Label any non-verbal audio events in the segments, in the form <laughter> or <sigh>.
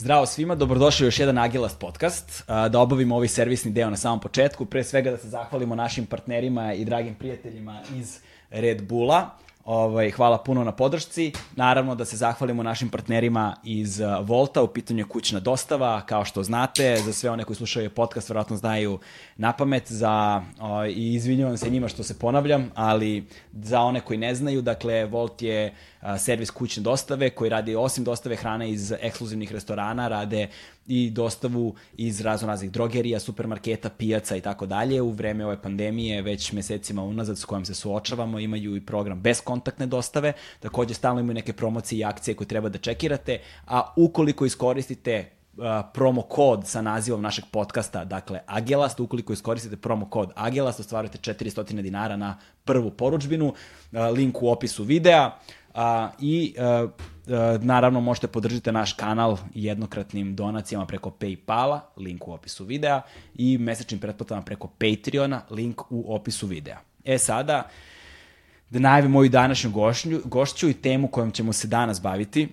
Zdravo svima, dobrodošli u još jedan Agilast podcast. Da obavimo ovaj servisni deo na samom početku. Pre svega da se zahvalimo našim partnerima i dragim prijateljima iz Red Bulla. Ovaj, hvala puno na podršci. Naravno da se zahvalimo našim partnerima iz uh, Volta, u pitanju je kućna dostava, kao što znate, za sve one koji slušaju podcast, verovatno znaju na pamet, za, o, i izvinjavam se njima što se ponavljam, ali za one koji ne znaju, dakle, Volt je a, servis kućne dostave koji radi osim dostave hrane iz ekskluzivnih restorana, rade i dostavu iz razno raznih drogerija, supermarketa, pijaca i tako dalje. U vreme ove pandemije, već mesecima unazad s kojom se suočavamo, imaju i program bez kontaktne dostave. Takođe, stalno imaju neke promocije i akcije koje treba da čekirate, a ukoliko iskoristite promo kod sa nazivom našeg podcasta, dakle Agelast, ukoliko iskoristite promo kod Agelast, ostvarujete 400 dinara na prvu poručbinu, link u opisu videa i naravno možete podržiti naš kanal jednokratnim donacijama preko Paypala, link u opisu videa i mesečnim pretplatama preko Patreona, link u opisu videa. E sada, da najavim moju današnju gošću, gošću i temu kojom ćemo se danas baviti.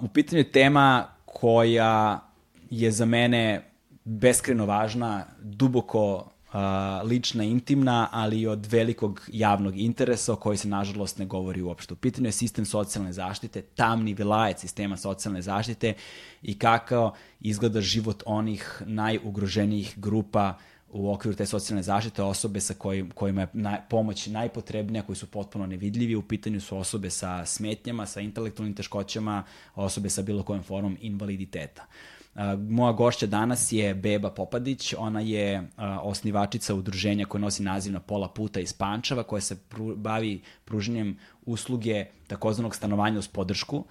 u pitanju je tema koja je za mene beskreno važna, duboko uh, lična, intimna, ali i od velikog javnog interesa o kojoj se nažalost ne govori uopšte. U pitanju je sistem socijalne zaštite, tamni vilajec sistema socijalne zaštite i kako izgleda život onih najugroženijih grupa u okviru te socijalne zaštite osobe sa kojim, kojima je naj, pomoć najpotrebnija, koji su potpuno nevidljivi. U pitanju su osobe sa smetnjama, sa intelektualnim teškoćama, osobe sa bilo kojom formom invaliditeta. Moja gošća danas je Beba Popadić, ona je osnivačica udruženja koje nosi naziv na pola puta iz Pančeva, koja se pru, bavi pruženjem usluge takozvanog stanovanja uz podršku,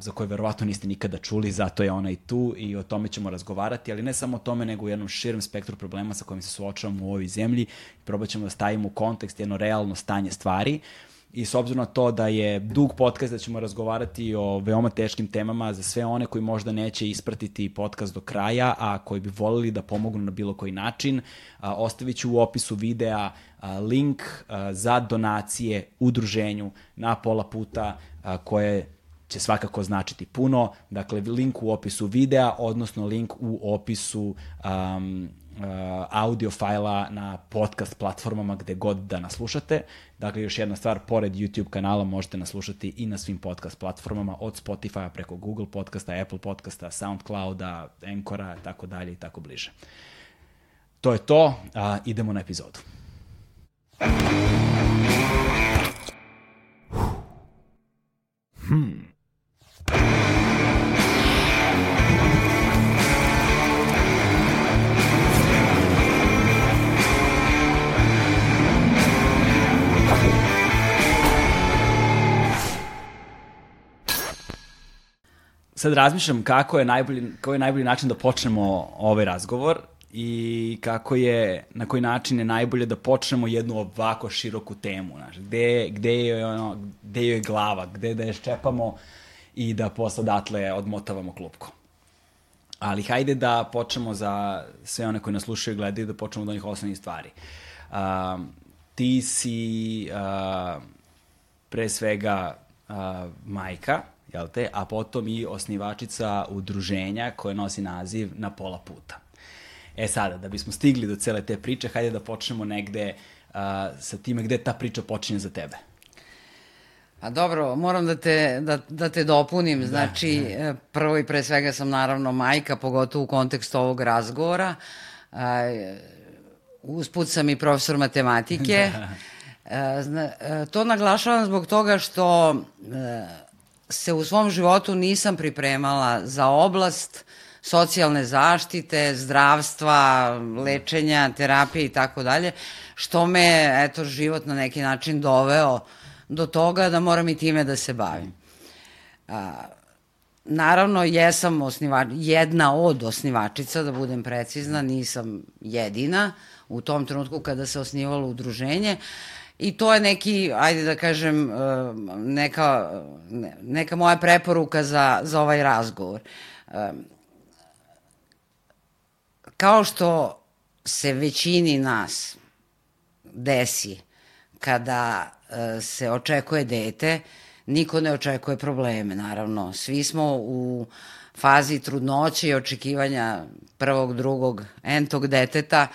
za koje verovatno niste nikada čuli, zato je ona i tu i o tome ćemo razgovarati, ali ne samo o tome, nego u jednom širem spektru problema sa kojim se suočavamo u ovoj zemlji. Probat ćemo da stavimo u kontekst jedno realno stanje stvari. Uh, i s obzirom na to da je dug podcast da ćemo razgovarati o veoma teškim temama za sve one koji možda neće ispratiti podcast do kraja, a koji bi volili da pomognu na bilo koji način, ostavit ću u opisu videa link za donacije udruženju na pola puta koje će svakako značiti puno. Dakle, link u opisu videa, odnosno link u opisu um, uh, audio fajla na podcast platformama gde god da nas slušate. Dakle, još jedna stvar, pored YouTube kanala možete nas slušati i na svim podcast platformama, od Spotify preko Google podcasta, Apple podcasta, Soundclouda, Encora, tako dalje i tako bliže. To je to, a, idemo na epizodu. Hmm. Sad razmišljam kako je najbolji, kako je najbolji način da počnemo ovaj razgovor i kako je, na koji način je najbolje da počnemo jednu ovako široku temu, znaš, gde, gde, je, ono, gde je glava, gde da je ščepamo i da posle odatle odmotavamo klupko. Ali hajde da počnemo za sve one koji nas slušaju i gledaju, da počnemo od onih osnovnih stvari. Uh, ti si uh, pre svega uh, majka, jel te, a potom i osnivačica udruženja koje nosi naziv Na pola puta. E sada, da bismo stigli do cele te priče, hajde da počnemo negde uh, sa time gde ta priča počinje za tebe. A dobro, moram da te, da, da te dopunim. Da, znači, da. E, prvo i pre svega sam naravno majka, pogotovo u kontekstu ovog razgovora. A, usput sam i profesor matematike. <laughs> Da. A, zna, e, to naglašavam zbog toga što a, se u svom životu nisam pripremala za oblast socijalne zaštite, zdravstva, lečenja, terapije i tako dalje, što me, eto, život na neki način doveo do toga da moram i time da se bavim. A, naravno, jesam osnivač, jedna od osnivačica, da budem precizna, nisam jedina u tom trenutku kada se osnivalo udruženje, I to je neki, ajde da kažem, e, neka, neka moja preporuka za, za ovaj razgovor. E, kao što se većini nas desi kada e, se očekuje dete, niko ne očekuje probleme, naravno. Svi smo u fazi trudnoće i očekivanja prvog, drugog, entog deteta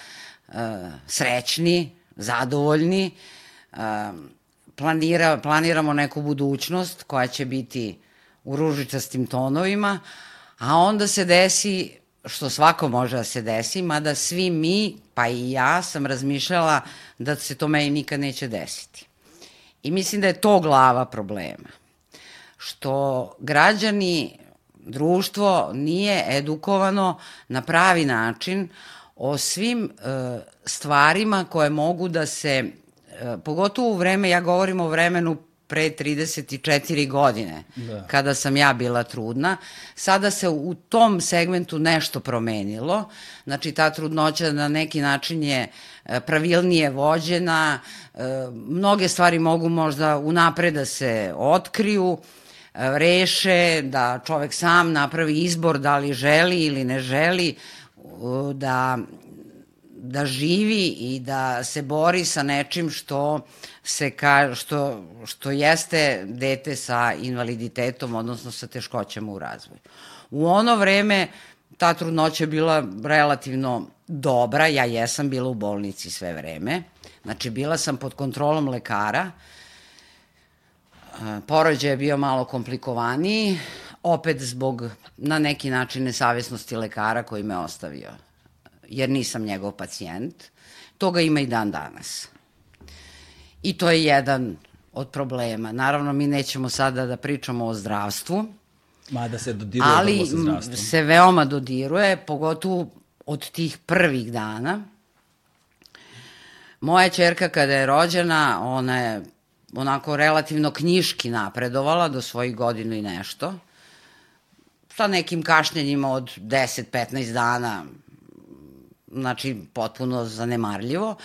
srećni, zadovoljni, uh, planira, planiramo neku budućnost koja će biti u ružičastim tonovima, a onda se desi što svako može da se desi, mada svi mi, pa i ja, sam razmišljala da se to meni nikad neće desiti. I mislim da je to glava problema. Što građani, društvo nije edukovano na pravi način o svim e, stvarima koje mogu da se, pogotovo u vreme, ja govorim o vremenu pre 34 godine, da. kada sam ja bila trudna. Sada se u tom segmentu nešto promenilo. Znači, ta trudnoća na neki način je e, pravilnije vođena. E, mnoge stvari mogu možda unapred da se otkriju, e, reše, da čovek sam napravi izbor da li želi ili ne želi da da živi i da se bori sa nečim što se ka, što, što jeste dete sa invaliditetom, odnosno sa teškoćama u razvoju. U ono vreme ta trudnoća je bila relativno dobra, ja jesam bila u bolnici sve vreme, znači bila sam pod kontrolom lekara, porođaj je bio malo komplikovaniji, opet zbog na neki način nesavjesnosti lekara koji me ostavio jer nisam njegov pacijent. Toga ima i dan danas. I to je jedan od problema. Naravno, mi nećemo sada da pričamo o zdravstvu, da se dodiruje ali sa zdravstvom. se veoma dodiruje, pogotovo od tih prvih dana. Moja čerka kada je rođena, ona je onako relativno knjiški napredovala do svojih godinu i nešto. Sa nekim kašnjenjima od 10-15 dana znači potpuno zanemarljivo,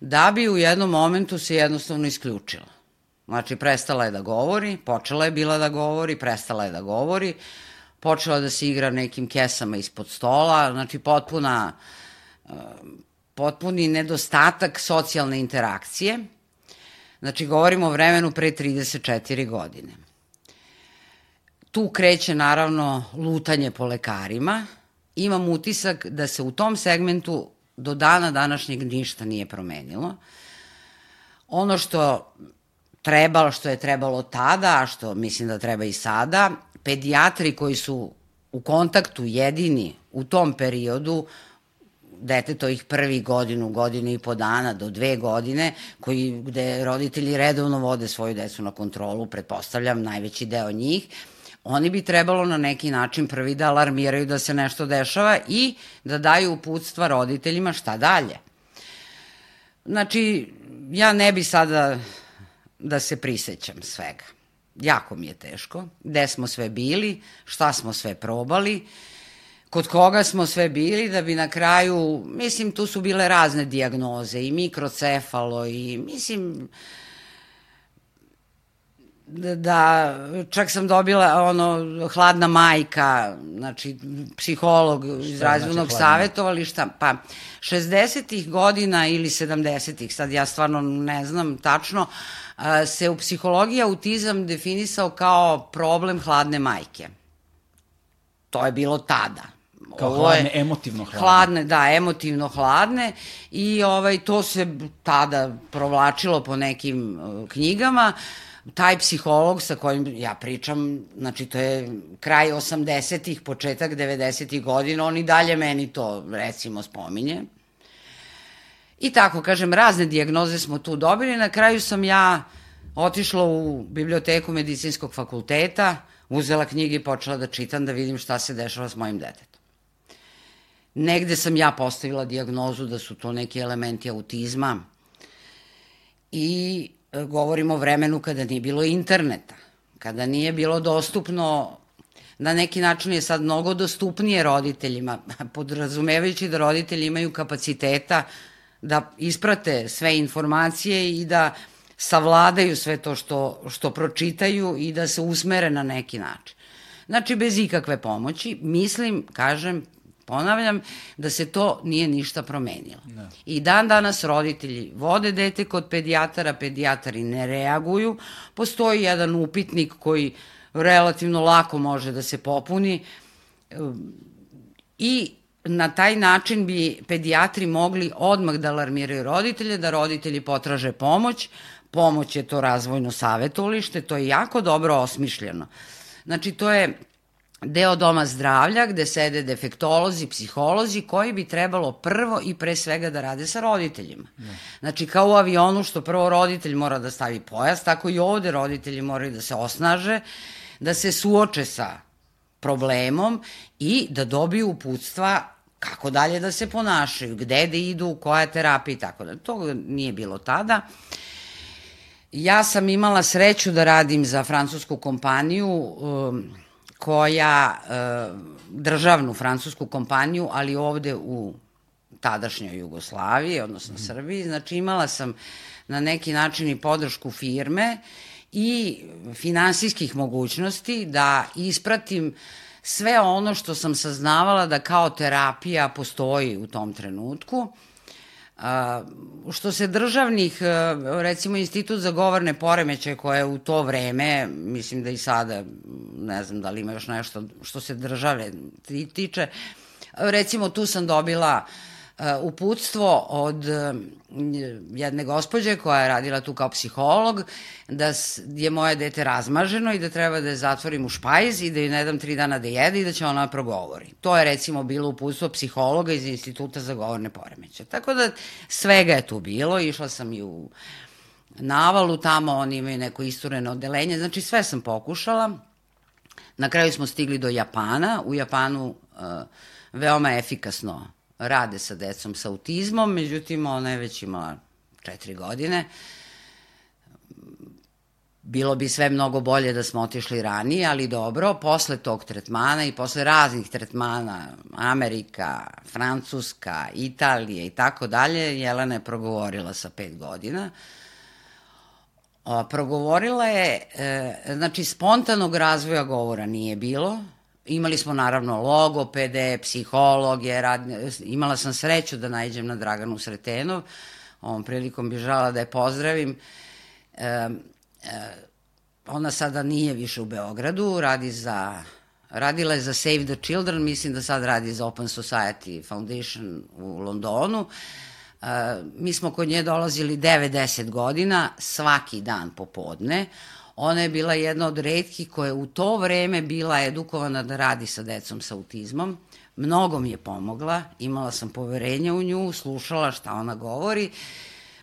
da bi u jednom momentu se jednostavno isključila. Znači, prestala je da govori, počela je bila da govori, prestala je da govori, počela da se igra nekim kesama ispod stola, znači potpuna, eh, potpuni nedostatak socijalne interakcije. Znači, govorimo o vremenu pre 34 godine. Tu kreće, naravno, lutanje po lekarima, imam utisak da se u tom segmentu do dana današnjeg ništa nije promenilo. Ono što trebalo, što je trebalo tada, a što mislim da treba i sada, pedijatri koji su u kontaktu jedini u tom periodu, detetovih prvih godinu, godinu i po dana do dve godine, koji, gde roditelji redovno vode svoju decu na kontrolu, pretpostavljam najveći deo njih, oni bi trebalo na neki način prvi da alarmiraju da se nešto dešava i da daju uputstva roditeljima šta dalje. Znači, ja ne bi sada da se prisećam svega. Jako mi je teško. Gde smo sve bili, šta smo sve probali, kod koga smo sve bili, da bi na kraju, mislim, tu su bile razne diagnoze, i mikrocefalo, i mislim, da čak sam dobila ono hladna majka, znači psiholog iz razvojnog znači savetovališta, pa 60-ih godina ili 70-ih, sad ja stvarno ne znam tačno, se u psihologiji autizam definisao kao problem hladne majke. To je bilo tada. Kao Ovo hladne, je, emotivno hladne. Hladne, da, emotivno hladne i ovaj, to se tada provlačilo po nekim uh, knjigama. Uh, taj psiholog sa kojim ja pričam, znači to je kraj 80-ih, početak 90-ih godina, on i dalje meni to recimo spominje. I tako, kažem, razne dijagnoze smo tu dobili. Na kraju sam ja otišla u biblioteku medicinskog fakulteta, uzela knjige i počela da čitam da vidim šta se dešava s mojim detetom. Negde sam ja postavila dijagnozu da su to neki elementi autizma i govorimo o vremenu kada nije bilo interneta, kada nije bilo dostupno na neki način je sad mnogo dostupnije roditeljima, <laughs> podrazumevajući da roditelji imaju kapaciteta da isprate sve informacije i da savladaju sve to što, što pročitaju i da se usmere na neki način. Znači, bez ikakve pomoći, mislim, kažem, Ponavljam da se to nije ništa promenilo. Ne. I dan danas roditelji vode dete kod pedijatara, pedijatari ne reaguju. Postoji jedan upitnik koji relativno lako može da se popuni. I na taj način bi pedijatri mogli odmah da alarmiraju roditelje, da roditelji potraže pomoć, pomoć je to razvojno savetolište, to je jako dobro osmišljeno. Znači, to je deo doma zdravlja gde sede defektolozi, psiholozi koji bi trebalo prvo i pre svega da rade sa roditeljima. Ne. Znači kao u avionu što prvo roditelj mora da stavi pojas, tako i ovde roditelji moraju da se osnaže, da se suoče sa problemom i da dobiju uputstva kako dalje da se ponašaju, gde da idu, koja terapija i tako da. To nije bilo tada. Ja sam imala sreću da radim za francusku kompaniju um, koja, uh, državnu francusku kompaniju, ali ovde u tadašnjoj Jugoslaviji, odnosno mm. Srbiji. Znači imala sam na neki način i podršku firme i finansijskih mogućnosti da ispratim uh, sve ono što sam saznavala da kao terapija postoji u tom trenutku. A, što se državnih, recimo Institut za govorne poremeće koje u to vreme, mislim da i sada, ne znam da li ima još nešto što se države tiče, recimo tu sam dobila uh, uputstvo od eh, jedne gospođe koja je radila tu kao psiholog, da je moje dete razmaženo i da treba da je zatvorim u špajz i da joj ne dam tri dana da jede i da će ona progovori. To je recimo bilo uputstvo psihologa iz Instituta za govorne poremeće. Tako da svega je tu bilo, išla sam i u navalu tamo, oni imaju neko istureno odelenje, znači sve sam pokušala. Na kraju smo stigli do Japana, u Japanu uh, veoma efikasno rade sa decom sa autizmom, međutim ona je već imala četiri godine. Bilo bi sve mnogo bolje da smo otišli ranije, ali dobro, posle tog tretmana i posle raznih tretmana, Amerika, Francuska, Italije i tako dalje, Jelena je progovorila sa pet godina. Progovorila je, e, znači spontanog razvoja govora nije bilo, Imali smo naravno logopede, psihologe, rad, imala sam sreću da najđem na Draganu Sretenov, ovom prilikom bi žala da je pozdravim. E, ona sada nije više u Beogradu, radi za, radila je za Save the Children, mislim da sad radi za Open Society Foundation u Londonu. E, mi smo kod nje dolazili 9-10 godina, svaki dan popodne. Ona je bila jedna od redkih koja je u to vreme bila edukovana da radi sa decom sa autizmom. Mnogo mi je pomogla, imala sam poverenja u nju, slušala šta ona govori,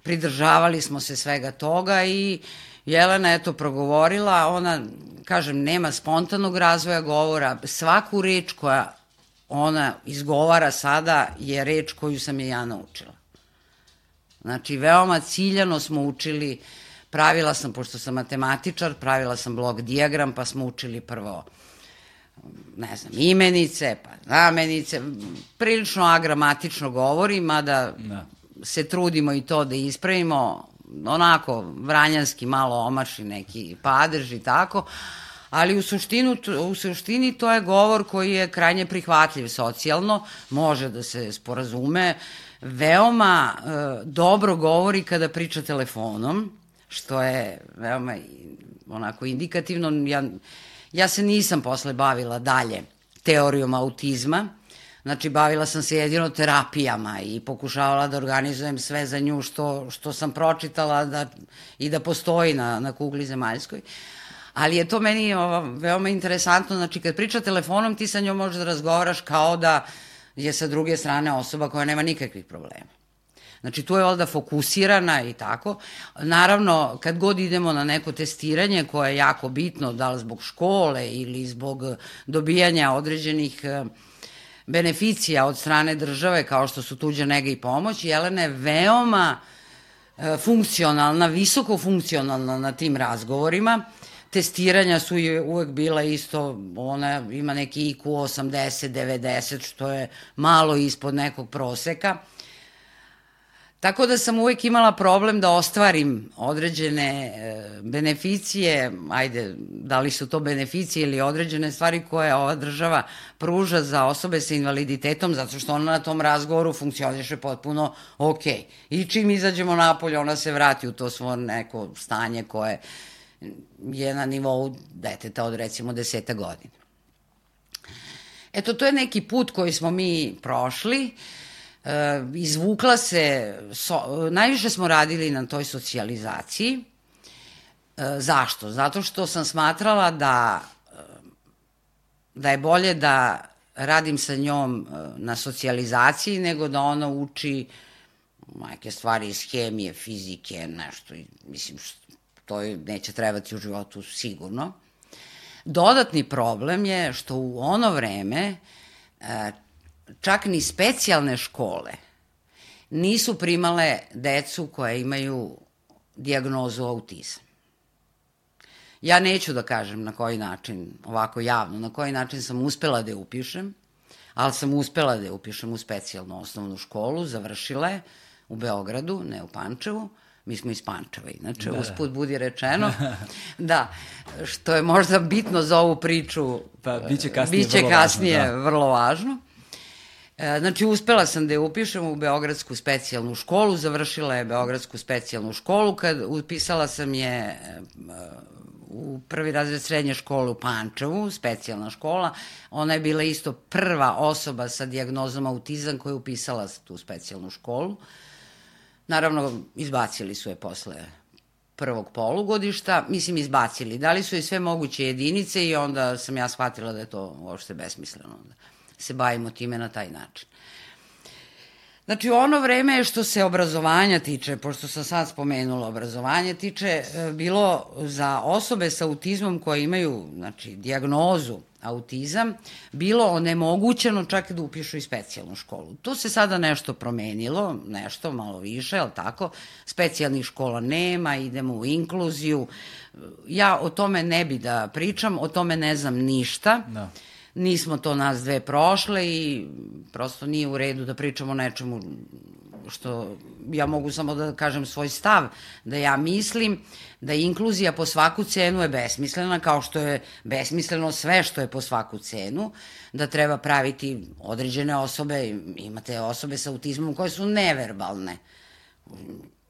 pridržavali smo se svega toga i Jelena je to progovorila, ona, kažem, nema spontanog razvoja govora, svaku reč koja ona izgovara sada je reč koju sam je ja naučila. Znači, veoma ciljano smo učili uh, Pravila sam, pošto sam matematičar, pravila sam blok dijagram, pa smo učili prvo ne znam, imenice, pa znamenice, prilično agramatično govorim, mada da. se trudimo i to da ispravimo, onako vranjanski malo omaši neki padež i tako, ali u, suštinu, u suštini to je govor koji je krajnje prihvatljiv socijalno, može da se sporazume, veoma e, dobro govori kada priča telefonom, što je veoma onako indikativno. Ja, ja se nisam posle bavila dalje teorijom autizma, Znači, bavila sam se jedino terapijama i pokušavala da organizujem sve za nju što, što sam pročitala da, i da postoji na, na kugli zemaljskoj. Ali je to meni o, veoma interesantno. Znači, kad priča telefonom, ti sa njom možeš da razgovaraš kao da je sa druge strane osoba koja nema nikakvih problema. Znači, tu je valjda fokusirana i tako. Naravno, kad god idemo na neko testiranje koje je jako bitno, da li zbog škole ili zbog dobijanja određenih eh, beneficija od strane države, kao što su tuđa nega i pomoć, Jelena je veoma eh, funkcionalna, visoko funkcionalna na tim razgovorima. Testiranja su je uvek bila isto, ona ima neki IQ 80, 90, što je malo ispod nekog proseka. Tako da sam uvek imala problem da ostvarim određene e, beneficije, ajde, da li su to beneficije ili određene stvari koje ova država pruža za osobe sa invaliditetom, zato što ona na tom razgovoru funkcioniše potpuno ok. I čim izađemo napolje, ona se vrati u to svo neko stanje koje je na nivou deteta od recimo deseta godina. Eto, to je neki put koji smo mi prošli. E, izvukla se, so, najviše smo radili na toj socijalizaciji. E, zašto? Zato što sam smatrala da, da je bolje da radim sa njom na socijalizaciji nego da ona uči neke stvari iz hemije, fizike, nešto. Mislim, to neće trebati u životu sigurno. Dodatni problem je što u ono vreme čak ni specijalne škole nisu primale decu koja imaju diagnozu autizam. Ja neću da kažem na koji način, ovako javno, na koji način sam uspela da je upišem, ali sam uspela da je upišem u specijalnu osnovnu školu, završila je u Beogradu, ne u Pančevu, mi smo iz Pančeva, inače, da. usput budi rečeno, <laughs> da, što je možda bitno za ovu priču, pa, biće kasnije, biće vrlo, kasnije važno, da. vrlo važno. E, znači, uspela sam da je upišem u Beogradsku specijalnu školu, završila je Beogradsku specijalnu školu, kad upisala sam je e, u prvi razred srednje škole u Pančevu, specijalna škola. Ona je bila isto prva osoba sa dijagnozom autizam koja je upisala tu specijalnu školu. Naravno, izbacili su je posle prvog polugodišta, mislim izbacili. Dali su je sve moguće jedinice i onda sam ja shvatila da je to uopšte besmisleno da se bavimo time na taj način. Znači, ono vreme što se obrazovanja tiče, pošto sam sad spomenula obrazovanje, tiče e, bilo za osobe sa autizmom koje imaju, znači, diagnozu autizam, bilo onemogućeno čak da upišu i specijalnu školu. To se sada nešto promenilo, nešto malo više, ali tako, specijalnih škola nema, idemo u inkluziju. Ja o tome ne bi da pričam, o tome ne znam ništa. Da. No nismo to nas dve prošle i prosto nije u redu da pričamo o nečemu što ja mogu samo da kažem svoj stav, da ja mislim da inkluzija po svaku cenu je besmislena, kao što je besmisleno sve što je po svaku cenu, da treba praviti određene osobe, imate osobe sa autizmom koje su neverbalne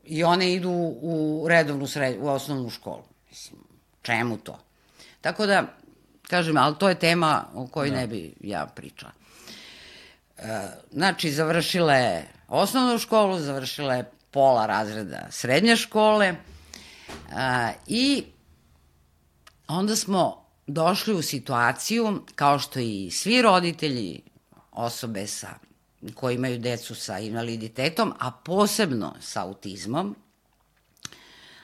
i one idu u redovnu sred, u osnovnu školu. Mislim, čemu to? Tako da, Kažem, ali to je tema o kojoj da. ne bi ja pričala. E, znači, završila je osnovnu školu, završila je pola razreda srednje škole e, i onda smo došli u situaciju, kao što i svi roditelji osobe sa, koji imaju decu sa invaliditetom, a posebno sa autizmom,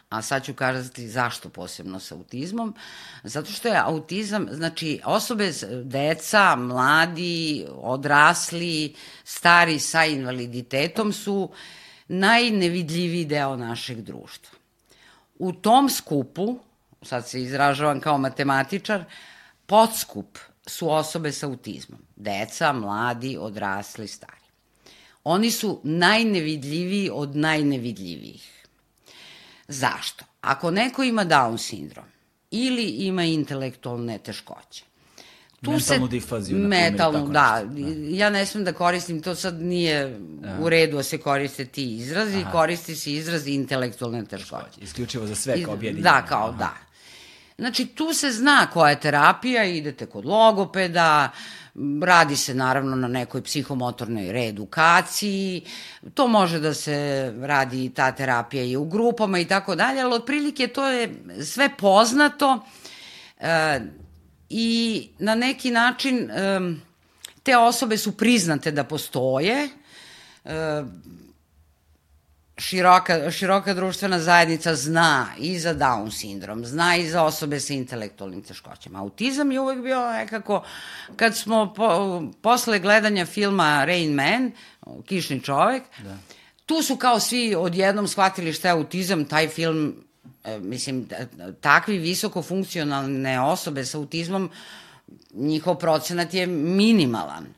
a sad ću kazati zašto posebno sa autizmom, zato što je autizam, znači osobe, deca, mladi, odrasli, stari sa invaliditetom su najnevidljiviji deo našeg društva. U tom skupu, sad se izražavam kao matematičar, podskup su osobe sa autizmom. Deca, mladi, odrasli, stari. Oni su najnevidljiviji od najnevidljivijih. Zašto? Ako neko ima Down sindrom ili ima intelektualne teškoće, tu metalnu se, difaziju. Metalnu, da. Ja ne smem da koristim, to sad nije ja. u redu da se koriste ti izrazi, Aha. koristi se izraz intelektualne teškoće. Isključivo za sve kao objedinjeno. Da, kao Aha. da. Znači, tu se zna koja je terapija, idete kod logopeda, radi se naravno na nekoj psihomotornoj reedukaciji, to može da se radi ta terapija i u grupama i tako dalje, ali otprilike to je sve poznato e, i na neki način e, te osobe su priznate da postoje, e, široka, široka društvena zajednica zna i za Down sindrom, zna i za osobe sa intelektualnim teškoćama. Autizam je uvek bio nekako, kad smo po, posle gledanja filma Rain Man, Kišni čovek, da. tu su kao svi odjednom shvatili šta je autizam, taj film, e, mislim, takvi visoko funkcionalne osobe sa autizmom, njihov procenat je minimalan.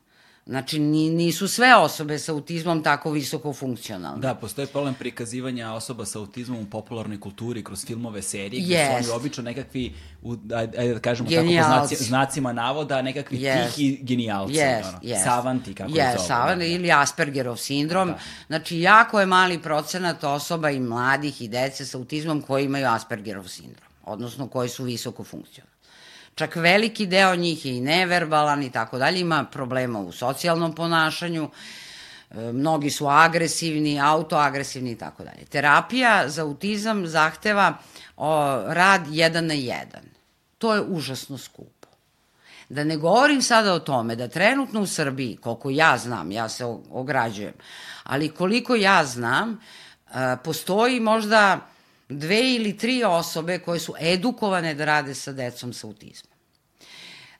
Znači, nisu sve osobe sa autizmom tako visoko funkcionalne. Da, postoje problem prikazivanja osoba sa autizmom u popularnoj kulturi kroz filmove, serije, gde yes. su oni obično nekakvi, u, ajde da kažemo genijalci. tako po znaci, znacima navoda, nekakvi yes. tihi genijalci. Yes, ono, yes. Savanti, kako yes, je zove. Savanti da. ili Aspergerov sindrom. Da. Znači, jako je mali procenat osoba i mladih i dece sa autizmom koji imaju Aspergerov sindrom, odnosno koji su visoko funkcionalni. Čak veliki deo njih je i neverbalan i tako dalje, ima problema u socijalnom ponašanju, e, mnogi su agresivni, autoagresivni i tako dalje. Terapija za autizam zahteva o, rad jedan na jedan. To je užasno skupo. Da ne govorim sada o tome da trenutno u Srbiji, koliko ja znam, ja se ograđujem, ali koliko ja znam, e, postoji možda dve ili tri osobe koje su edukovane da rade sa decom sa autizmom.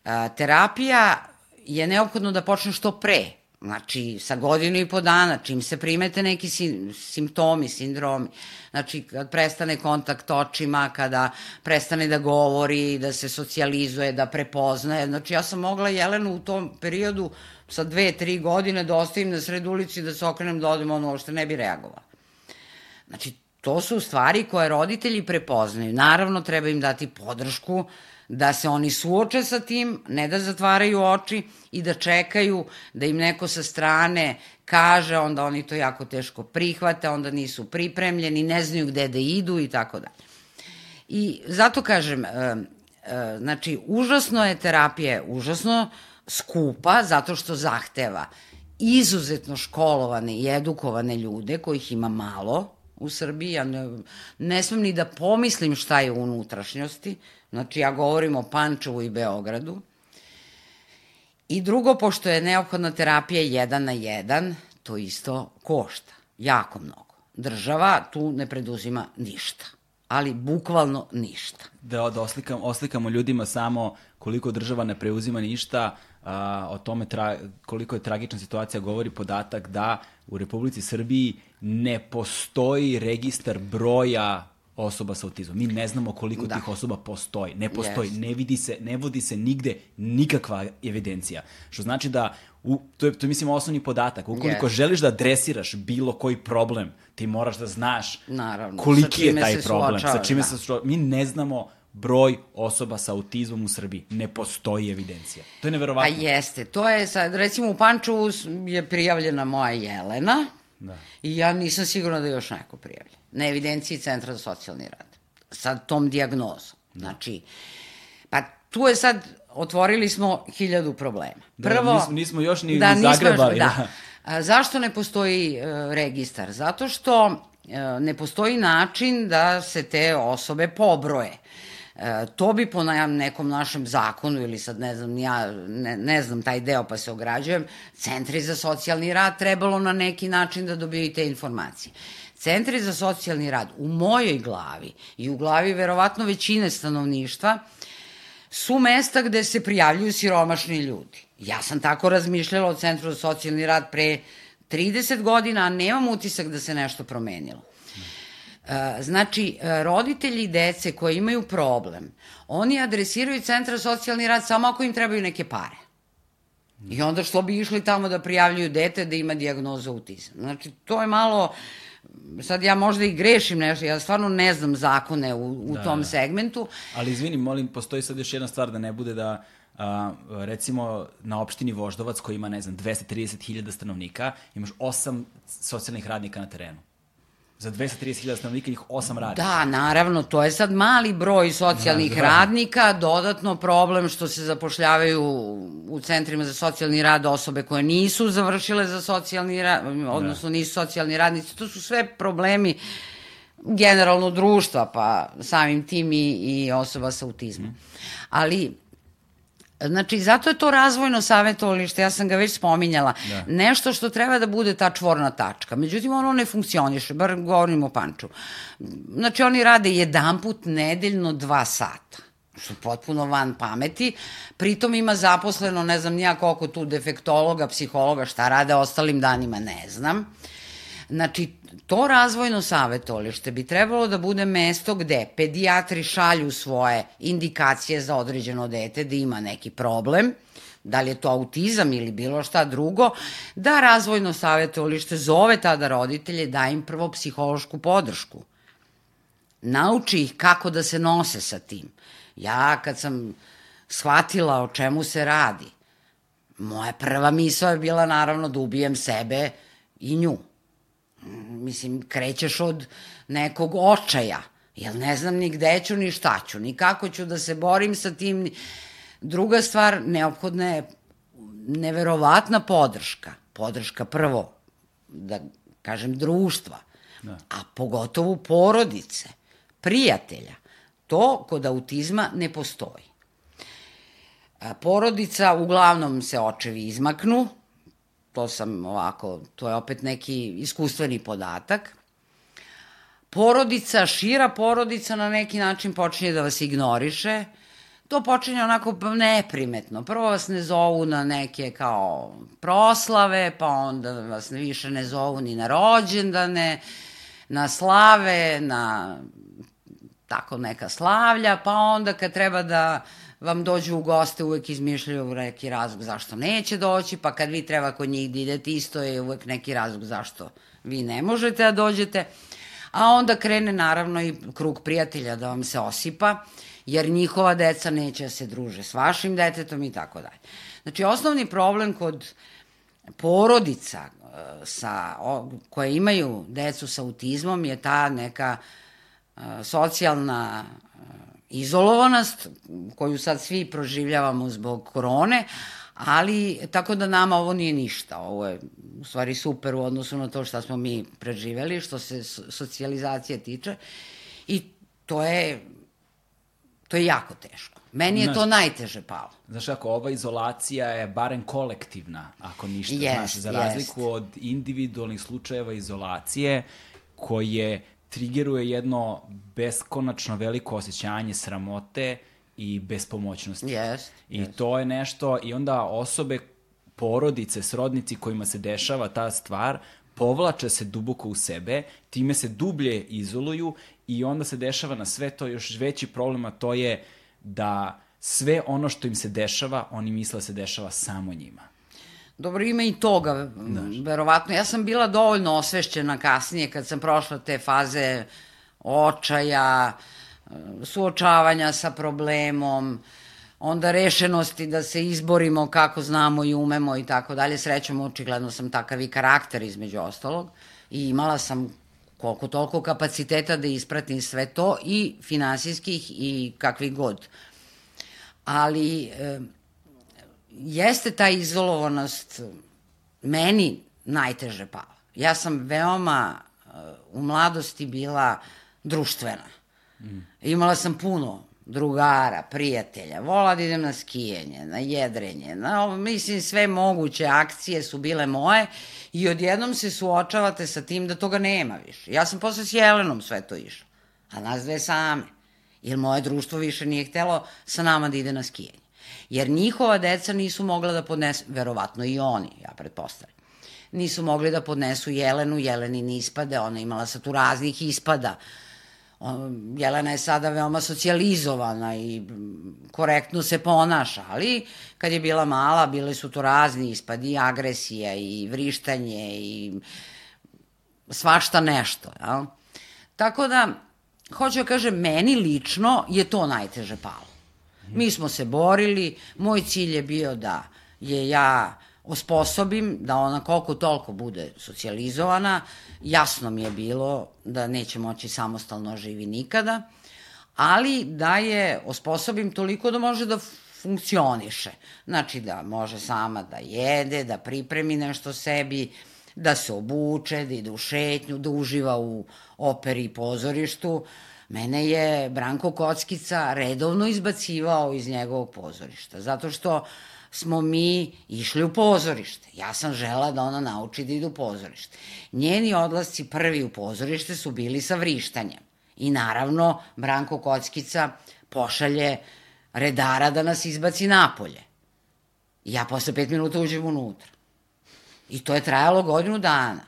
E, terapija je neophodno da počne što pre, znači sa godinu i po dana, čim se primete neki simptomi, sindromi, znači kad prestane kontakt očima, kada prestane da govori, da se socijalizuje, da prepoznaje, znači ja sam mogla Jelenu u tom periodu sa dve, tri godine da ostavim na sred ulici da se okrenem da odem, ono uopšte ne bi reagovala. Znači, to su stvari koje roditelji prepoznaju. Naravno, treba im dati podršku da se oni suoče sa tim, ne da zatvaraju oči i da čekaju da im neko sa strane kaže, onda oni to jako teško prihvate, onda nisu pripremljeni, ne znaju gde da idu i tako dalje. I zato kažem, e, e, znači, užasno je terapija, užasno skupa, zato što zahteva izuzetno školovane i edukovane ljude, kojih ima malo, u Srbiji, ja ne, ne smem ni da pomislim šta je u unutrašnjosti, znači ja govorim o Pančevu i Beogradu. I drugo, pošto je neophodna terapija jedan na jedan, to isto košta, jako mnogo. Država tu ne preduzima ništa, ali bukvalno ništa. Da, da oslikam, oslikamo ljudima samo koliko država ne preuzima ništa, a, o tome tra, koliko je tragična situacija govori podatak da u Republici Srbiji ne postoji registar broja osoba sa autizmom. Mi ne znamo koliko da. tih osoba postoji. Ne postoji, yes. ne vidi se, ne vodi se nigde nikakva evidencija. Što znači da u, to je, to je mislim osnovni podatak. Ukoliko yes. želiš da adresiraš bilo koji problem, ti moraš da znaš Naravno. koliki je taj problem, sa čime da. se suočava. Mi ne znamo broj osoba sa autizmom u Srbiji. Ne postoji evidencija. To je neverovatno. A jeste. To je sad, recimo u Pančevu je prijavljena moja Jelena, Da. I ja nisam sigurna da je još neko prijavljen. Na evidenciji Centra za socijalni rad. Sa tom diagnozom. Da. Znači, pa tu je sad, otvorili smo hiljadu problema. Da, Prvo, nismo, nismo još ni, da, ni zagrebali. da. da. <laughs> A, zašto ne postoji e, registar? Zato što e, ne postoji način da se te osobe pobroje. E, to bi po nekom našem zakonu ili sad ne znam, ja ne, ne znam taj deo pa se ograđujem, centri za socijalni rad trebalo na neki način da dobiju te informacije. Centri za socijalni rad u mojoj glavi i u glavi verovatno većine stanovništva su mesta gde se prijavljuju siromašni ljudi. Ja sam tako razmišljala o Centru za socijalni rad pre 30 godina, a nemam utisak da se nešto promenilo. E, znači, e, roditelji dece koji imaju problem, oni adresiraju centra socijalni rad samo ako im trebaju neke pare. I onda što bi išli tamo da prijavljuju dete da ima diagnozu autizam. Znači, to je malo, sad ja možda i grešim nešto, ja stvarno ne znam zakone u, u da, tom da. segmentu. Ali izvini, molim, postoji sad još jedna stvar da ne bude da a, recimo na opštini Voždovac koji ima, ne znam, 230.000 stanovnika, imaš osam socijalnih radnika na terenu za 230.000 stanovnika ih 8 radi. Da, naravno, to je sad mali broj socijalnih da, da. radnika, dodatno problem što se zapošljavaju u centrima za socijalni rad osobe koje nisu završile za socijalni rad, odnosno da. nisu socijalni radnici, to su sve problemi generalno društva, pa samim tim i, i osoba sa autizmom. Mm. Ali Znači, zato je to razvojno savjetovalište, ja sam ga već spominjala, da. nešto što treba da bude ta čvorna tačka. Međutim, ono ne funkcioniše, bar govorim o Panču. Znači, oni rade jedan put nedeljno dva sata što potpuno van pameti. Pritom ima zaposleno, ne znam nija koliko tu defektologa, psihologa, šta rade ostalim danima, ne znam. Znači, to razvojno savjetovalište bi trebalo da bude mesto gde pedijatri šalju svoje indikacije za određeno dete da ima neki problem, da li je to autizam ili bilo šta drugo, da razvojno savjetovalište zove tada roditelje, da im prvo psihološku podršku. Nauči ih kako da se nose sa tim. Ja kad sam shvatila o čemu se radi, moja prva misla je bila naravno da ubijem sebe i nju mislim, krećeš od nekog očaja Jer ne znam ni gde ću, ni šta ću, ni kako ću da se borim sa tim. Druga stvar, neophodna je neverovatna podrška. Podrška prvo, da kažem, društva, da. a pogotovo porodice, prijatelja. To kod autizma ne postoji. Porodica, uglavnom se očevi izmaknu, to sam ovako, to je opet neki iskustveni podatak. Porodica, šira porodica na neki način počinje da vas ignoriše, to počinje onako neprimetno. Prvo vas ne zovu na neke kao proslave, pa onda vas više ne zovu ni na rođendane, na slave, na tako neka slavlja, pa onda kad treba da vam dođu u goste uvek izmišljaju neki razlog zašto neće doći, pa kad vi treba kod njih da idete isto je uvek neki razlog zašto vi ne možete da dođete. A onda krene naravno i krug prijatelja da vam se osipa, jer njihova deca neće da se druže s vašim detetom i tako dalje. Znači, osnovni problem kod porodica e, sa, o, koje imaju decu sa autizmom je ta neka e, socijalna izolovanost koju sad svi proživljavamo zbog korone, ali tako da nama ovo nije ništa. Ovo je u stvari super u odnosu na to šta smo mi preživeli, što se socijalizacije tiče i to je to je jako teško. Meni je znaš, to najteže palo. Znaš kako, ova izolacija je barem kolektivna, ako ništa, jest, znaš, za razliku jest. od individualnih slučajeva izolacije, koje trigeruje jedno beskonačno veliko osjećanje sramote i bespomoćnosti. Yes, I yes. to je nešto, i onda osobe, porodice, srodnici kojima se dešava ta stvar, povlače se duboko u sebe, time se dublje izoluju i onda se dešava na sve to još veći problem, a to je da sve ono što im se dešava, oni misle da se dešava samo njima. Dobro, ima i toga, Daš. verovatno. Ja sam bila dovoljno osvešćena kasnije kad sam prošla te faze očaja, suočavanja sa problemom, onda rešenosti da se izborimo kako znamo i umemo i tako dalje. Srećom, očigledno sam takav i karakter između ostalog i imala sam koliko toliko kapaciteta da ispratim sve to i finansijskih i kakvih god. Ali... E, jeste ta izolovanost meni najteže pala. Ja sam veoma uh, u mladosti bila društvena. Mm. Imala sam puno drugara, prijatelja, vola da idem na skijenje, na jedrenje, na, mislim sve moguće akcije su bile moje i odjednom se suočavate sa tim da toga nema više. Ja sam posle s Jelenom sve to išla, a nas dve same, jer moje društvo više nije htelo sa nama da ide na skijenje jer njihova deca nisu mogla da podnesu, verovatno i oni, ja pretpostavljam, nisu mogli da podnesu Jelenu, Jelenin ispade, ona imala sa tu raznih ispada. Jelena je sada veoma socijalizovana i korektno se ponaša, ali kad je bila mala, bile su to razni ispadi, i agresija i vrištanje i svašta nešto. Ja? Tako da, hoću da kažem, meni lično je to najteže palo. Mi smo se borili, moj cilj je bio da je ja osposobim da ona koliko toliko bude socijalizovana. Jasno mi je bilo da neće moći samostalno živi nikada, ali da je osposobim toliko da može da funkcioniše. Znači da može sama da jede, da pripremi nešto sebi, da se obuče, da ide u šetnju, da uživa u operi i pozorištu. Uh, Mene je Branko Kockica redovno izbacivao iz njegovog pozorišta, zato što smo mi išli u pozorište. Ja sam žela da ona nauči da ide u pozorište. Njeni odlasci prvi u pozorište su bili sa vrištanjem. I naravno, Branko Kockica pošalje redara da nas izbaci napolje. I ja posle pet minuta uđem unutra. I to je trajalo godinu dana.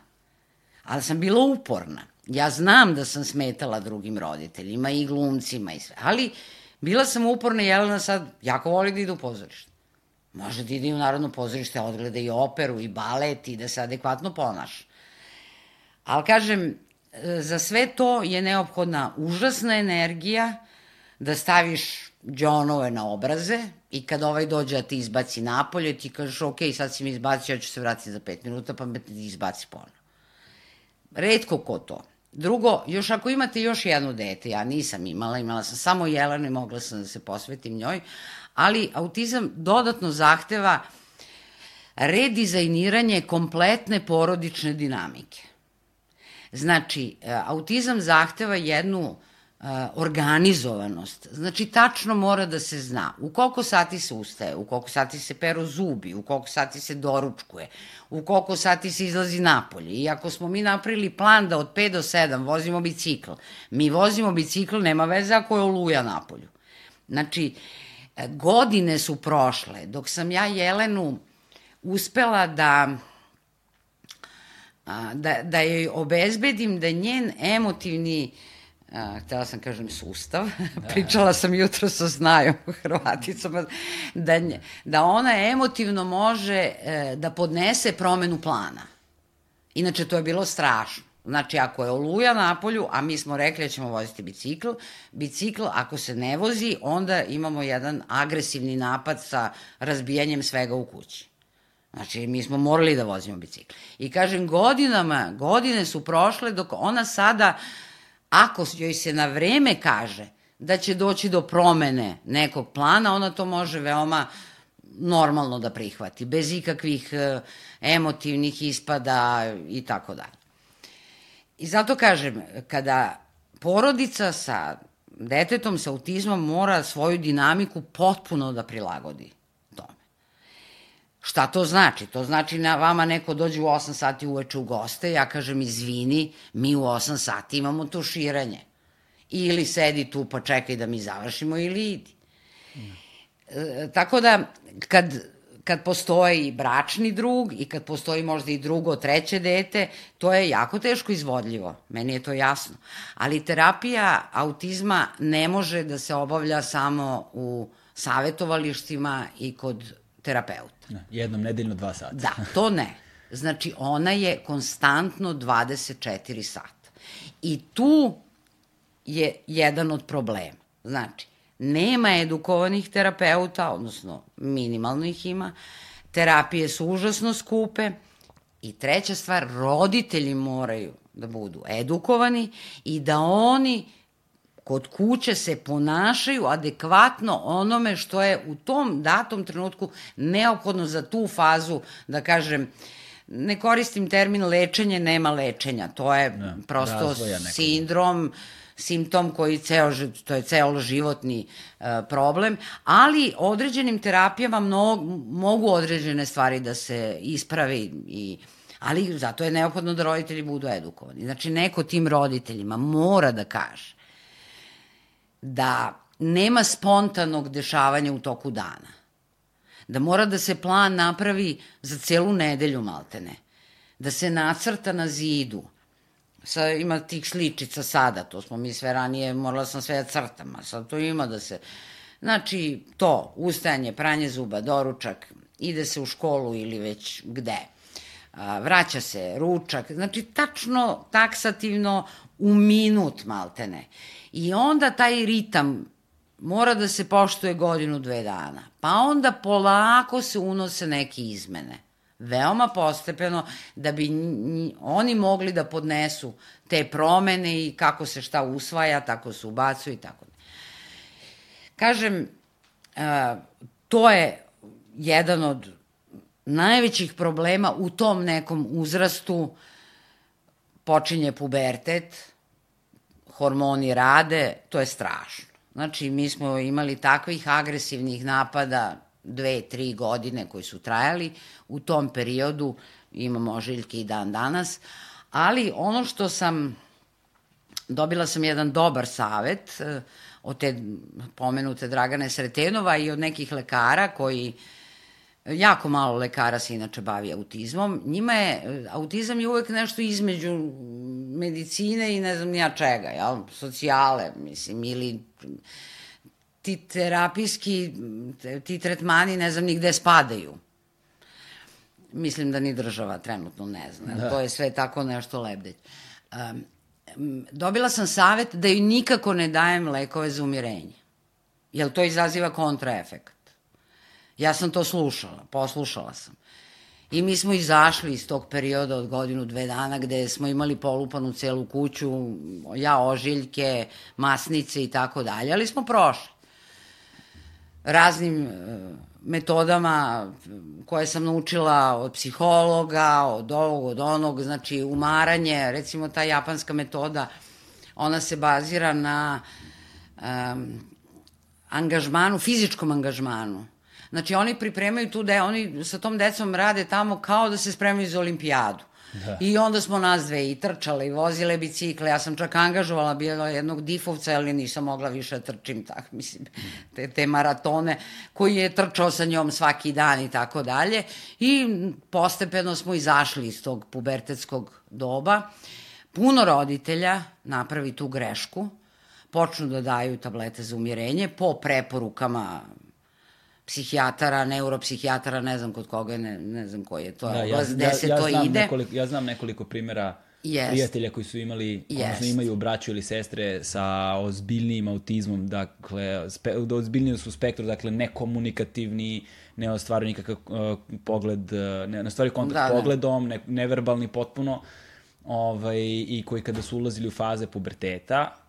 Ali sam bila uporna. Ja znam da sam smetala drugim roditeljima i glumcima i sve, ali bila sam uporna, Jelena sad jako voli da ide u pozorište. Može da ide u Narodno pozorište, odgleda i operu i balet i da se adekvatno ponaša. Ali kažem, za sve to je neophodna užasna energija da staviš džonove na obraze i kad ovaj dođe da ti izbaci napolje, ti kažeš ok, sad si mi izbacio, ja ću se vratiti za pet minuta, pa me izbaci ponovno. Redko ko to. Drugo, još ako imate još jedno dete, ja nisam imala, imala sam samo Jelenu i mogla sam da se posvetim njoj, ali autizam dodatno zahteva redizajniranje kompletne porodične dinamike. Znači, e, autizam zahteva jednu e, organizovanost. Znači, tačno mora da se zna u koliko sati se ustaje, u koliko sati se peru zubi, u koliko sati se doručkuje, u koliko sati se izlazi napolje. I ako smo mi napravili plan da od 5 do 7 vozimo bicikl, mi vozimo bicikl, nema veze ako je oluja napolju. Znači, e, godine su prošle, dok sam ja Jelenu uspela da da, da joj obezbedim da njen emotivni a, htela sam kažem sustav, da. <laughs> <laughs> pričala sam jutro sa znajom <laughs> Hrvaticom, da, da ona emotivno može e, da podnese promenu plana. Inače, to je bilo strašno. Znači, ako je oluja na polju, a mi smo rekli da ćemo voziti bicikl, bicikl ako se ne vozi, onda imamo jedan agresivni napad sa razbijanjem svega u kući. Znači, mi smo morali da vozimo bicikl. I kažem, godinama, godine su prošle dok ona sada, ako joj se na vreme kaže da će doći do promene nekog plana, ona to može veoma normalno da prihvati, bez ikakvih e, emotivnih ispada i tako dalje. I zato kažem, kada porodica sa detetom sa autizmom mora svoju dinamiku potpuno da prilagodi Šta to znači? To znači na vama neko dođe u 8 sati uveče u goste, ja kažem izvini, mi u 8 sati imamo tuširanje. Ili sedi tu pa čekaj da mi završimo ili idi. Mm. E, tako da, kad, kad postoji bračni drug i kad postoji možda i drugo, treće dete, to je jako teško izvodljivo. Meni je to jasno. Ali terapija autizma ne može da se obavlja samo u savetovalištima i kod terapeuta. Ne, jednom nedeljno dva sata. Da, to ne. Znači, ona je konstantno 24 sata. I tu je jedan od problema. Znači, nema edukovanih terapeuta, odnosno minimalno ih ima, terapije su užasno skupe i treća stvar, roditelji moraju da budu edukovani i da oni kod kuće se ponašaju adekvatno onome što je u tom datom trenutku neophodno za tu fazu, da kažem, ne koristim termin lečenje, nema lečenja. To je ne, prosto sindrom, simptom koji ceo, to je ceo životni uh, problem, ali određenim terapijama mnogo, mogu određene stvari da se ispravi i ali zato je neophodno da roditelji budu edukovani. Znači, neko tim roditeljima mora da kaže da nema spontanog dešavanja u toku dana. Da mora da se plan napravi za celu nedelju maltene. Da se nacrta na zidu. Sa, ima tih sličica sada, to smo mi sve ranije, morala sam sve da crtam, a sad to ima da se... Znači, to, ustajanje, pranje zuba, doručak, ide se u školu ili već gde. A, vraća se, ručak, znači tačno, taksativno, u minut maltene. I onda taj ritam mora da se poštuje godinu, dve dana. Pa onda polako se unose neke izmene. Veoma postepeno da bi oni mogli da podnesu te promene i kako se šta usvaja, tako se ubacuje i tako. Kažem, to je jedan od najvećih problema u tom nekom uzrastu počinje pubertet, hormoni rade, to je strašno. Znači, mi smo imali takvih agresivnih napada dve, tri godine koji su trajali u tom periodu, imamo ožiljke i dan danas, ali ono što sam, dobila sam jedan dobar savet eh, od te pomenute Dragane Sretenova i od nekih lekara koji uh, Jako malo lekara se inače bavi autizmom. Njima je, autizam je uvek nešto između medicine i ne znam nija čega, jel? Socijale, mislim, ili ti terapijski, ti tretmani ne znam ni gde spadaju. Mislim da ni država trenutno ne zna. Da. To je sve tako nešto lebdeć. Um, dobila sam savet da joj nikako ne dajem lekove za umirenje. Jer to izaziva kontraefekt. Ja sam to slušala, poslušala sam. I mi smo izašli iz tog perioda od godinu, dve dana, gde smo imali polupanu celu kuću, ja ožiljke, masnice i tako dalje, ali smo prošli. Raznim e, metodama koje sam naučila od psihologa, od ovog, od onog, znači umaranje, recimo ta japanska metoda, ona se bazira na um, angažmanu, fizičkom angažmanu. Znači oni pripremaju tu da oni sa tom decom rade tamo kao da se spremaju za olimpijadu. Da. I onda smo nas dve i trčale i vozile bicikle. Ja sam čak angažovala bila jednog difovca, ali nisam mogla više da trčim, tak, <laughs> mislim, te, te maratone, koji je trčao sa njom svaki dan i tako dalje. I postepeno smo izašli iz tog pubertetskog doba. Puno roditelja napravi tu grešku, počnu da daju tablete za umirenje po preporukama psihijatara, neuropsihijatara, ne znam kod koga, ne, ne znam koji je to da, ja, gde ja, se ja to ide. Nekoliko, ja znam nekoliko primera yes. prijatelja koji su imali, yes. odnosno imaju braću ili sestre sa ozbiljnijim autizmom, dakle, spe, da ozbiljniji su spektru, dakle, nekomunikativni, ne ostvaraju nikakav uh, pogled, uh, ne, ne ostvaraju kontakt da, da. pogledom, ne, neverbalni potpuno, ovaj, i koji kada su ulazili u faze puberteta,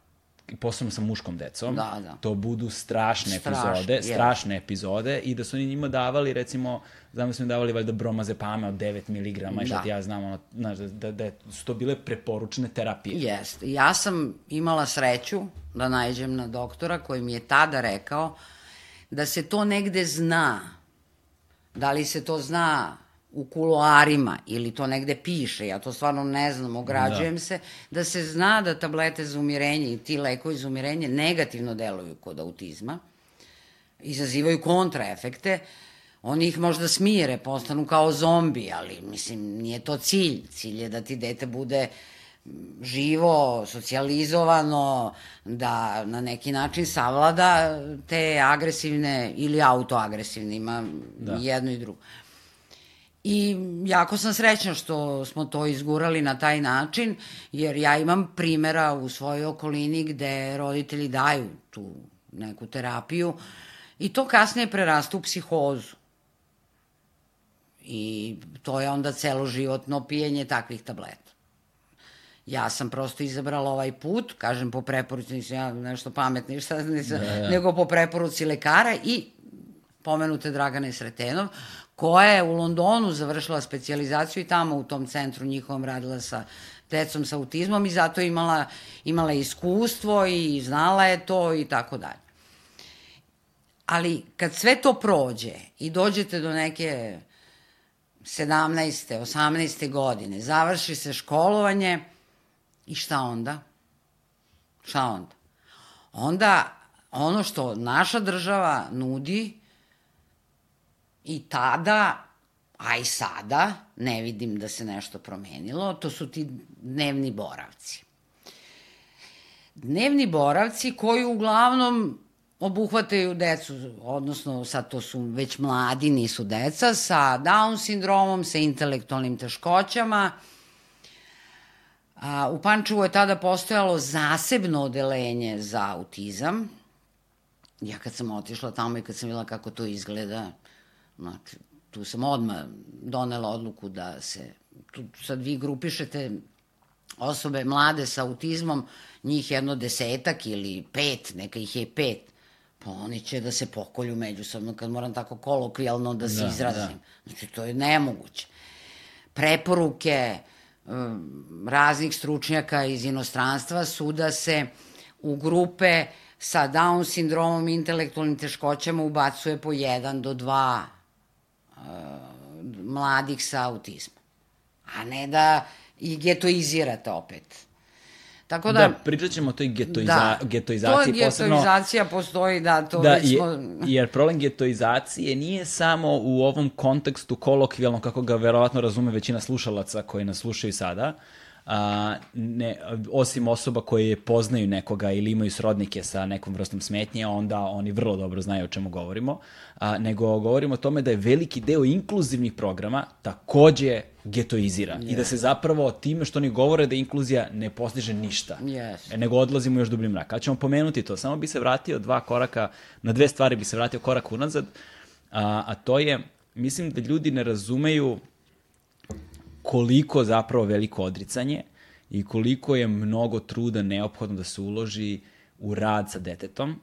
posebno sa muškom decom, da, da. to budu strašne, strašne epizode, je. strašne epizode i da su oni njima davali, recimo, znam da su im davali valjda bromazepame od 9 mg i što da. ja znam, ono, znaš, da, da, da su to bile preporučene terapije. Jeste. Ja sam imala sreću da najđem na doktora koji mi je tada rekao da se to negde zna. Da li se to zna u kuloarima ili to negde piše, ja to stvarno ne znam, ograđujem da. se, da se zna da tablete za umirenje i ti lekovi za umirenje negativno deluju kod autizma, izazivaju kontraefekte, oni ih možda smire, postanu kao zombi, ali mislim, nije to cilj. Cilj je da ti dete bude živo, socijalizovano, da na neki način savlada te agresivne ili autoagresivne, ima da. jedno i drugo. I jako sam srećna što smo to izgurali na taj način, jer ja imam primera u svojoj okolini gde roditelji daju tu neku terapiju i to kasnije prerasta u psihozu. I to je onda celoživotno pijenje takvih tableta. Ja sam prosto izabrala ovaj put, kažem po preporuci, nisam ja nešto pametni, šta nisam, da, da. nego po preporuci lekara i pomenute Dragane Sretenov, koja je u Londonu završila specializaciju i tamo u tom centru njihovom radila sa decom sa autizmom i zato je imala, imala iskustvo i znala je to i tako dalje. Ali kad sve to prođe i dođete do neke 17. 18. godine, završi se školovanje i šta onda? Šta onda? Onda ono što naša država nudi I tada, a i sada, ne vidim da se nešto promenilo, to su ti dnevni boravci. Dnevni boravci koji uglavnom obuhvataju decu, odnosno sad to su već mladi, nisu deca, sa Down sindromom, sa intelektualnim teškoćama. A, u Pančevu je tada postojalo zasebno odelenje za autizam. Ja kad sam otišla tamo i kad sam videla kako to izgleda, Znači, tu sam odmah donela odluku da se, tu sad vi grupišete osobe mlade sa autizmom, njih jedno desetak ili pet, neka ih je pet, pa oni će da se pokolju međusobno, kad moram tako kolokvijalno da se da, izrazim. Da. Znači, to je nemoguće. Preporuke um, raznih stručnjaka iz inostranstva su da se u grupe sa Down sindromom i intelektualnim teškoćama ubacuje po jedan do dva mladih sa autizmom. A ne da i getoizirate opet. Tako da, da pričat ćemo o toj getoiza, da, getoizaciji. To getoizacija posebno, postoji, da, to da, već smo... Je, jer problem getoizacije nije samo u ovom kontekstu kolokvijalno, kako ga verovatno razume većina slušalaca koji nas slušaju sada, a, ne, osim osoba koje poznaju nekoga ili imaju srodnike sa nekom vrstom smetnje, onda oni vrlo dobro znaju o čemu govorimo, a, nego govorimo o tome da je veliki deo inkluzivnih programa takođe getoiziran yes. i da se zapravo time što oni govore da inkluzija ne postiže ništa, yes. nego odlazimo još dublji mrak. Kada ćemo pomenuti to, samo bi se vratio dva koraka, na dve stvari bi se vratio korak unazad, a, a to je, mislim da ljudi ne razumeju koliko zapravo veliko odricanje i koliko je mnogo truda neophodno da se uloži u rad sa detetom,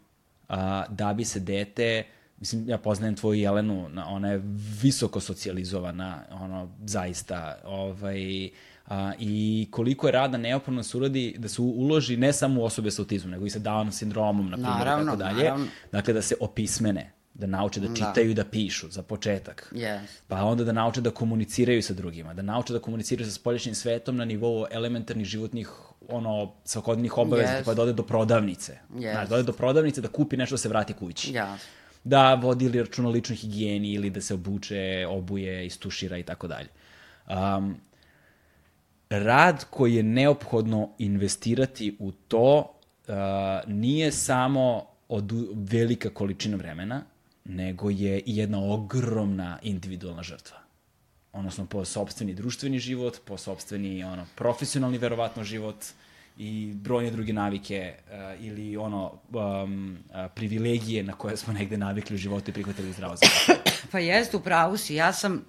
a, da bi se dete, mislim, ja poznajem tvoju Jelenu, ona je visoko socijalizovana, ono, zaista, ovaj, a, i koliko je rada neophodno da se uradi, da se uloži ne samo u osobe sa autizmom, nego i sa Down sindromom, na primjer, naravno, tako dalje. Naravno. Dakle, da se opismene, da nauče da, da. čitaju da. i da pišu, za početak. Yes. Pa onda da nauče da komuniciraju sa drugima, da nauče da komuniciraju sa spolješnjim svetom na nivou elementarnih životnih ono, svakodnevnih obaveza, yes. pa da ode do prodavnice. Yes. Znaš, da ode do prodavnice, da kupi nešto da se vrati kući. Yes. Da vodi ili računa o ličnoj higijeni ili da se obuče, obuje, istušira i tako dalje. Um, rad koji je neophodno investirati u to uh, nije samo od velika količina vremena, nego je i jedna ogromna individualna žrtva. Odnosno po sobstveni društveni život, po sobstveni ono, profesionalni verovatno život i brojne druge navike uh, ili ono um, uh, privilegije na koje smo negde navikli u životu i prihvatili zdravo za Pa jeste, u pravu si. Ja sam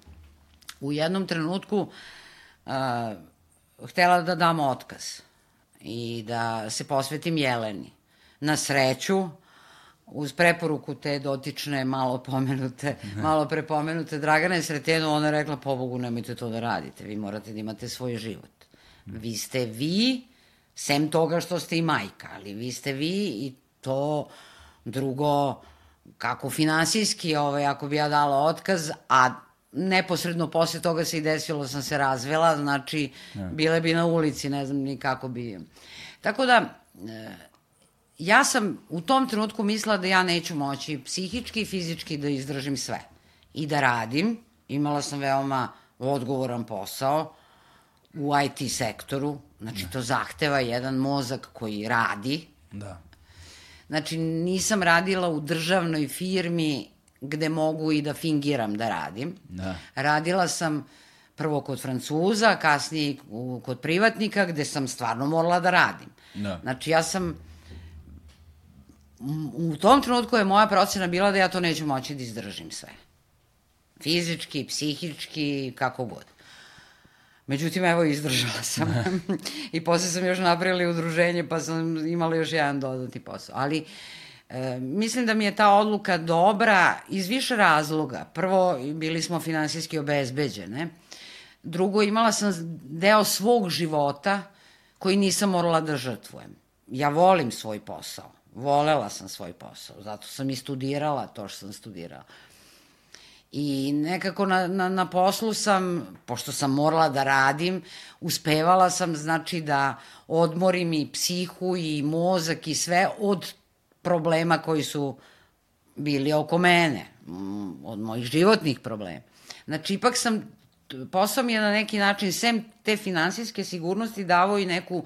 u jednom trenutku uh, htela da dam otkaz i da se posvetim Jeleni. Na sreću, uz preporuku te dotične, malo pomenute, malo prepomenute Dragane Sretenu, ona je rekla, pobogu, nemojte to da radite, vi morate da imate svoj život. Vi ste vi, sem toga što ste i majka, ali vi ste vi i to drugo, kako finansijski, ovaj, ako bi ja dala otkaz, a neposredno posle toga se i desilo, sam se razvela, znači, ja. bile bi na ulici, ne znam ni kako bi... Tako da, e, ja sam u tom trenutku mislila da ja neću moći psihički i fizički da izdržim sve. I da radim. Imala sam veoma odgovoran posao u IT sektoru. Znači, to zahteva jedan mozak koji radi. Da. Znači, nisam radila u državnoj firmi gde mogu i da fingiram da radim. Da. Radila sam prvo kod Francuza, kasnije kod privatnika, gde sam stvarno morala da radim. Da. Znači, ja sam u tom trenutku je moja procena bila da ja to neću moći da izdržim sve. Fizički, psihički, kako god. Međutim, evo, izdržala sam. <laughs> I posle sam još napravila udruženje, pa sam imala još jedan dodatni posao. Ali, e, mislim da mi je ta odluka dobra iz više razloga. Prvo, bili smo finansijski obezbeđene. Drugo, imala sam deo svog života koji nisam morala da žrtvujem. Ja volim svoj posao volela sam svoj posao, zato sam i studirala to što sam studirala. I nekako na, na, na poslu sam, pošto sam morala da radim, uspevala sam, znači, da odmorim i psihu i mozak i sve od problema koji su bili oko mene, mm, od mojih životnih problema. Znači, ipak sam, posao mi je na neki način, sem te finansijske sigurnosti, davao i neku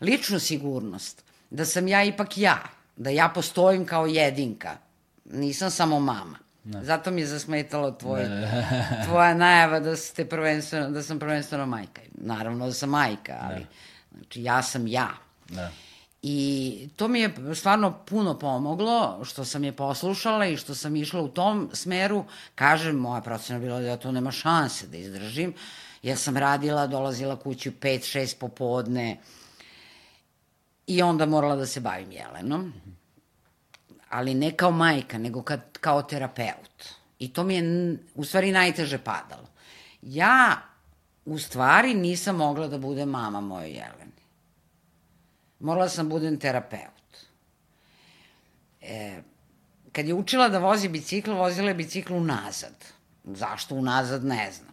ličnu sigurnost, da sam ja ipak ja, da ja postojim kao jedinka. Nisam samo mama. Ne. Zato mi je zasmetalo tvoj, <laughs> tvoja najava da, ste prvenstveno, da sam prvenstveno majka. Naravno da sam majka, ali ne. znači, ja sam ja. Ne. I to mi je stvarno puno pomoglo, što sam je poslušala i što sam išla u tom smeru. Kažem, moja procena bila da ja to nema šanse da izdržim. Ja sam radila, dolazila kući u 5-6 popodne, I onda morala da se bavim Jelenom. Ali ne kao majka, nego kad, kao terapeut. I to mi je u stvari najteže padalo. Ja u stvari nisam mogla da budem mama moje Jeleni. Morala sam da budem terapeut. E, kad je učila da vozi bicikl, vozila je bicikl unazad. Zašto unazad, ne znam.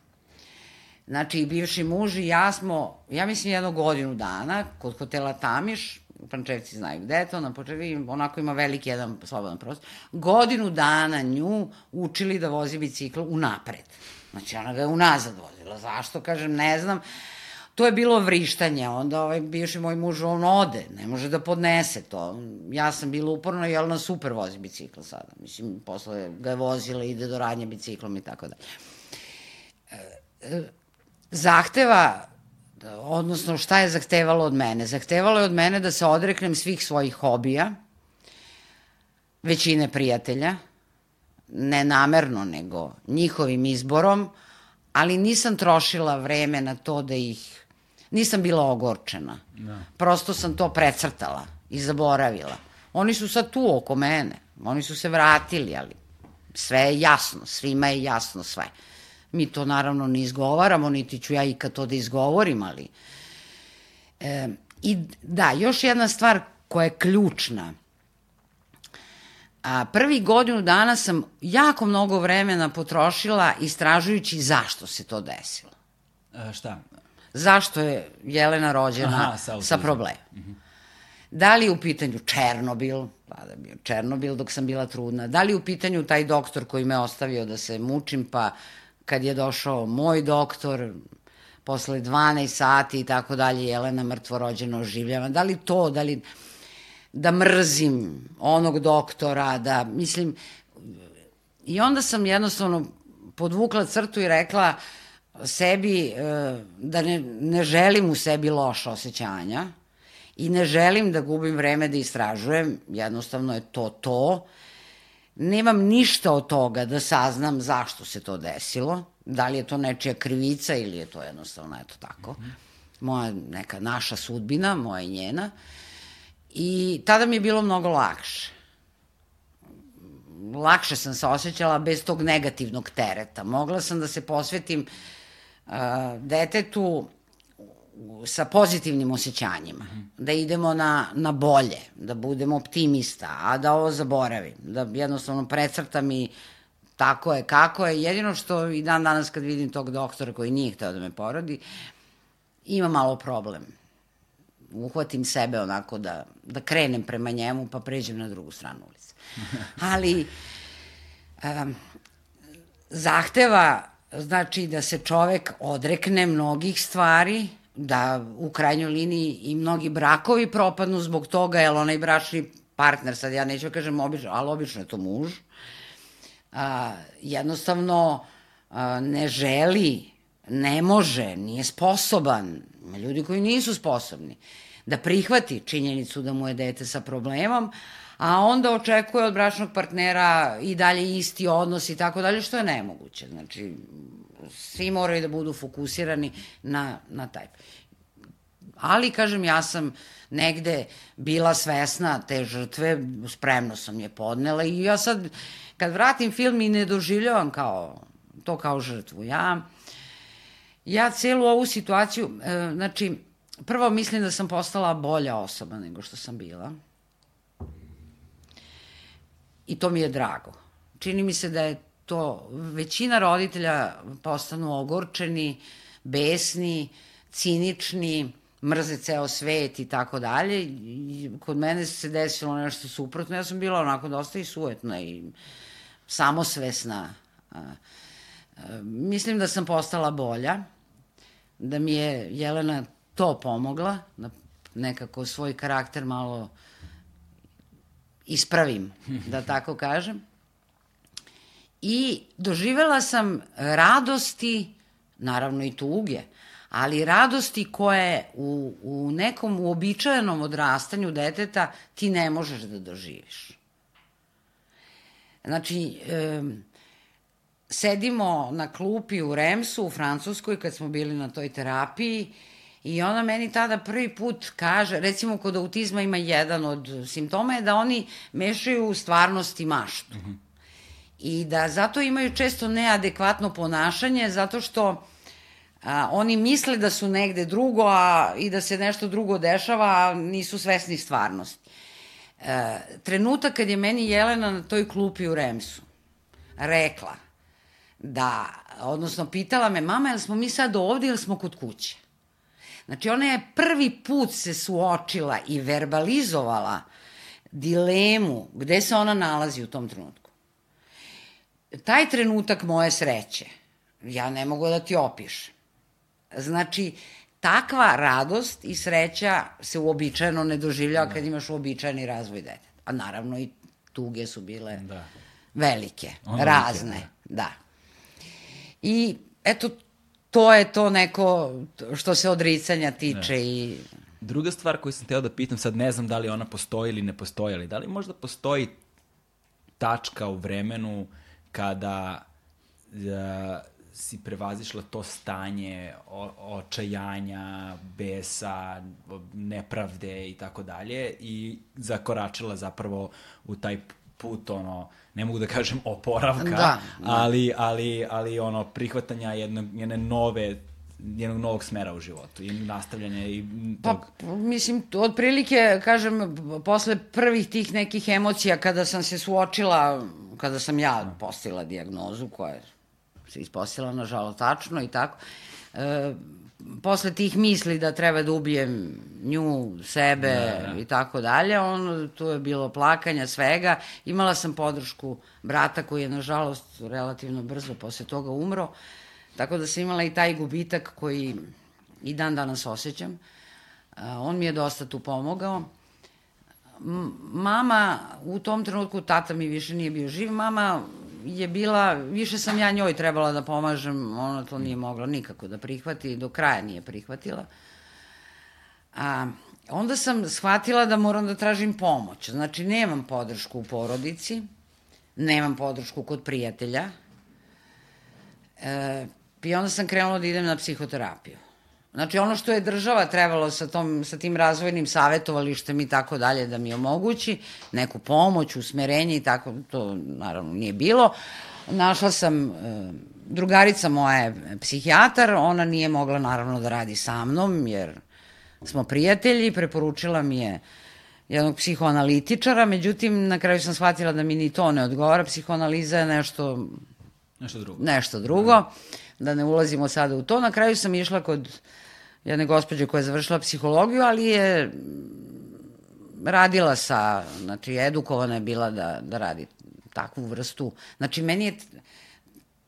Znači, i bivši muž i ja smo, ja mislim, jednu godinu dana kod hotela Tamiš, Pančevci znaju gde je to, na počevi onako ima veliki jedan slobodan prostor, godinu dana nju učili da vozi bicikl unapred. Znači ona ga je unazad vozila. Zašto? Kažem, ne znam. To je bilo vrištanje, onda ovaj bivši moj muž, on ode, ne može da podnese to. Ja sam bila uporna, jel na super vozi bicikl sada. Mislim, posle ga je vozila, ide do radnje biciklom i tako da. Zahteva odnosno šta je zahtevalo od mene? Zahtevalo je od mene da se odreknem svih svojih hobija, većine prijatelja, ne namerno, nego njihovim izborom, ali nisam trošila vreme na to da ih... Nisam bila ogorčena. Da. Prosto sam to precrtala i zaboravila. Oni su sad tu oko mene. Oni su se vratili, ali sve je jasno. Svima je jasno sve. Mi to naravno ne izgovaramo, niti ću ja ikad to da izgovorim, ali... E, I da, još jedna stvar koja je ključna. A, prvi godinu dana sam jako mnogo vremena potrošila istražujući zašto se to desilo. A, šta? Zašto je Jelena rođena Aha, sa, sa problemom. Mm -hmm. Da li je u pitanju Černobil, pa da bio Černobil dok sam bila trudna, da li je u pitanju taj doktor koji me ostavio da se mučim, pa kad je došao moj doktor, posle 12 sati i tako dalje, Jelena mrtvorođeno oživljava. Da li to, da li da mrzim onog doktora, da mislim... I onda sam jednostavno podvukla crtu i rekla sebi e, da ne, ne želim u sebi loša osjećanja i ne želim da gubim vreme da istražujem, jednostavno je to to. Nemam ništa od toga da saznam zašto se to desilo, da li je to nečija krivica ili je to jednostavno eto tako. Moja neka naša sudbina, moja i njena. I tada mi je bilo mnogo lakše. Lakše sam se osjećala bez tog negativnog tereta. Mogla sam da se posvetim uh, detetu sa pozitivnim osjećanjima, da idemo na, na bolje, da budemo optimista, a da ovo zaboravim, da jednostavno precrtam i tako je, kako je. Jedino što i dan danas kad vidim tog doktora koji nije hteo da me porodi, ima malo problem. Uhvatim sebe onako da, da krenem prema njemu pa pređem na drugu stranu ulice. <laughs> Ali um, zahteva znači da se čovek odrekne mnogih stvari, da u krajnjoj liniji i mnogi brakovi propadnu zbog toga, jer onaj bračni partner, sad ja neću da kažem obično, ali obično je to muž, a, jednostavno a, ne želi, ne može, nije sposoban, ljudi koji nisu sposobni, da prihvati činjenicu da mu je dete sa problemom, a onda očekuje od bračnog partnera i dalje isti odnos i tako dalje, što je nemoguće. Znači, svi moraju da budu fokusirani na, na taj. Ali, kažem, ja sam negde bila svesna te žrtve, spremno sam je podnela i ja sad, kad vratim film i ne doživljavam kao, to kao žrtvu. Ja, ja celu ovu situaciju, e, znači, prvo mislim da sam postala bolja osoba nego što sam bila. I to mi je drago. Čini mi se da je to, većina roditelja postanu ogorčeni, besni, cinični, mrze ceo svet i tako dalje. Kod mene se desilo nešto suprotno. Ja sam bila onako dosta i sujetna i samosvesna. Mislim da sam postala bolja, da mi je Jelena to pomogla, da nekako svoj karakter malo ispravim, da tako kažem. I doživela sam radosti, naravno i tuge, ali radosti koje u, u nekom uobičajenom odrastanju deteta ti ne možeš da doživiš. Znači, e, sedimo na klupi u Remsu u Francuskoj kad smo bili na toj terapiji i ona meni tada prvi put kaže, recimo kod autizma ima jedan od simptoma je da oni mešaju stvarnost i maštu. Mm -hmm. I da zato imaju često neadekvatno ponašanje zato što a, oni misle da su negde drugo a, i da se nešto drugo dešava, a nisu svesni stvarnosti. E, trenutak kad je meni Jelena na toj klupi u Remsu rekla da, odnosno pitala me, mama, jel smo mi sad ovde ili smo kod kuće? Znači, ona je prvi put se suočila i verbalizovala dilemu gde se ona nalazi u tom trenutku. Taj trenutak moje sreće, ja ne mogu da ti opišem. Znači, takva radost i sreća se uobičajeno ne doživljava da. kad imaš uobičajeni razvoj deteta. A naravno i tuge su bile da. velike, ono razne, velike, da. da. I eto, to je to neko što se odricanja tiče da. i... Druga stvar koju sam teo da pitam, sad ne znam da li ona postoji ili ne postoji, ali da li možda postoji tačka u vremenu kada uh, si prevazišla to stanje o, očajanja, besa, nepravde i tako dalje i zakoračila zapravo u taj put ono ne mogu da kažem oporavka, da, da. ali ali ali ono prihvatanja jednog jedne nove jednog novog smera u životu i nastavljanja i pa, tog... Pa, mislim, otprilike, kažem, posle prvih tih nekih emocija kada sam se suočila, kada sam ja postila diagnozu koja se ispostavila nažalost tačno i tako, e, posle tih misli da treba da ubijem nju, sebe da, da. i tako dalje, on, tu je bilo plakanja, svega. Imala sam podršku brata koji je, nažalost, relativno brzo posle toga umro. Tako da sam imala i taj gubitak koji i dan danas osjećam. On mi je dosta tu pomogao. Mama, u tom trenutku, tata mi više nije bio živ, mama je bila, više sam ja njoj trebala da pomažem, ona to nije mogla nikako da prihvati, do kraja nije prihvatila. A, onda sam shvatila da moram da tražim pomoć. Znači, nemam podršku u porodici, nemam podršku kod prijatelja, e, i onda sam krenula da idem na psihoterapiju. Znači, ono što je država trebalo sa, tom, sa tim razvojnim savjetovalištem i tako dalje da mi omogući, neku pomoć, usmerenje i tako, to naravno nije bilo. Našla sam, e, drugarica moja je psihijatar, ona nije mogla naravno da radi sa mnom, jer smo prijatelji, preporučila mi je jednog psihoanalitičara, međutim, na kraju sam shvatila da mi ni to ne odgovara, psihoanaliza je nešto... Nešto drugo. Nešto drugo. Da ne ulazimo sada u to. Na kraju sam išla kod jedne gospođe koja je završila psihologiju, ali je radila sa, znači edukovana je bila da, da radi takvu vrstu. Znači meni je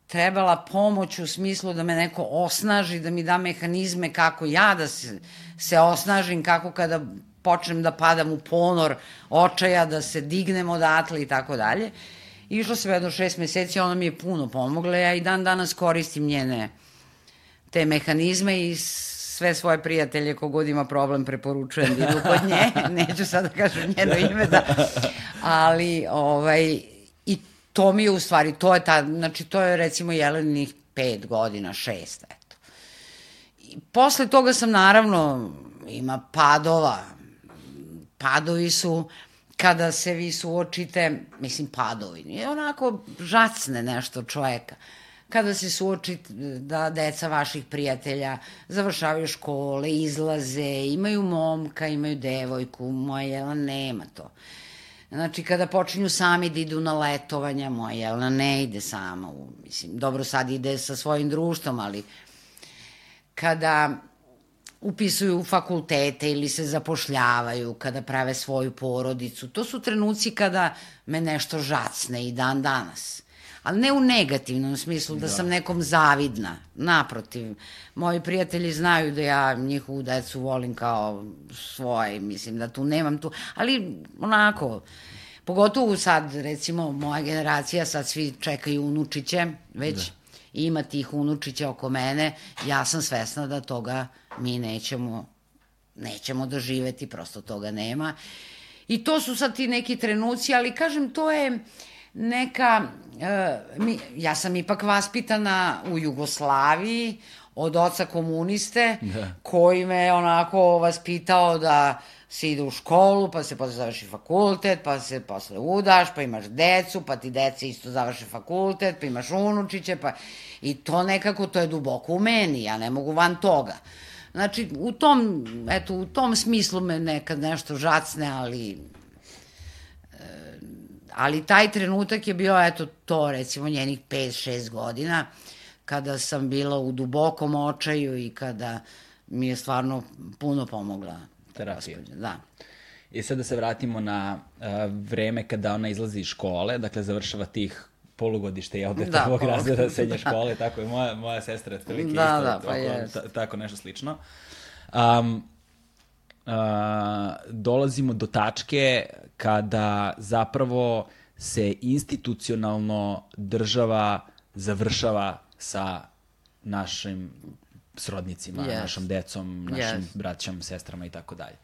trebala pomoć u smislu da me neko osnaži, da mi da mehanizme kako ja da se, se osnažim, kako kada počnem da padam u ponor očaja, da se dignem odatle i tako dalje. Išlo se jedno šest meseci, ona mi je puno pomogla, ja i dan danas koristim njene te mehanizme i sve svoje prijatelje kogod ima problem preporučujem da idu kod nje, <laughs> neću sad da kažem njeno ime, da, ali ovaj, i to mi je u stvari, to je ta, znači to je recimo Jelenih pet godina, šest, eto. I posle toga sam naravno, ima padova, padovi su, kada se vi suočite, mislim padovi, nije onako žacne nešto čoveka kada se suoči da deca vaših prijatelja završavaju škole, izlaze, imaju momka, imaju devojku, moja Jelena nema to. Znači, kada počinju sami da idu na letovanja, moja Jelena ne ide sama. U, mislim, dobro, sad ide sa svojim društvom, ali kada upisuju fakultete ili se zapošljavaju, kada prave svoju porodicu, to su trenuci kada me nešto žacne i dan danas. Ali ne u negativnom smislu da, da. sam nekom zavidna. Naprotiv, moji prijatelji znaju da ja njihovu decu volim kao svoje, mislim da tu nemam tu, ali onako, pogotovo sad, recimo, moja generacija, sad svi čekaju unučiće, već da. ima tih unučića oko mene, ja sam svesna da toga mi nećemo, nećemo doživeti, prosto toga nema. I to su sad ti neki trenuci, ali kažem, to je neka, uh, mi, ja sam ipak vaspitana u Jugoslaviji od oca komuniste, da. koji me onako vaspitao da se ide u školu, pa se posle završi fakultet, pa se posle udaš, pa imaš decu, pa ti dece isto završe fakultet, pa imaš unučiće, pa... I to nekako, to je duboko u meni, ja ne mogu van toga. Znači, u tom, eto, u tom smislu me nekad nešto žacne, ali Ali taj trenutak je bio, eto, to recimo njenih 5-6 godina, kada sam bila u dubokom očaju i kada mi je stvarno puno pomogla. Terapija. Da. I sad da se vratimo na uh, vreme kada ona izlazi iz škole, dakle završava tih polugodište je ovde da, prvog razreda srednje da. škole, tako je moja, moja sestra otprilike da, isto, da, pa oko, tako nešto slično. Um, uh, dolazimo do tačke kada zapravo se institucionalno država završava sa našim srodnicima, yes. našom decom, našim yes. braćom, sestrama i tako dalje.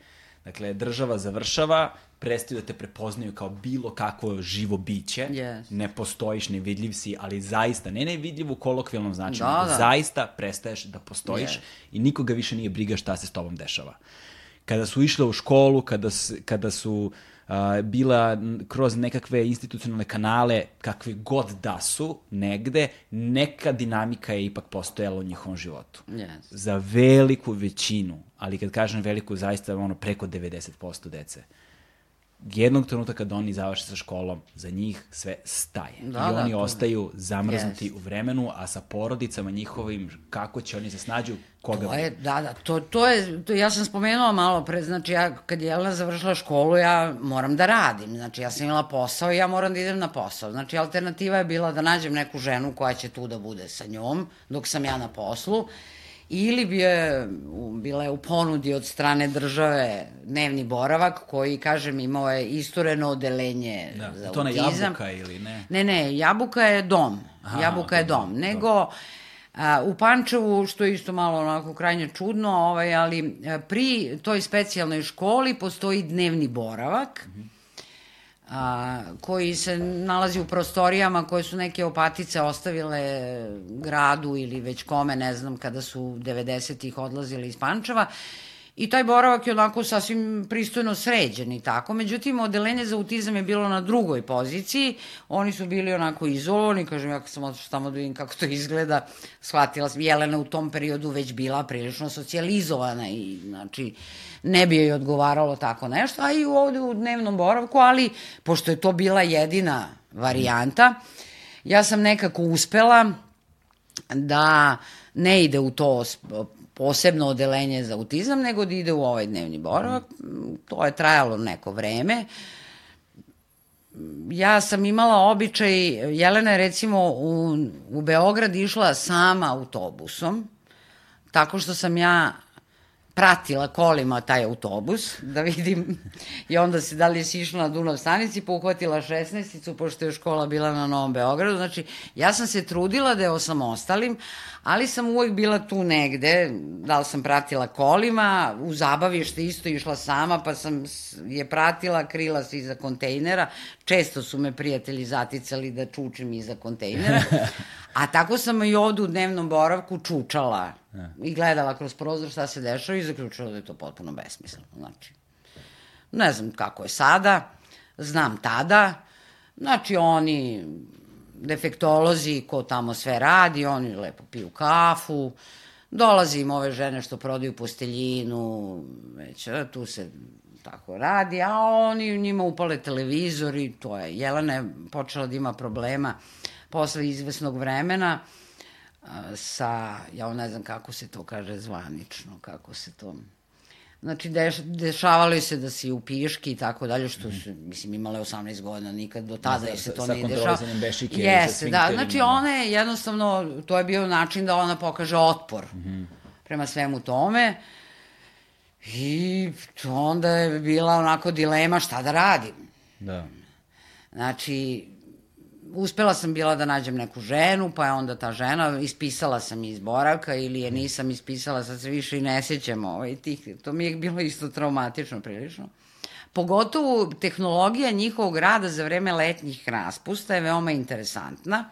Dakle, država završava, prestaju da te prepoznaju kao bilo kakvo živo biće. Yes. Ne postojiš, nevidljiv si, ali zaista, ne nevidljiv u kolokvijalnom značenju, Da, da. zaista prestaješ da postojiš Yes. i nikoga više nije briga šta se s tobom dešava. Kada su išle u školu, kada, kada su a, bila kroz nekakve institucionalne kanale, kakve god da su, negde, neka dinamika je ipak postojala u njihovom životu. Yes. Za veliku većinu, ali kad kažem veliku, zaista ono preko 90% dece, jednog trenutka kad oni završe sa školom, za njih sve staje. Da, I da, oni to- ostaju zamrznuti Jest. u vremenu, a sa porodicama njihovim, kako će oni se snađu, koga... To je, da, da, to, to je, to, ja sam spomenula malo pre, znači ja kad je Jelena završila školu, ja moram da radim, znači ja sam imala posao i ja moram da idem na posao. Znači alternativa je bila da nađem neku ženu koja će tu da bude sa njom, dok sam ja na poslu, ili bi je, bila je u ponudi od strane države dnevni boravak koji, kažem, imao je istureno odelenje Da, za to na autizam. jabuka ili ne? Ne, ne, Jabuka je dom. Aha, jabuka je dom. Nego, a, u Pančevu, što je isto malo onako krajnje čudno, ovaj, ali pri toj specijalnoj školi postoji dnevni boravak, a, koji se nalazi u prostorijama koje su neke opatice ostavile gradu ili već kome, ne znam, kada su 90-ih odlazili iz Pančeva. I taj boravak je onako sasvim pristojno sređen i tako. Međutim, odelenje za autizam je bilo na drugoj poziciji. Oni su bili onako izolovani. Kažem, ja sam otišla tamo da vidim kako to izgleda, shvatila sam. Jelena u tom periodu već bila prilično socijalizovana i znači ne bi joj odgovaralo tako nešto, a i ovde u dnevnom boravku, ali pošto je to bila jedina varijanta, ja sam nekako uspela da ne ide u to posebno odelenje za autizam, nego da ide u ovaj dnevni boravak. To je trajalo neko vreme. Ja sam imala običaj, Jelena je recimo u, u Beograd išla sama autobusom, tako što sam ja pratila kolima taj autobus, da vidim, i onda se, da li si išla na Dunav stanici, pa uhvatila 16-icu, pošto je škola bila na Novom Beogradu, znači, ja sam se trudila da je osamostalim, ali sam uvek bila tu negde, da li sam pratila kolima, u zabavište isto išla sama, pa sam je pratila, krila se iza kontejnera, često su me prijatelji zaticali da čučim iza kontejnera, <laughs> a tako sam i ovde u dnevnom boravku čučala i gledala kroz prozor šta se dešava i zaključila da je to potpuno besmisleno. Znači, ne znam kako je sada, znam tada, znači oni defektolozi, ko tamo sve radi, oni lepo piju kafu, dolazi im ove žene što prodaju posteljinu, već e, tu se tako radi, a oni njima upale televizor i to je. Jelena je počela da ima problema posle izvesnog vremena sa, ja ne znam kako se to kaže zvanično, kako se to... Znači, deš, dešavalo je se da si u piški i tako dalje, što su, mislim, imale 18 godina, nikad do tada Da, se sa- to sa nije dešavalo. kontrolisanjem bešike i sa Jeste, da, znači da. ona je jednostavno, to je bio način da ona pokaže otpor prema svemu tome. I onda je bila onako dilema šta da radim. Da. Znači, uspela sam bila da nađem neku ženu, pa je onda ta žena, ispisala sam iz boravka ili je nisam ispisala, sad se više i ne sjećam ovaj, tih, to mi je bilo isto traumatično prilično. Pogotovo tehnologija njihovog rada za vreme letnjih raspusta je veoma interesantna.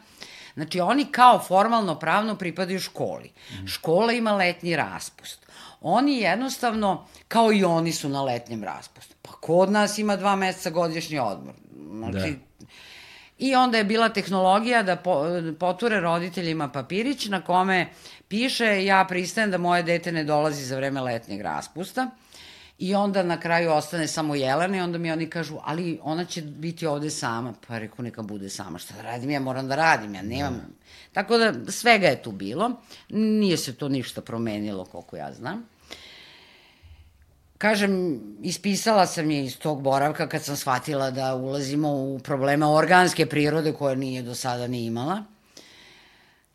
Znači, oni kao formalno pravno pripadaju školi. Škola ima letnji raspust. Oni jednostavno, kao i oni su na letnjem raspustu. Pa kod nas ima dva meseca godišnji odmor. Znači, I onda je bila tehnologija da po, poture roditeljima papirić na kome piše ja pristajem da moje dete ne dolazi za vreme letnjeg raspusta. I onda na kraju ostane samo Jelena i onda mi oni kažu, ali ona će biti ovde sama. Pa reku, neka bude sama. Šta da radim? Ja moram da radim, ja nemam. Tako da svega je tu bilo. Nije se to ništa promenilo, koliko ja znam. Kažem, ispisala sam je iz tog boravka kad sam shvatila da ulazimo u problema organske prirode koje nije do sada ni imala.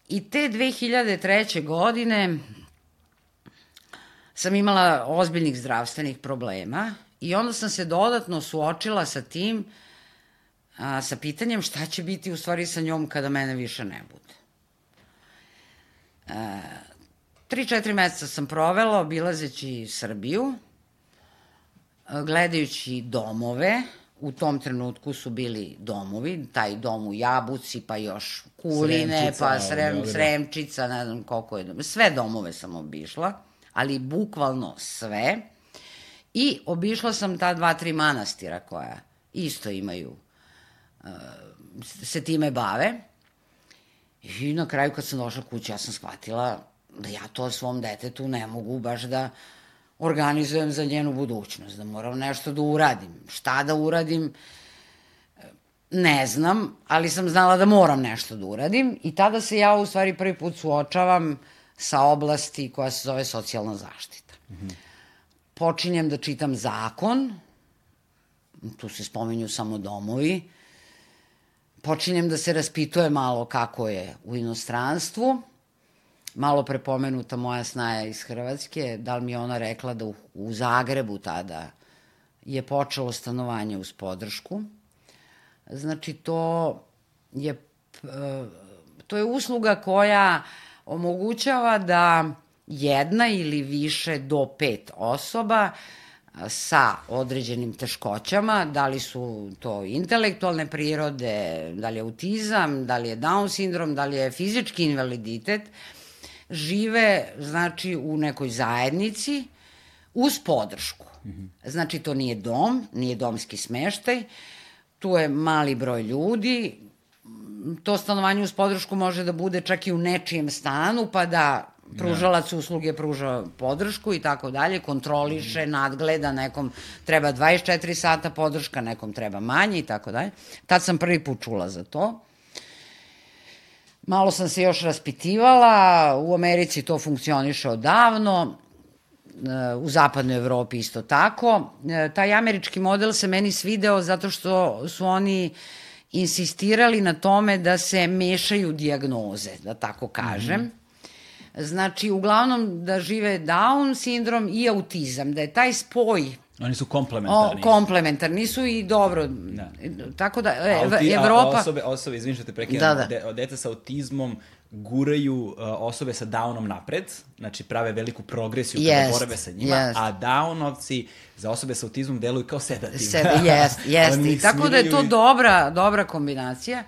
I te 2003. godine sam imala ozbiljnih zdravstvenih problema i onda sam se dodatno suočila sa tim, a, sa pitanjem šta će biti u stvari sa njom kada mene više ne bude. E, tri, četiri meseca sam provela obilazeći Srbiju, gledajući domove, u tom trenutku su bili domovi, taj dom u Jabuci, pa još Kuline, Sremčica, pa Srem. Sremčica, ne znam koliko je dom. Sve domove sam obišla, ali bukvalno sve. I obišla sam ta dva, tri manastira koja isto imaju, uh, se time bave. I na kraju kad sam došla kući, ja sam shvatila da ja to svom detetu ne mogu baš da organizujem za njenu budućnost, da moram nešto da uradim. Šta da uradim, ne znam, ali sam znala da moram nešto da uradim i tada se ja u stvari prvi put suočavam sa oblasti koja se zove socijalna zaštita. Počinjem da čitam zakon, tu se spominju samo domovi, počinjem da se raspituje malo kako je u inostranstvu, malo prepomenuta moja snaja iz Hrvatske, da li mi je ona rekla da u, u Zagrebu tada je počelo stanovanje uz podršku. Znači, to je, to je usluga koja omogućava da jedna ili više do pet osoba sa određenim teškoćama, da li su to intelektualne prirode, da li je autizam, da li je Down sindrom, da li je fizički invaliditet, žive znači u nekoj zajednici uz podršku. Znači to nije dom, nije domski smeštaj, tu je mali broj ljudi, to stanovanje uz podršku može da bude čak i u nečijem stanu, pa da pružalac usluge pruža podršku i tako dalje, kontroliše, nadgleda, nekom treba 24 sata podrška, nekom treba manje i tako dalje. Tad sam prvi put čula za to. Malo sam se još raspitivala, u Americi to funkcioniše odavno, u zapadnoj Evropi isto tako. Taj američki model se meni svideo zato što su oni insistirali na tome da se mešaju diagnoze, da tako kažem. Mm -hmm. Znači, uglavnom da žive Down sindrom i autizam, da je taj spoj Oni su komplementarni. O, komplementarni su i dobro. Da. Tako da, e, Auti, Evropa... A osobe, osobe, izvim što te prekinem, Da, da. de, deca sa autizmom guraju uh, osobe sa Downom napred, znači prave veliku progresiju kada Jest, borave sa njima, jest. a Downovci za osobe sa autizmom deluju kao sedativ. Jest, <laughs> jest. Oni I tako da je to i- dobra, dobra kombinacija.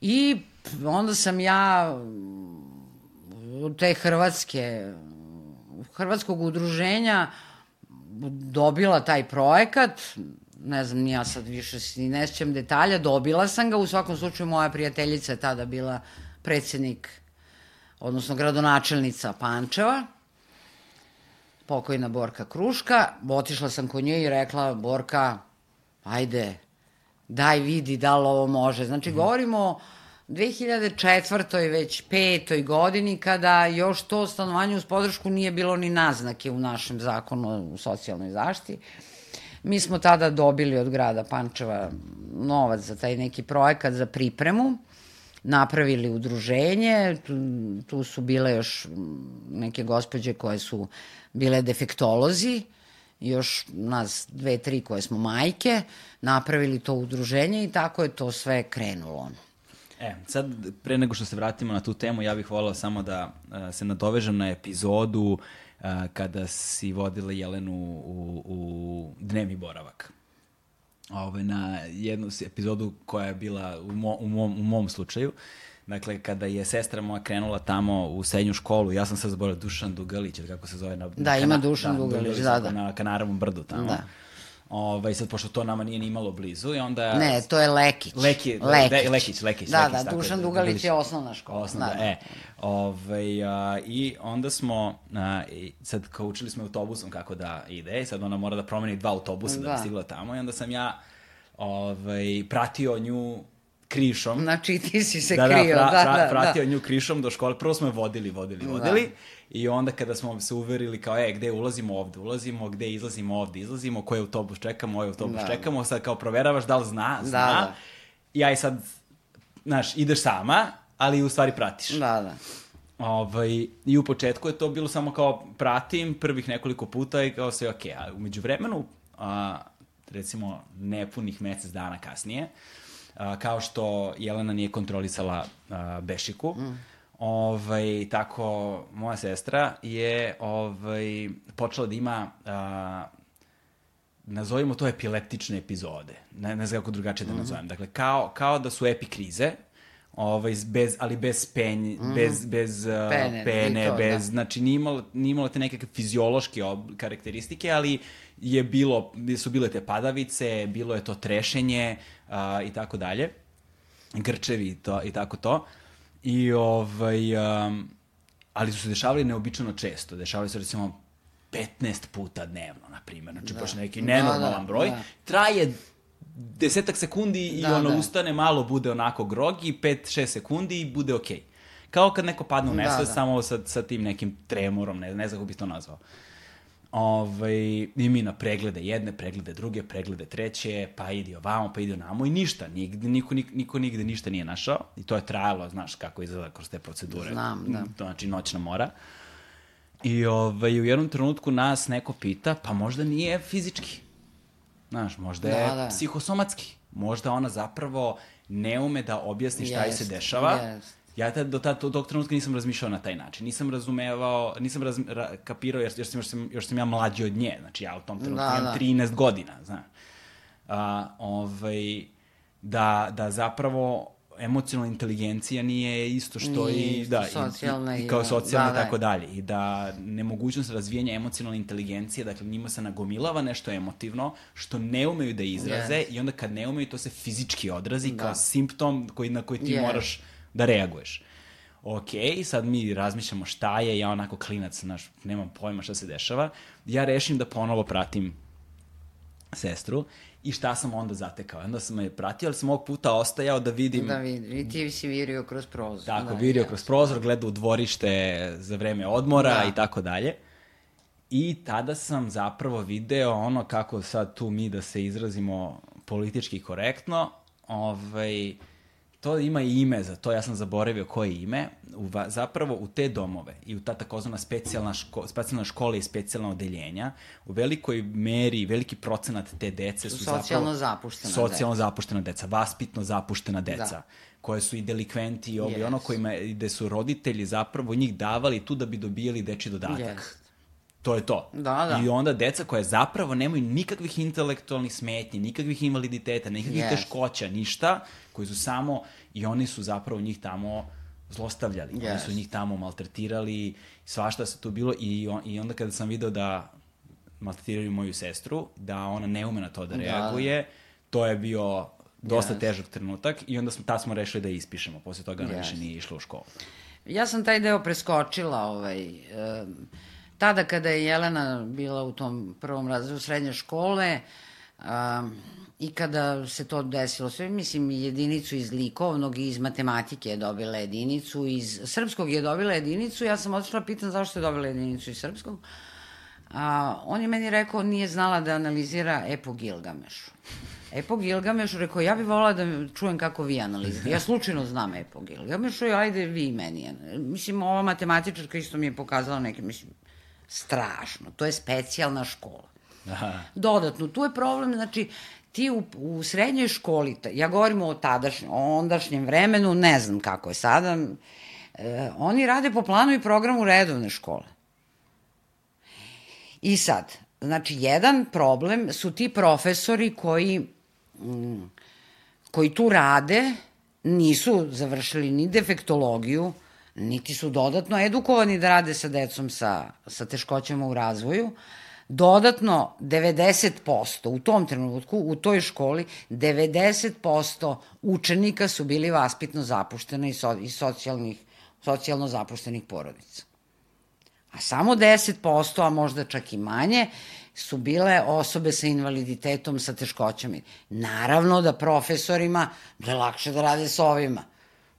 I onda sam ja te hrvatske, hrvatskog udruženja dobila taj projekat, ne znam, ja sad više si ne sjećam detalja, dobila sam ga, u svakom slučaju moja prijateljica je tada bila predsednik, odnosno gradonačelnica Pančeva, pokojna Borka Kruška, otišla sam kod nje i rekla, Borka, ajde, daj vidi da li ovo može. Znači, govorimo o 2004. već petoj godini kada još to stanovanje uz podršku nije bilo ni naznake u našem zakonu o socijalnoj zaštiti. Mi smo tada dobili od grada Pančeva novac za taj neki projekat za pripremu, napravili udruženje, tu, tu su bile još neke gospođe koje su bile defektolozi, još nas dve, tri koje smo majke, napravili to udruženje i tako je to sve krenulo. E, sad, pre nego što se vratimo na tu temu, ja bih volao samo da uh, se nadovežem na epizodu uh, kada si vodila Jelenu u, u dnevni boravak. Ove, na jednu epizodu koja je bila u, mo, u, mom, u mom slučaju. Dakle, kada je sestra moja krenula tamo u srednju školu, ja sam sad zaboravio Dušan Dugalić, ili kako se zove? Na, Da, ima Dušan Dugalić, da, da. Na Kanarovom brdu tamo. Da. Ovaj, sad, pošto to nama nije ni imalo blizu, i onda... Ne, to je Lekić. Leki, Lekić. Lekić, Lekić, Lekić. Da, Lekić, da, Dušan je, Dugalić je osnovna škola. Osnovna, da, da. e. Ovaj, a, I onda smo, a, i sad kao učili smo autobusom kako da ide, i sad ona mora da promeni dva autobusa da, Da. bi stigla tamo, i onda sam ja ovaj, pratio nju krišom. Znači, ti si se da, krio, da, da, pra, da, pra, da. pratio nju krišom do škole. Prvo smo je vodili, vodili, vodili. I onda kada smo se uverili kao, e, gde ulazimo ovde, ulazimo, gde izlazimo ovde, izlazimo, koji autobus čekamo, ovaj autobus Da. čekamo, sad kao proveravaš da li zna, zna. da. I aj sad, znaš, ideš sama, ali u stvari pratiš. Da, da. Ovaj, I u početku je to bilo samo kao pratim prvih nekoliko puta i kao sve ok, a umeđu vremenu, a, recimo nepunih mesec dana kasnije, a, kao što Jelena nije kontrolisala a, Bešiku, mm. Ovaj, tako moja sestra je ovaj, počela da ima a, nazovimo to epileptične epizode. Ne, ne znam kako drugačije da nazovem. Dakle, kao, kao da su epikrize, ovaj, bez, ali bez penj, mm. bez, bez uh, Pene, pene, to, bez, da. znači nije imalo, nije imalo te nekakve fiziološke ob, karakteristike, ali je bilo, su bile te padavice, bilo je to trešenje uh, i tako dalje, grčevi i, to, i tako to. I ovaj, um, ali su se dešavali neobičajno često. Dešavali se recimo 15 puta dnevno, na primjer. Znači, da. baš neki nenormalan Da, da, broj. da. Traje desetak sekundi i Da, ono da. ustane, malo bude onako grogi, 5-6 sekundi i bude okej. Kao kad neko padne u Da, nesvest, da. samo sa, sa tim nekim tremorom, ne, ne znam kako bih to nazvao. Ovaj, I mi na preglede jedne, preglede druge, preglede treće, pa idi ovamo, pa idi onamo i ništa. Nigde, niko, niko, niko nigde ništa nije našao. I to je trajalo, znaš kako izgleda kroz te procedure. Znam, da. To znači noćna mora. I ovaj, u jednom trenutku nas neko pita, pa možda nije fizički. Znaš, možda je Da, da. psihosomatski. Možda ona zapravo ne ume da objasni šta joj se Jest, dešava. jest. Ja tad, do tad, tog trenutka nisam razmišljao na taj način. Nisam razumevao, nisam raz, ra, kapirao, jer, jer, sam, još, sam, još sam ja mlađi od nje. Znači, ja u tom trenutku Da, imam da. 13 godina, znaš. A, ovaj, da, da zapravo emocionalna inteligencija nije isto što Nije i isto, da socijalna i, i i kao da, socijalna da, i da. tako dalje i da nemogućnost razvijanja emocionalne inteligencije dakle njima se nagomilava nešto emotivno što ne umeju da izraze Yes. i onda kad ne umeju to se fizički odrazi Da. kao simptom koji na koji ti Yes. moraš da reaguješ ok, sad mi razmišljamo šta je, ja onako klinac, znaš, nemam pojma šta se dešava, ja rešim da ponovo pratim sestru i šta sam onda zatekao. Onda sam je pratio, ali sam ovog puta ostajao da vidim Da vidim, i ti si virio kroz prozor. Tako, da, vidio ja. kroz prozor, gledao u dvorište za vreme odmora Da. i tako dalje. I tada sam zapravo video ono kako sad tu mi da se izrazimo politički korektno, ovaj, to ima i ime za to, ja sam zaboravio koje je ime, u, zapravo u te domove i u ta takozvana specijalna, ško, specijalna škola i specijalna odeljenja, u velikoj meri, veliki procenat te dece su, Su zapravo... socijalno zapuštena Socijalno zapuštena deca, vaspitno zapuštena deca Da. koje su i delikventi i ovo i Yes. ono kojima, gde su roditelji zapravo njih davali tu da bi dobijali deči dodatak. Jest. To je to. Da, da. I onda deca koja zapravo nemaju nikakvih intelektualnih smetnji, nikakvih invaliditeta, nikakvih Jest. teškoća, ništa, koji su samo, i oni su zapravo njih tamo zlostavljali. Oni Jest. su njih tamo maltretirali, svašta se tu bilo i, on, i onda kada sam video da maltretiraju moju sestru, da ona ne ume na to da Da. reaguje, to je bio dosta Jest. težak trenutak i onda smo, tad smo rešili da je ispišemo. Posle toga ona Jest. više nije išla u školu. Ja sam taj deo preskočila, ovaj, em, tada kada je Jelena bila u tom prvom razredu srednje škole, um, i kada se to desilo, sve, mislim, jedinicu iz likovnog i iz matematike je dobila jedinicu, iz srpskog je dobila jedinicu, ja sam otišla pitan zašto je dobila jedinicu iz srpskog, a, on je meni rekao, nije znala da analizira Epo Gilgamešu. Epo Gilgamešu, rekao, ja bih volala da čujem kako vi analizirate. Ja slučajno znam Epo Gilgamešu i ajde vi meni. Mislim, ova matematičarka isto mi je pokazala neke, mislim, strašno. To je specijalna škola. Aha. Dodatno, tu je problem, znači, ti u, u srednjoj školi, ja govorim o tadašnjem, o ondašnjem vremenu, ne znam kako je sada, e, oni rade po planu i programu redovne škole. I sad, znači, jedan problem su ti profesori koji, mm, koji tu rade, nisu završili ni defektologiju, niti su dodatno edukovani da rade sa decom sa, sa teškoćama u razvoju. Dodatno, 90% u tom trenutku, u toj školi, 90% učenika su bili vaspitno zapuštene iz, so, iz socijalnih, socijalno zapuštenih porodica a samo 10%, a možda čak i manje, su bile osobe sa invaliditetom, sa teškoćama. Naravno da profesorima da je lakše da rade sa ovima.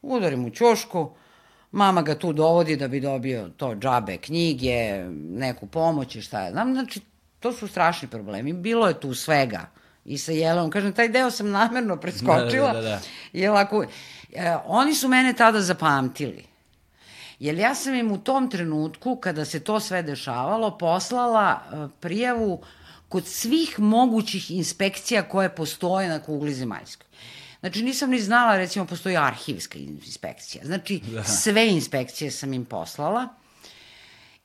Udari mu ćošku, mama ga tu dovodi da bi dobio to džabe knjige, neku pomoć i šta je. Znam, znači, to su strašni problemi. Bilo je tu svega. I sa Jelenom, kažem, taj deo sam namerno preskočila. Da, da, da, da. Jer ako, e, oni su mene tada zapamtili. Jer ja sam im u tom trenutku, kada se to sve dešavalo, poslala e, prijavu kod svih mogućih inspekcija koje postoje na kugli zemaljskoj. Znači, nisam ni znala, recimo, postoji arhivska inspekcija. Znači, da. sve inspekcije sam im poslala.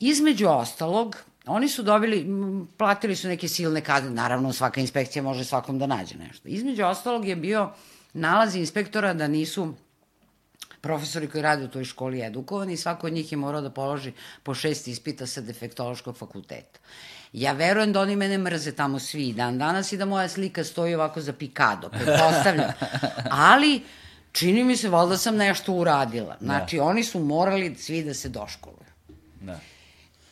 Između ostalog, oni su dobili, platili su neke silne kazne, naravno svaka inspekcija može svakom da nađe nešto. Između ostalog je bio nalaz inspektora da nisu profesori koji rade u toj školi edukovani i svako od njih je morao da položi po šest ispita sa defektološkog fakulteta. Ja verujem da oni mene mrze tamo svi dan danas i da moja slika stoji ovako za pikado, pretpostavljam. Ali, čini mi se, valjda sam nešto uradila. Znači, da. oni su morali svi da se doškoluju. Da.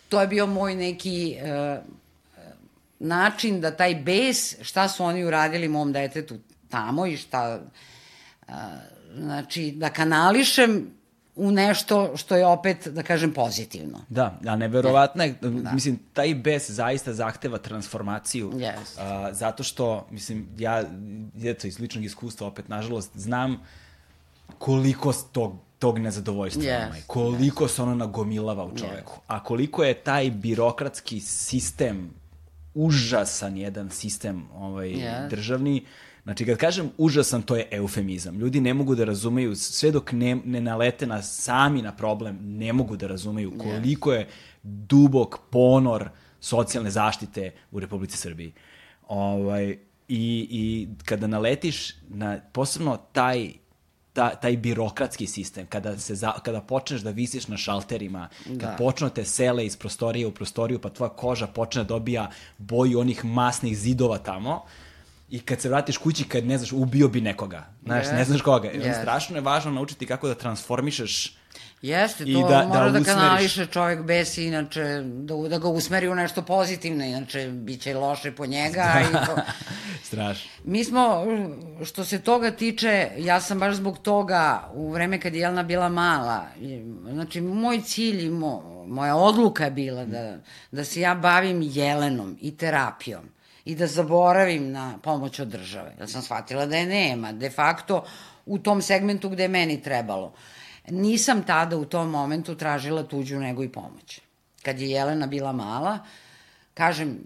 To je bio moj neki uh, način da taj bes, šta su oni uradili mom detetu tamo i šta... Uh, znači, da kanališem u nešto što je opet, da kažem, pozitivno. Da, a neverovatno je, da. mislim, taj bes zaista zahteva transformaciju. Yes. A, zato što, mislim, ja, eto, iz ličnog iskustva, opet, nažalost, znam koliko tog tog nezadovoljstva yes, ima koliko yes. se ono nagomilava u čoveku. Yes. A koliko je taj birokratski sistem užasan jedan sistem ovaj, yes. državni, Znači, kad kažem užasan, to je eufemizam. Ljudi ne mogu da razumeju, sve dok ne, ne nalete na sami na problem, ne mogu da razumeju koliko je dubok ponor socijalne zaštite u Republici Srbiji. Ovaj, i, I kada naletiš na posebno taj ta, taj birokratski sistem, kada, se za, kada počneš da visiš na šalterima, da. kad počnu te sele iz prostorije u prostoriju, pa tvoja koža počne da dobija boju onih masnih zidova tamo, i kad se vratiš kući, kad ne znaš, ubio bi nekoga. Znaš, yes. ne znaš koga. Yes. Strašno je važno naučiti kako da transformišeš Jeste, to I da, mora da, da kanališe čovjek besi, inače, da, da ga usmeri u nešto pozitivno, inače bit će loše po njega. i to... <laughs> Strašno. Mi smo, što se toga tiče, ja sam baš zbog toga, u vreme kad je Jelena bila mala, znači moj cilj i mo, moja odluka je bila da, da se ja bavim Jelenom i terapijom i da zaboravim na pomoć od države. Ja sam shvatila da je nema. De facto, u tom segmentu gde je meni trebalo. Nisam tada u tom momentu tražila tuđu nego i pomoć. Kad je Jelena bila mala, kažem,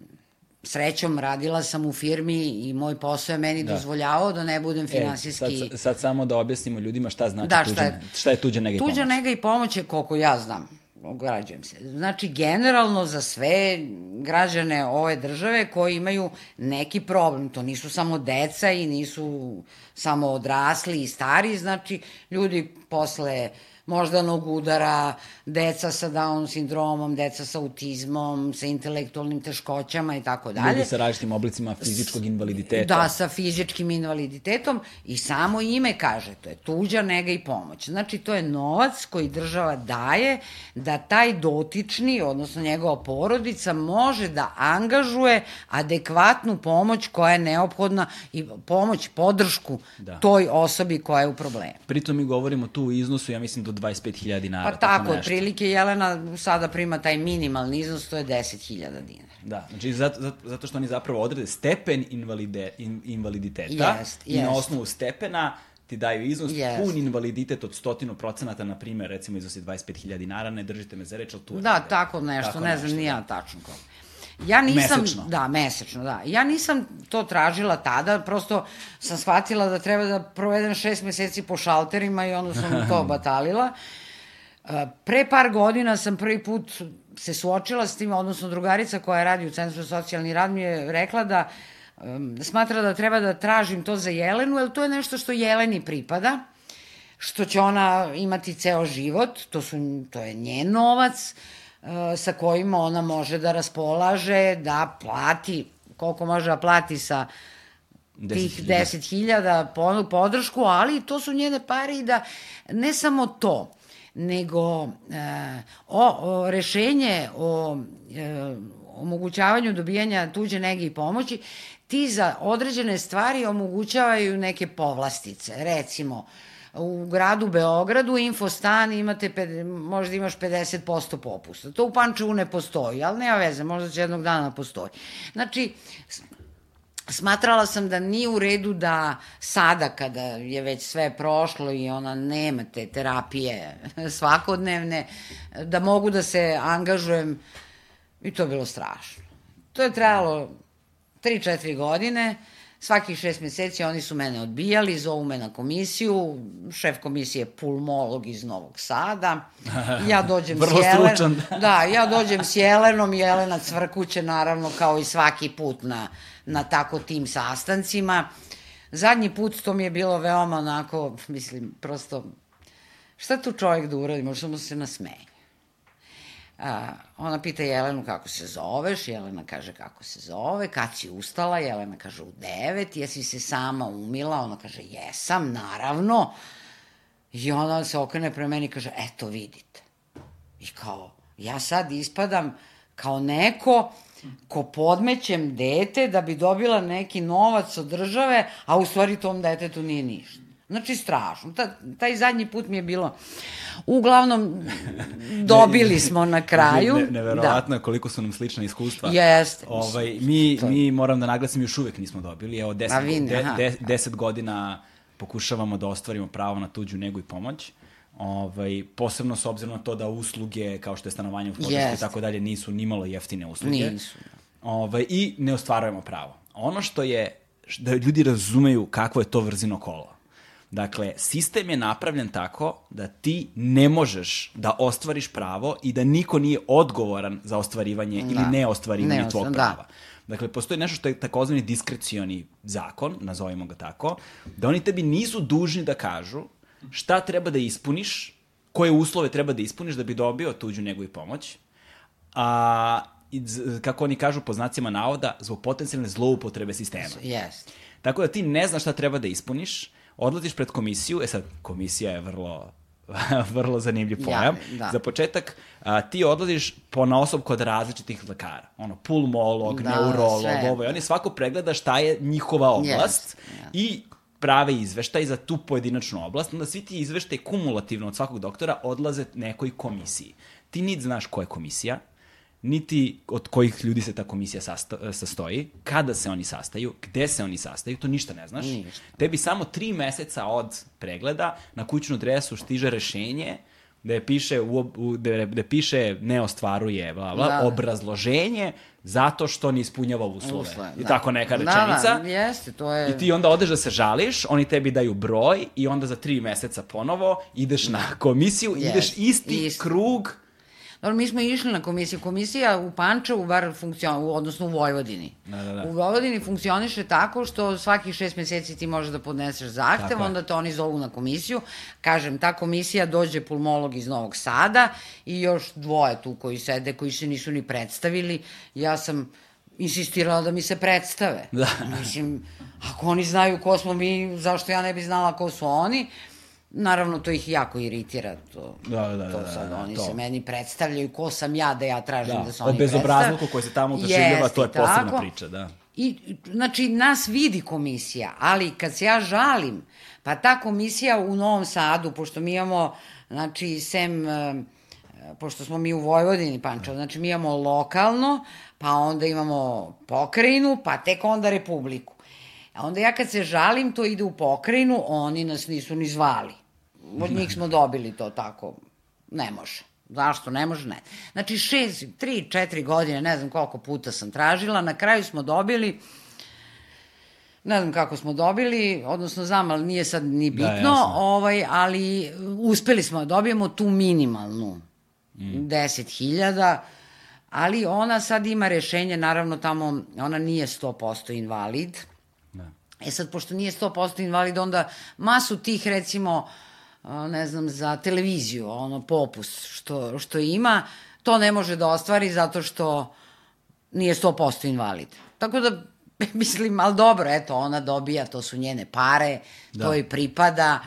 srećom radila sam u firmi i moj posao je meni da. dozvoljavao da ne budem finansijski... E, sad, sad samo da objasnimo ljudima šta znači da, šta tuđa, je, šta je tuđa nega i pomoć. Tuđa nega i pomoć je, koliko ja znam, ograđujem se. Znači, generalno za sve građane ove države koji imaju neki problem. To nisu samo deca i nisu samo odrasli i stari, znači ljudi posle moždanog udara, deca sa Down sindromom, deca sa autizmom, sa intelektualnim teškoćama i tako dalje. Ljudi sa različitim oblicima fizičkog invaliditeta. Da, sa fizičkim invaliditetom i samo ime kaže, to je tuđa nega i pomoć. Znači, to je novac koji država daje da taj dotični, odnosno njegova porodica, može da angažuje adekvatnu pomoć koja je neophodna i pomoć, podršku da. toj osobi koja je u problemu. Pritom mi govorimo tu iznosu, ja mislim, do 25.000 dinara. Pa tako, otprilike Jelena sada prima taj minimalni iznos, to je 10.000 dinara. Da, znači zato, zato, zato što oni zapravo odrede stepen invalide, in, invaliditeta jest, i na osnovu stepena ti daju iznos, yes. pun invaliditet od stotinu procenata, na primer, recimo iznosi 25.000 dinara, ne držite me za reč, ali tu Da, je, tako nešto, tako ne znam, nije da. tačno kako. Ja nisam, mesečno. da, mesečno, da. Ja nisam to tražila tada, prosto sam shvatila da treba da provedem šest meseci po šalterima i onda sam to <laughs> batalila. Pre par godina sam prvi put se suočila s tim, odnosno drugarica koja radi u Centru za socijalni rad mi je rekla da um, smatra da treba da tražim to za Jelenu, jer to je nešto što Jeleni pripada, što će ona imati ceo život, to, su, to je njen novac, uh, E, sa kojima ona može da raspolaže, da plati, koliko može da plati sa tih 10.000 podršku, ali to su njene pare i da ne samo to, nego e, o, o rešenje o e, omogućavanju dobijanja tuđe nege i pomoći, ti za određene stvari omogućavaju neke povlastice. Recimo, u gradu Beogradu, Infostan, imate, možda imaš 50% popusta. To u Pančevu ne postoji, ali nema veze, možda će jednog dana postoji. Znači, smatrala sam da nije u redu da sada kada je već sve prošlo i ona nema te terapije <laughs> svakodnevne, da mogu da se angažujem i to je bilo strašno. To je trajalo 3-4 godine Svakih šest meseci oni su mene odbijali, zovu me na komisiju, šef komisije je pulmolog iz Novog Sada. <laughs> Ja dođem Vrlo s Jelenom. <laughs> Da, ja dođem s Jelenom, Jelena Cvrkuće naravno kao i svaki put na, na tako tim sastancima. Zadnji put to mi je bilo veoma onako, mislim, prosto, šta tu čovjek da uradi, možda mu se nasmeje. A, ona pita Jelenu kako se zoveš, Jelena kaže kako se zove, kad si ustala, Jelena kaže u devet, jesi se sama umila, ona kaže jesam, naravno. I ona se okrene pre meni i kaže, eto vidite. I kao, ja sad ispadam kao neko ko podmećem dete da bi dobila neki novac od države, a u stvari tom detetu nije ništa. Znači, strašno. Ta, taj zadnji put mi je bilo... Uglavnom, <laughs> dobili smo na kraju. Ne, neverovatno je koliko su nam slična iskustva. Jeste. Ovaj, mi, mi, moram da naglasim, još uvek nismo dobili. Evo, deset, vi ne, de, de, deset godina pokušavamo da ostvarimo pravo na tuđu negu i pomoć. Ovaj, posebno s obzirom na to da usluge, kao što je stanovanje u podršku i tako dalje, nisu nimalo jeftine usluge. Nisu. Ovaj, I ne ostvarujemo pravo. Ono što je, da ljudi razumeju kakvo je to vrzino kolo. Dakle, sistem je napravljen tako da ti ne možeš da ostvariš pravo i da niko nije odgovoran za ostvarivanje ili neostvarivanje Ne tvog da. prava. Dakle, postoji nešto što je takozvani diskrecioni zakon, nazovimo ga tako, da oni tebi nisu dužni da kažu šta treba da ispuniš, koje uslove treba da ispuniš da bi dobio tuđu njegu i pomoć, a, kako oni kažu po znacima navoda, zbog potencijalne zloupotrebe sistema. Jeste. Tako da ti ne znaš šta treba da ispuniš, odlaziš pred komisiju, e sad, komisija je vrlo <laughs> vrlo zanimljiv pojam. da. Za početak, a, ti odlaziš po na osob kod različitih lekara. Ono, pulmolog, Da, neurolog, sve. ovo. I oni svako pregleda šta je njihova oblast Jest, i prave izveštaj za tu pojedinačnu oblast, onda svi ti izveštaj kumulativno od svakog doktora odlaze nekoj komisiji. Ti niti znaš koja je komisija, niti od kojih ljudi se ta komisija sasta, sastoji, kada se oni sastaju, gde se oni sastaju, to ništa ne znaš. Ništa. Tebi samo tri meseca od pregleda na kućnu adresu stiže rešenje gde piše, u, u, gde, gde piše ne ostvaruje, bla, bla, Da. obrazloženje zato što ne ispunjava uslove. Uslove, I da. tako neka Da, rečenica. da, jeste, to je... I ti onda odeš da se žališ, oni tebi daju broj i onda za tri meseca ponovo ideš na komisiju i Yes. ideš isti Isti. krug. Dobro, mi smo išli na komisiju. Komisija u Pančevu, bar funkcion, u- odnosno u Vojvodini. Da, da, da. U Vojvodini funkcioniše tako što svakih šest meseci ti možeš da podneseš zahtev, Tako onda te oni zovu na komisiju. Kažem, ta komisija dođe pulmolog iz Novog Sada i još dvoje tu koji sede, koji se nisu ni predstavili. Ja sam insistirala da mi se predstave. Da. Mislim, ako oni znaju ko smo mi, zašto ja ne bi znala ko su oni? Naravno, to ih jako iritira. To, Da, da, to da, sad, da, oni to. se meni predstavljaju ko sam ja da ja tražim da, Da, se oni bezobrazluku predstave. koji se tamo doživljava, to je posebna tako. priča, da. I, znači, nas vidi komisija, ali kad se ja žalim, pa ta komisija u Novom Sadu, pošto mi imamo, znači, sem, e, pošto smo mi u Vojvodini, Pančevo, znači mi imamo lokalno, pa onda imamo pokrajinu, pa tek onda republiku. A onda ja kad se žalim, to ide u pokrajinu, oni nas nisu ni zvali. Od njih smo dobili to tako. Ne može. Zašto ne može? Ne. Znači, šest, tri, četiri godine, ne znam koliko puta sam tražila, na kraju smo dobili, ne znam kako smo dobili, odnosno znam, ali nije sad ni bitno, jasno. ovaj, ali uspeli smo da dobijemo tu minimalnu, mm. 10.000, ali ona sad ima rešenje, naravno tamo, ona nije 100% invalid, Da. E sad, pošto nije 100% invalid, onda masu tih, recimo, a, ne znam, za televiziju, ono, popus što, što ima, to ne može da ostvari zato što nije 100% invalid. Tako da, <laughs> mislim, ali dobro, eto, ona dobija, to su njene pare, da. to joj pripada.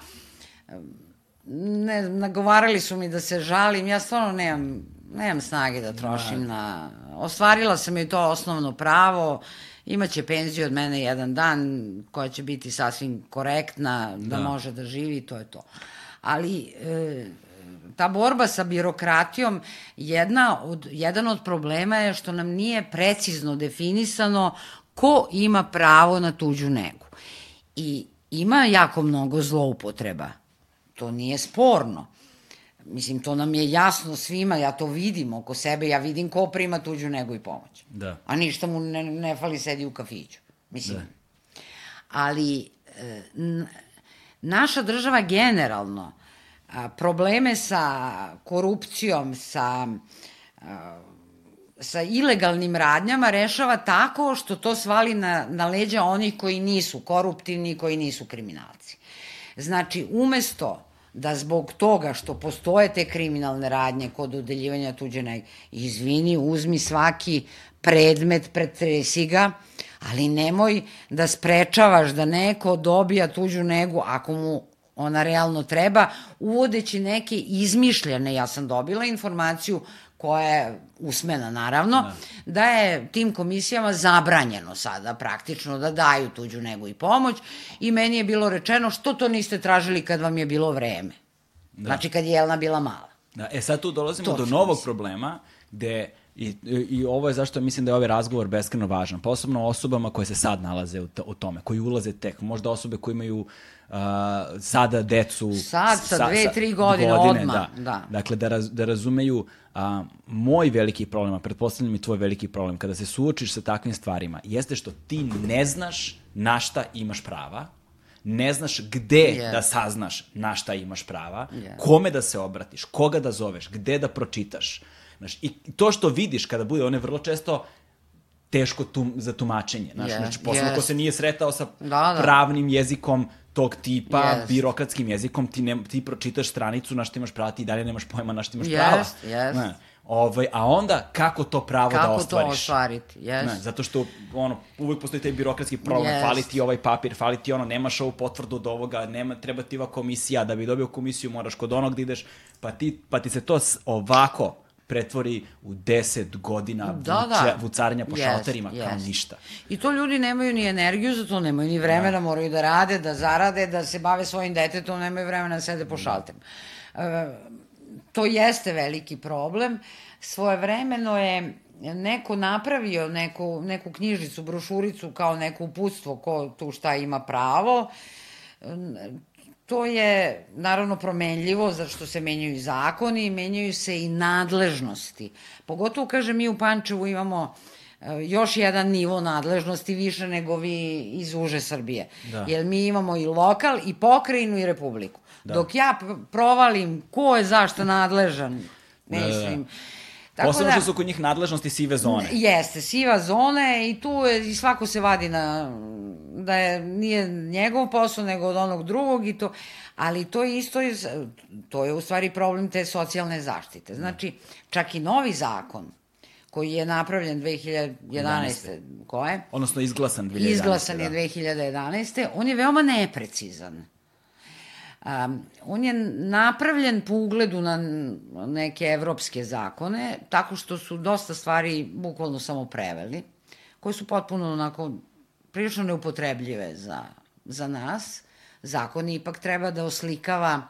Ne, nagovarali su mi da se žalim, ja stvarno nemam, nemam snage da trošim na... Ostvarila sam joj to osnovno pravo, imaće penziju od mene jedan dan, koja će biti sasvim korektna, da, da. može da živi, to je to. Ali, e, ta borba sa birokratijom, jedna od, jedan od problema je što nam nije precizno definisano ko ima pravo na tuđu negu. I ima jako mnogo zloupotreba. To nije sporno. Mislim, to nam je jasno svima, ja to vidim oko sebe, ja vidim ko prima tuđu negu i pomoć. Da. A ništa mu ne, ne fali, sedi u kafiću. Mislim, da. ali e, naša država generalno a, probleme sa korupcijom, sa a, sa ilegalnim radnjama rešava tako što to svali na, na leđa onih koji nisu koruptivni, koji nisu kriminalci. Znači, umesto da zbog toga što postoje te kriminalne radnje kod udeljivanja tuđe izvini, uzmi svaki predmet, pretresi ga, ali nemoj da sprečavaš da neko dobija tuđu negu ako mu ona realno treba, uvodeći neke izmišljene, ja sam dobila informaciju koja je usmena naravno, da. da je tim komisijama zabranjeno sada praktično da daju tuđu negu i pomoć i meni je bilo rečeno što to niste tražili kad vam je bilo vreme. Da. Znači kad je Jelna bila mala. Da, e sad tu dolazimo to do novog mislim. problema gde I, I ovo je zašto mislim da je ovaj razgovor beskreno važan. Posebno osobama koje se sad nalaze u, u tome, koji ulaze tek. Možda osobe koje imaju uh, sada decu... Sad, sa, sa dve, tri godine, godine odmah. Da. da. Dakle, da, raz, da razumeju a, moj veliki problem, a pretpostavljam i tvoj veliki problem, kada se suočiš sa takvim stvarima, jeste što ti ne znaš na šta imaš prava, ne znaš gde yes. da saznaš na šta imaš prava, yes. kome da se obratiš, koga da zoveš, gde da pročitaš. Znaš, I to što vidiš kada bude, one vrlo često teško tum, za tumačenje. Znaš, yeah, znači, posebno yes. ko se nije sretao sa da, da. pravnim jezikom tog tipa, yes. birokratskim jezikom, ti, ne, ti pročitaš stranicu na što imaš prava, ti dalje nemaš pojma na što imaš yes, prava. Yes. Ne. Ovaj, a onda, kako to pravo kako da ostvariš? Kako to ostvariti, yes. Ne, zato što, ono, uvek postoji taj birokratski problem, yes. fali ti ovaj papir, fali ti ono, nemaš ovu potvrdu od ovoga, nema, treba ti ova komisija, da bi dobio komisiju moraš kod onog da ideš, pa ti, pa ti se to ovako pretvori u 10 godina da, da. vucaranja po yes, šalterima yes. kao ništa. I to ljudi nemaju ni energiju za to, nemaju ni vremena, da. moraju da rade, da zarade, da se bave svojim detetom, nemaju vremena da sede po da. šalterima. E, to jeste veliki problem. Svoje vremeno je neko napravio neku, neku knjižicu, brošuricu kao neko uputstvo ko tu šta ima pravo To je naravno promenljivo, zato što se menjaju zakoni, menjaju se i nadležnosti. Pogotovo, kažem, mi u Pančevu imamo e, još jedan nivo nadležnosti više nego vi iz uže Srbije. Da. Jer mi imamo i lokal, i pokrajinu, i republiku. Da. Dok ja provalim ko je zašto nadležan, mislim... Da, da Tako Posebno da, što su kod njih nadležnosti sive zone. Jeste, siva zone i tu je, i svako se vadi na, da je, nije njegov posao nego od onog drugog i to, ali to je isto, to je u stvari problem te socijalne zaštite. Znači, čak i novi zakon, koji je napravljen 2011. 11. Ko je? Odnosno izglasan 2011. Izglasan je da. 2011. On je veoma neprecizan. Um, on je napravljen po ugledu na neke evropske zakone, tako što su dosta stvari bukvalno samo preveli, koje su potpuno onako prilično neupotrebljive za, za nas. Zakon ipak treba da oslikava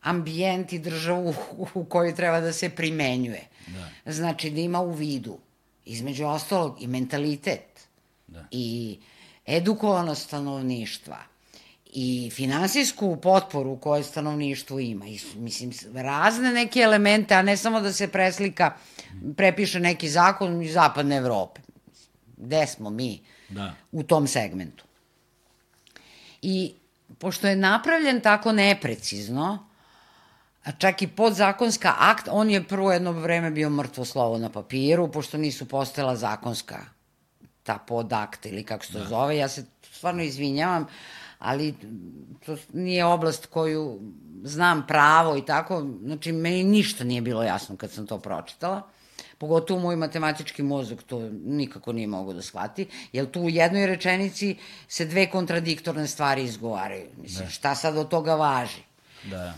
ambijent i državu u, kojoj treba da se primenjuje. Da. Znači da ima u vidu, između ostalog, i mentalitet, da. i edukovanost stanovništva, i finansijsku potporu koje stanovništvo ima. I, mislim, razne neke elemente, a ne samo da se preslika, prepiše neki zakon iz zapadne Evrope. Gde smo mi da. u tom segmentu? I pošto je napravljen tako neprecizno, a čak i podzakonska akt, on je prvo jedno vreme bio mrtvo slovo na papiru, pošto nisu postala zakonska ta podakt ili kako se to da. zove. Ja se stvarno izvinjavam, ali to nije oblast koju znam pravo i tako, znači meni ništa nije bilo jasno kad sam to pročitala. Pogotovo moj matematički mozak to nikako nije mogo da shvati, jer tu u jednoj rečenici se dve kontradiktorne stvari izgovaraju. Mislim, da. šta sad od toga važi? Da.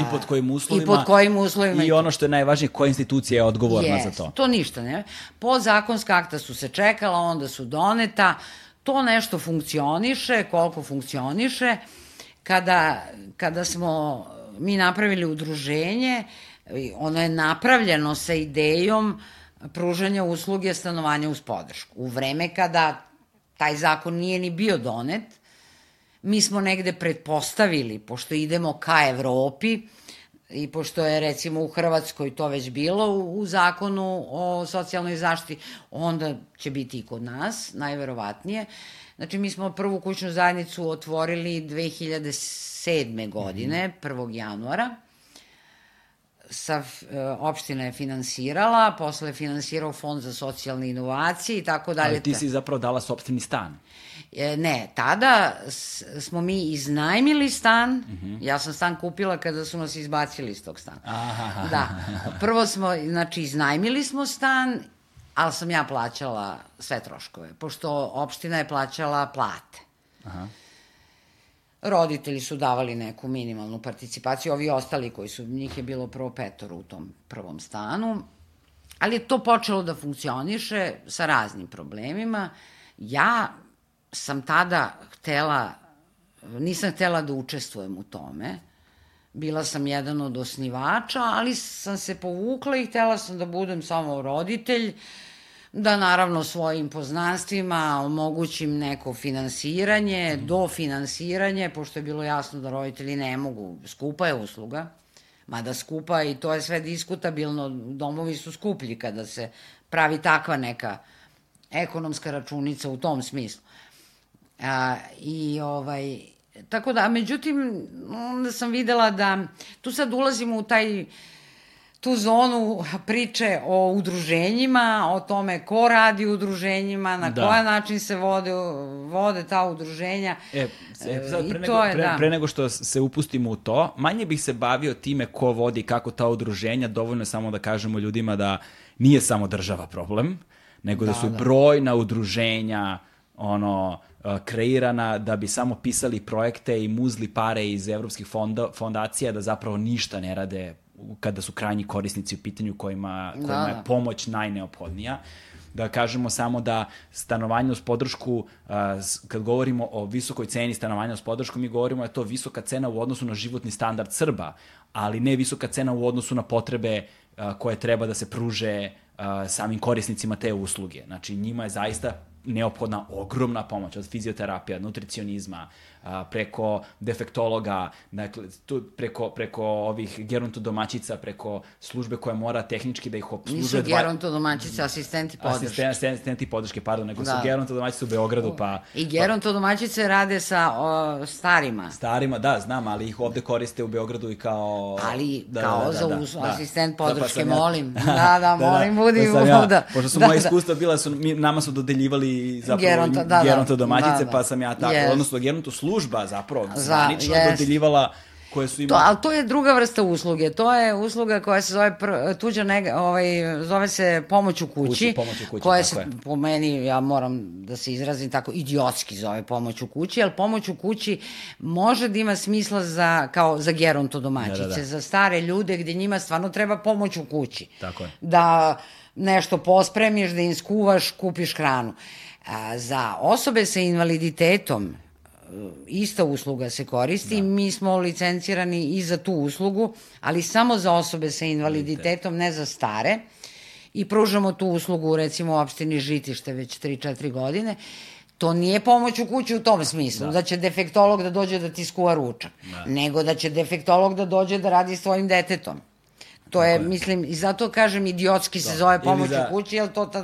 I pod kojim uslovima. I pod kojim uslovima. I ono što je najvažnije, koja institucija je odgovorna yes, za to. To ništa, ne? Podzakonska akta su se čekala, onda su doneta, to nešto funkcioniše, koliko funkcioniše, kada, kada smo mi napravili udruženje, ono je napravljeno sa idejom pružanja usluge stanovanja uz podršku. U vreme kada taj zakon nije ni bio donet, mi smo negde pretpostavili, pošto idemo ka Evropi, i pošto je recimo u Hrvatskoj to već bilo u, u zakonu o socijalnoj zaštiti, onda će biti i kod nas, najverovatnije. Znači, mi smo prvu kućnu zajednicu otvorili 2007. godine, 1. januara. Sa, e, opština je finansirala, posle je finansirao Fond za socijalne inovacije i tako dalje. Ali ti si zapravo dala sobstveni stan. E, ne, tada smo mi iznajmili stan, mhm. -huh. ja sam stan kupila kada su nas izbacili iz tog stana. Aha. Da, prvo smo, znači iznajmili smo stan, ali sam ja plaćala sve troškove, pošto opština je plaćala plate. Aha. Roditelji su davali neku minimalnu participaciju, ovi ostali koji su, njih je bilo prvo petoro u tom prvom stanu, ali je to počelo da funkcioniše sa raznim problemima. Ja sam tada htela, nisam htela da učestvujem u tome, bila sam jedan od osnivača, ali sam se povukla i htela sam da budem samo roditelj, da naravno svojim poznanstvima omogućim neko finansiranje, mm. dofinansiranje, pošto je bilo jasno da roditelji ne mogu, skupa je usluga, mada skupa i to je sve diskutabilno, domovi su skuplji kada se pravi takva neka ekonomska računica u tom smislu. A, I ovaj, tako da, međutim, onda sam videla da tu sad ulazimo u taj tu zonu priče o udruženjima, o tome ko radi u udruženjima, na da. koja način se vode, vode ta udruženja. E, e sad, pre, nego, je, pre, da. pre nego što se upustimo u to, manje bih se bavio time ko vodi, kako ta udruženja, dovoljno je samo da kažemo ljudima da nije samo država problem, nego da, da su da. brojna udruženja, ono, kreirana da bi samo pisali projekte i muzli pare iz evropskih fonda, fondacija da zapravo ništa ne rade kada su krajnji korisnici u pitanju kojima, kojima da, da. je pomoć najneophodnija. Da kažemo samo da stanovanje uz podršku, kad govorimo o visokoj ceni stanovanja uz podršku, mi govorimo da je to visoka cena u odnosu na životni standard Srba, ali ne visoka cena u odnosu na potrebe koje treba da se pruže samim korisnicima te usluge. Znači, njima je zaista neophodna ogromna pomoć od fizioterapije, od nutricionizma, a, preko defektologa, dakle, tu, preko, preko ovih gerontodomaćica, preko službe koja mora tehnički da ih obslužuje. Nisu gerontodomaćice, asistenti podrške. Asistenti, asistenti podrške, pardon, nego da. su gerontodomaćice u Beogradu, pa... I gerontodomaćice rade sa o, starima. Starima, da, znam, ali ih ovde koriste u Beogradu i kao... Ali, da, kao da, da, za da, uz, da, asistent podrške, da, pa ja, molim. <laughs> Da, da, da, molim, da, budi pa ja, da. Pošto su da, moje iskustva bila, su, mi, nama su dodeljivali zapravo geronto, da, gerontodomaćice, da, da. pa sam ja tako, yes. odnosno geronto služba zapravo zvanično yes. dodeljivala koje su imali... To, ali to je druga vrsta usluge. To je usluga koja se zove pr, tuđa nega, ovaj, zove se pomoć u kući. kući pomoć u kući, koja se, je. po meni, ja moram da se izrazim tako, idiotski zove pomoć u kući, ali pomoć u kući može da ima smisla za, kao za geronto domaćice, da, da, da. za stare ljude gde njima stvarno treba pomoć u kući. Tako je. Da nešto pospremiš, da im skuvaš, kupiš hranu. A, za osobe sa invaliditetom, ista usluga se koristi, da. mi smo licencirani i za tu uslugu, ali samo za osobe sa invaliditetom, ne za stare. I pružamo tu uslugu recimo u opštini Žitište već 3-4 godine. To nije pomoć u kući u tom smislu, da. da će defektolog da dođe da ti skuva ručak, da. nego da će defektolog da dođe da radi s tvojim detetom. To je, mislim, i zato kažem, idiotski se da. zove pomoć za... u kući, jer to ta,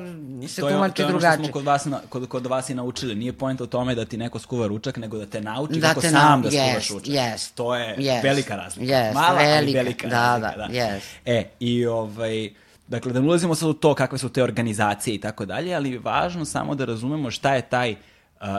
se to tumači drugačije. To je ono što smo kod vas, na, kod, kod vas i naučili. Nije point o tome da ti neko skuva ručak, nego da te nauči da kako te sam da skuvaš yes, ručak. Yes, to je yes, velika razlika. Yes, Mala, velika, ali velika da, razlika. Da, da, yes. E, i ovaj... Dakle, da ne ulazimo sad u to kakve su te organizacije i tako dalje, ali je važno samo da razumemo šta je taj uh,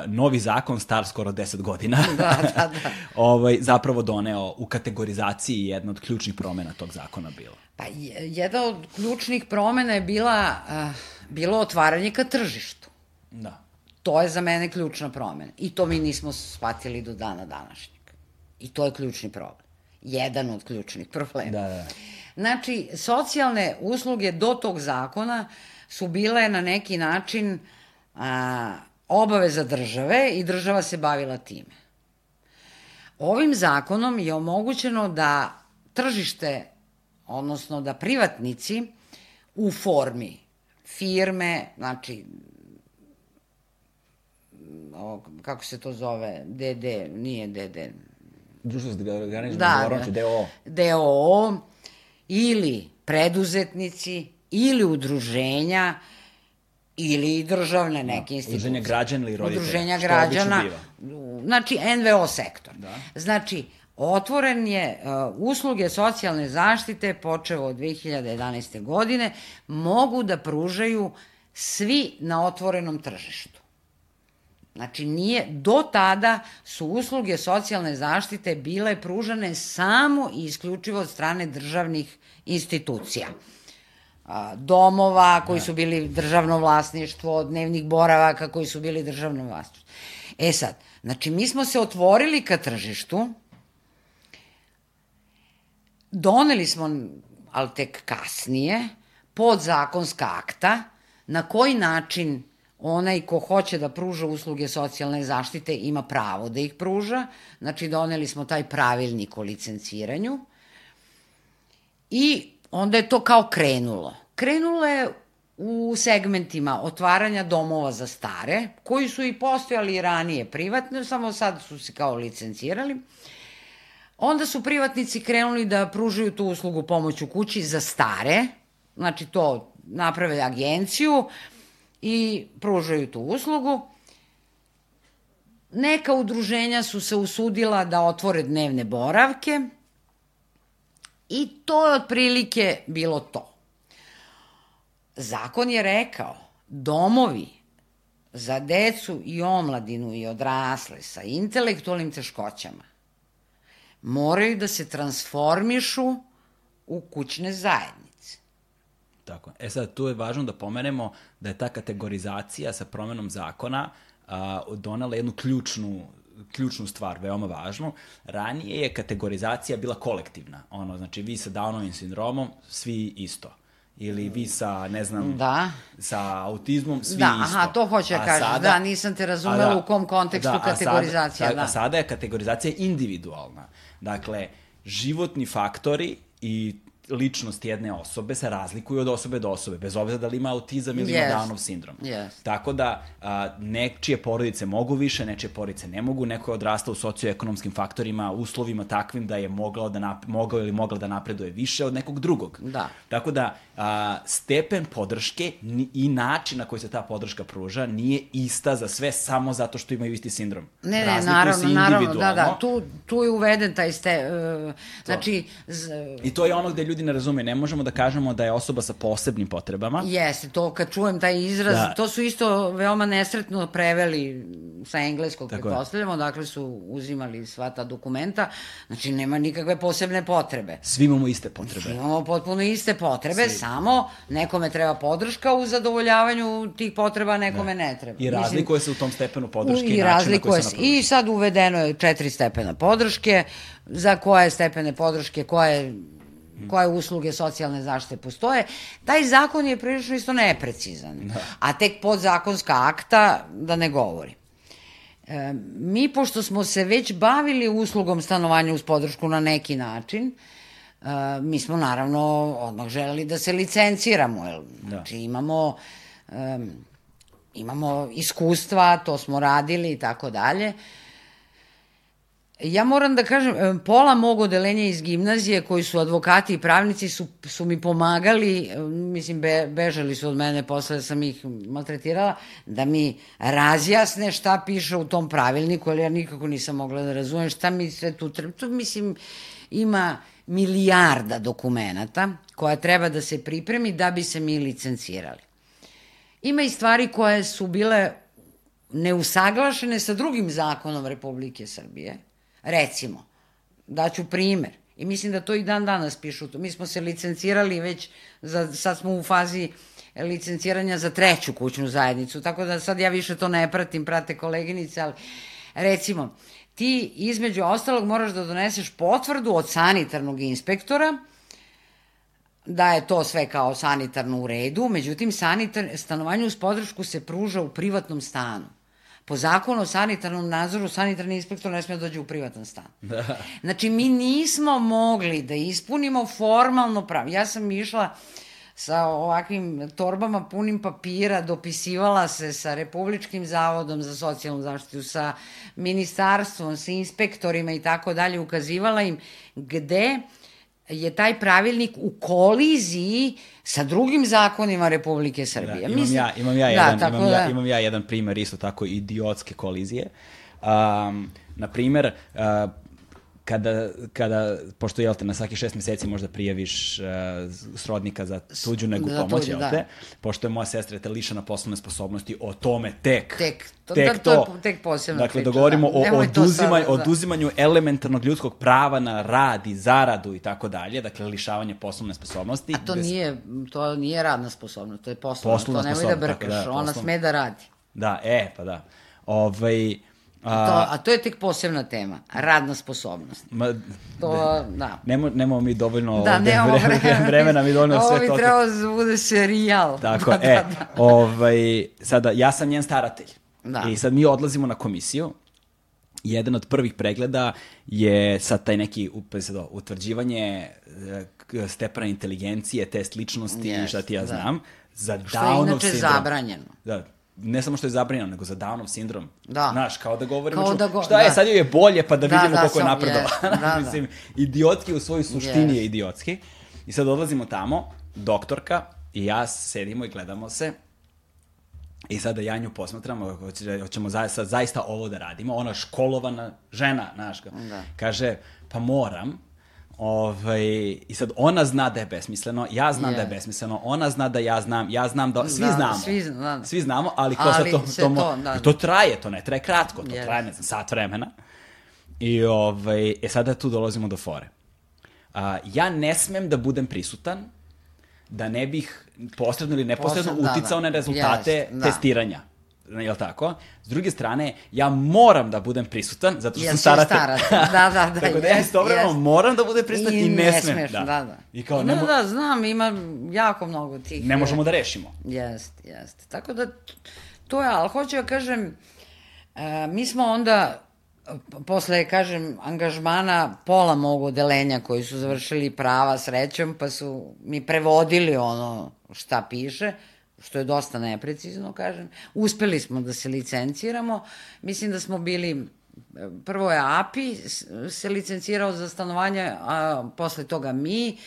novi zakon star skoro 10 godina <laughs> da, da, da. <laughs> ovaj, zapravo doneo u kategorizaciji jedna od ključnih promena tog zakona bilo. Pa jedna od ključnih promena je bila, uh, bilo otvaranje ka tržištu. Da. To je za mene ključna promena. I to mi nismo shvatili do dana današnjeg. I to je ključni problem. Jedan od ključnih problema. Da, da. Znači, socijalne usluge do tog zakona su bile na neki način a, obaveza države i država se bavila time. Ovim zakonom je omogućeno da tržište, odnosno da privatnici u formi firme, znači kako se to zove, DD, nije DD, društvo s ograničenom Da, da. DOO. DOO ili preduzetnici ili udruženja ili državne neke institucije. Udruženja građana ili roditelja, Udruženja građana. Znači, NVO sektor. Da. Znači, otvoren je uh, usluge socijalne zaštite počeo od 2011. godine mogu da pružaju svi na otvorenom tržištu. Znači, nije, do tada su usluge socijalne zaštite bile pružane samo i isključivo od strane državnih institucija. Domova koji su bili državno vlasništvo, dnevnih boravaka koji su bili državno vlasništvo. E sad, znači mi smo se otvorili ka tržištu, doneli smo, ali tek kasnije, podzakonska akta na koji način onaj ko hoće da pruža usluge socijalne zaštite ima pravo da ih pruža. Znači, doneli smo taj pravilnik o licenciranju i onda je to kao krenulo. Krenulo je u segmentima otvaranja domova za stare, koji su i postojali ranije privatno, samo sad su se kao licencirali. Onda su privatnici krenuli da pružaju tu uslugu pomoć u kući za stare, znači to naprave agenciju i pružaju tu uslugu. Neka udruženja su se usudila da otvore dnevne boravke i to je otprilike bilo to. Zakon je rekao, domovi za decu i omladinu i odrasle sa intelektualnim teškoćama moraju da se transformišu u kućne zajednice. Tako. E sad, tu je važno da pomenemo da je ta kategorizacija sa promenom zakona a, donala jednu ključnu ključnu stvar, veoma važnu. Ranije je kategorizacija bila kolektivna. Ono, znači, vi sa Downovim sindromom, svi isto. Ili vi sa, ne znam, Da. sa autizmom, svi Da, isto. aha, to hoće da kažeš. sada- Da, nisam te razumela da, u kom kontekstu a sada- kategorizacija, a, da. A sada je kategorizacija individualna. Dakle, životni faktori i ličnost jedne osobe se razlikuju od osobe do osobe, bez obzira da li ima autizam ili Jest. ima Downov sindrom. Jest. Tako da a, nečije porodice mogu više, nečije porodice ne mogu, neko je odrastao u socioekonomskim faktorima, uslovima takvim da je mogao, da nap, mogao ili mogla da napreduje više od nekog drugog. Da. Tako da a, stepen podrške i način na koji se ta podrška pruža nije ista za sve samo zato što imaju isti sindrom. Ne, ne, naravno, naravno, da, da, tu, tu je uveden taj ste, uh, znači, z, I to je ono gde ljudi ne razume. Ne možemo da kažemo da je osoba sa posebnim potrebama. jeste, to kad čujem taj izraz, Da. da. to su isto veoma nesretno preveli sa engleskog, Tako je. pretpostavljamo, dakle su uzimali sva ta dokumenta, znači nema nikakve posebne potrebe. Svi imamo iste potrebe. Imamo potpuno iste potrebe, samo nekome treba podrška u zadovoljavanju tih potreba, nekome ne treba. I razlikuje se u tom stepenu podrške i, I način na koji se napravi. I sad uvedeno je četiri stepena podrške, za koje stepene podrške, koje koje usluge socijalne zaštite postoje. Taj zakon je prilično isto neprecizan. Da. A tek podzakonska akta, da ne govorim. E, mi, pošto smo se već bavili uslugom stanovanja uz podršku na neki način, e, mi smo naravno odmah želeli da se licenciramo. Jer, Da. Znači imamo, e, imamo iskustva, to smo radili i tako dalje. Ja moram da kažem, e, pola mog odelenja iz gimnazije koji su advokati i pravnici su, su mi pomagali, e, mislim, be, bežali su od mene posle da sam ih maltretirala, da mi razjasne šta piše u tom pravilniku, ali ja nikako nisam mogla da razumem šta mi sve tu treba. Tu, mislim, ima milijarda dokumenata koja treba da se pripremi da bi se mi licencirali. Ima i stvari koje su bile neusaglašene sa drugim zakonom Republike Srbije. Recimo, daću primer, i mislim da to i dan danas pišu, mi smo se licencirali već, za, sad smo u fazi licenciranja za treću kućnu zajednicu, tako da sad ja više to ne pratim, prate koleginice, ali recimo, ti između ostalog moraš da doneseš potvrdu od sanitarnog inspektora, da je to sve kao sanitarno u redu, međutim sanitar, stanovanje uz podršku se pruža u privatnom stanu. Po zakonu o sanitarnom nadzoru sanitarni inspektor ne smije dođe u privatan stan. <laughs> Da. Znači mi nismo mogli da ispunimo formalno pravo. Ja sam išla sa ovakvim torbama punim papira, dopisivala se sa Republičkim zavodom za socijalnu zaštitu, sa ministarstvom, sa inspektorima i tako dalje, ukazivala im gde je taj pravilnik u koliziji sa drugim zakonima Republike Srbije. Da, imam, Mislim, ja, imam, ja jedan, da, imam, da... ja, imam ja jedan primer isto tako idiotske kolizije. Um, na primer, uh, kada, kada, pošto jel te, na svaki šest meseci možda prijaviš uh, srodnika za tuđu negu za pomoć, jel da. te, pošto je moja sestra te lišana poslovne sposobnosti, o tome tek. Tek, to, tek da, to, to je tek posebna Dakle, priča, dogovorimo da. o oduzimanju, da. oduzimanju elementarnog ljudskog prava na rad i zaradu i tako dalje, dakle, lišavanje poslovne sposobnosti. A to bez... nije, to nije radna sposobnost, to je poslovna, poslovna to nemoj da brkaš, da, ona sme da radi. Da, e, pa da. Ovaj, A, to, a to je tek posebna tema, radna sposobnost. Ma, to, da. Nemo, nemamo mi dovoljno da, nemamo vremena, <laughs> vremena mi dovoljno sve to. Ovo bi trebao da bude serijal. Tako, da, e, da, da. Ovaj, sada, ja sam njen staratelj. Da. I sad mi odlazimo na komisiju, jedan od prvih pregleda je sad taj neki do, utvrđivanje e, stepena inteligencije, test ličnosti yes, šta ti ja da. znam. Za. Što je inače zabranjeno. Da, ne samo što je zabranjeno, nego za Downov sindrom. Da. Znaš, kao da govorimo, kao da go, šta da. je, sad joj je bolje, pa da, da vidimo da, koliko je napredova. Yes, <laughs> da, Mislim, da. idiotski u svojoj suštini yes. je idiotski. I sad odlazimo tamo, doktorka i ja sedimo i gledamo se. I sada ja nju posmatramo, hoćemo zaista, zaista ovo da radimo. Ona školovana žena, znaš, da. kaže, pa moram, Ovaj, I sad ona zna da je besmisleno, ja znam yeah. da je besmisleno, ona zna da ja znam, ja znam da, svi da, znamo. Svi, da. svi znamo, ali, ko ali sad to, to, to, da. to traje, to ne traje kratko, to yes. traje, ne znam, sat vremena. I ovaj, e sada tu dolazimo do fore. A, ja ne smem da budem prisutan da ne bih posredno ili neposredno Posred, uticao da, da. na rezultate yes, da. testiranja jel tako? S druge strane, ja moram da budem prisutan, zato što sam staratelj. staratelj. Da, da, da. <laughs> tako da ja istovremeno moram da budem prisutan i, i ne, ne smem. Da. da, da. I kao, da, ne da, znam, ima jako mnogo tih... Ne možemo da rešimo. Jeste, jeste. Tako da, to je, ali hoću ja da kažem, uh, mi smo onda posle, kažem, angažmana pola mog odelenja koji su završili prava srećom, pa su mi prevodili ono šta piše, što je dosta neprecizno, kažem. Uspeli smo da se licenciramo. Mislim da smo bili prvo je API se licencirao za stanovanje, a posle toga mi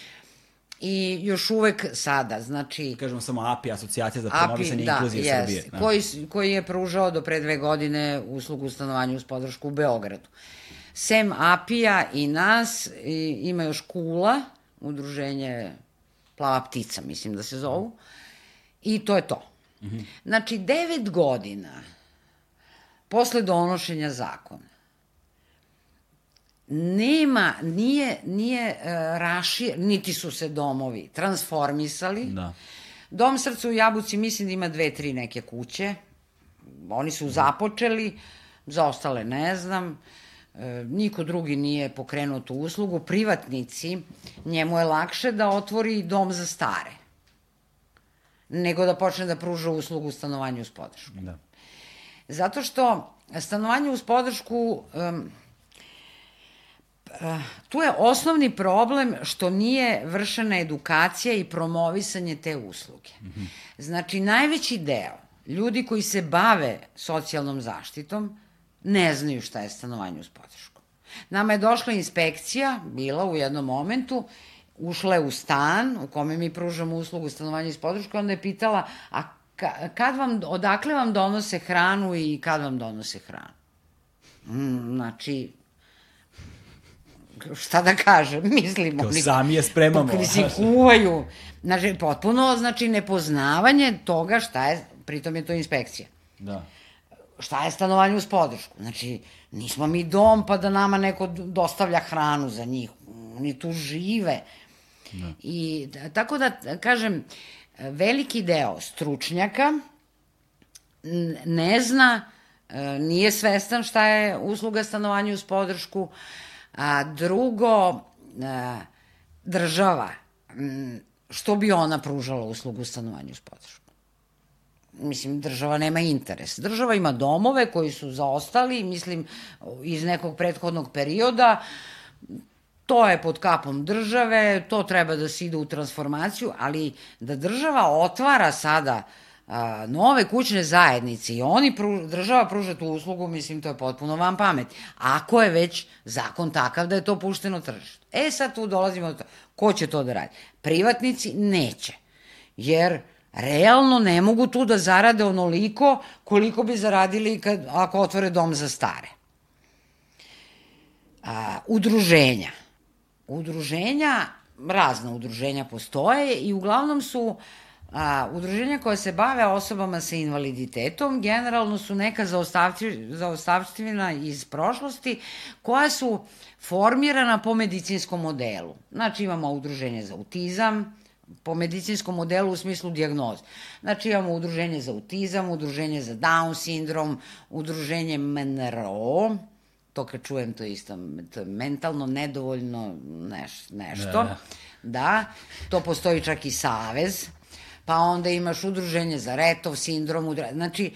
i još uvek sada, znači... Kažemo samo API, Asocijacija za promovisanje da, inkluzije jest, Srbije. Da, koji, koji je pružao do pre dve godine uslugu stanovanja uz podršku u Beogradu. Sem API-a i nas, i, ima još Kula, udruženje Plava ptica, mislim da se zovu, I to je to. Mm -hmm. Znači, devet godina posle donošenja zakona nema, nije, nije uh, rašir, niti su se domovi transformisali. Da. Dom srca u Jabuci mislim da ima dve, tri neke kuće. Oni su započeli, za ostale ne znam. E, niko drugi nije pokrenuo tu uslugu. Privatnici, njemu je lakše da otvori dom za stare nego da počne da pruža uslugu stanovanja uz podršku. Da. Zato što stanovanje uz podršku um, tu je osnovni problem što nije vršena edukacija i promovisanje te usluge. Mm -hmm. Znači, najveći deo ljudi koji se bave socijalnom zaštitom ne znaju šta je stanovanje uz podršku. Nama je došla inspekcija, bila u jednom momentu, ušla je u stan u kome mi pružamo uslugu stanovanja iz podrške, onda je pitala, a kad vam, odakle vam donose hranu i kad vam donose hranu? Mm, znači, šta da kažem, <laughs> mislim... Kao sami je spremamo. <laughs> Mislim, kuvaju. Znači, potpuno, znači, nepoznavanje toga šta je, pritom je to inspekcija. Da. Šta je stanovanje uz podršku? Znači, nismo mi dom pa da nama neko dostavlja hranu za njih. Oni tu žive. Da. I tako da, kažem, veliki deo stručnjaka ne zna, e, nije svestan šta je usluga stanovanja uz podršku, a drugo, e, država, što bi ona pružala uslugu stanovanja uz podršku? mislim, država nema interes. Država ima domove koji su zaostali, mislim, iz nekog prethodnog perioda, to je pod kapom države, to treba da se ide u transformaciju, ali da država otvara sada a, nove kućne zajednice i oni pru, država pruža tu uslugu, mislim to je potpuno van pameti. Ako je već zakon takav da je to pušteno tržište. E sad tu dolazimo do to. Ko će to da radi? Privatnici neće. Jer realno ne mogu tu da zarade onoliko koliko bi zaradili kad, ako otvore dom za stare. A, udruženja. Udruženja, razna udruženja postoje i uglavnom su a, udruženja koja se bave osobama sa invaliditetom generalno su neka zaostavština iz prošlosti koja su formirana po medicinskom modelu. Znači imamo udruženje za autizam, po medicinskom modelu u smislu dijagnoze. Znači imamo udruženje za autizam, udruženje za Down sindrom, udruženje MNRO, to kad čujem to isto, to je mentalno nedovoljno neš, nešto. Da, da, to postoji čak i savez, pa onda imaš udruženje za retov sindrom, znači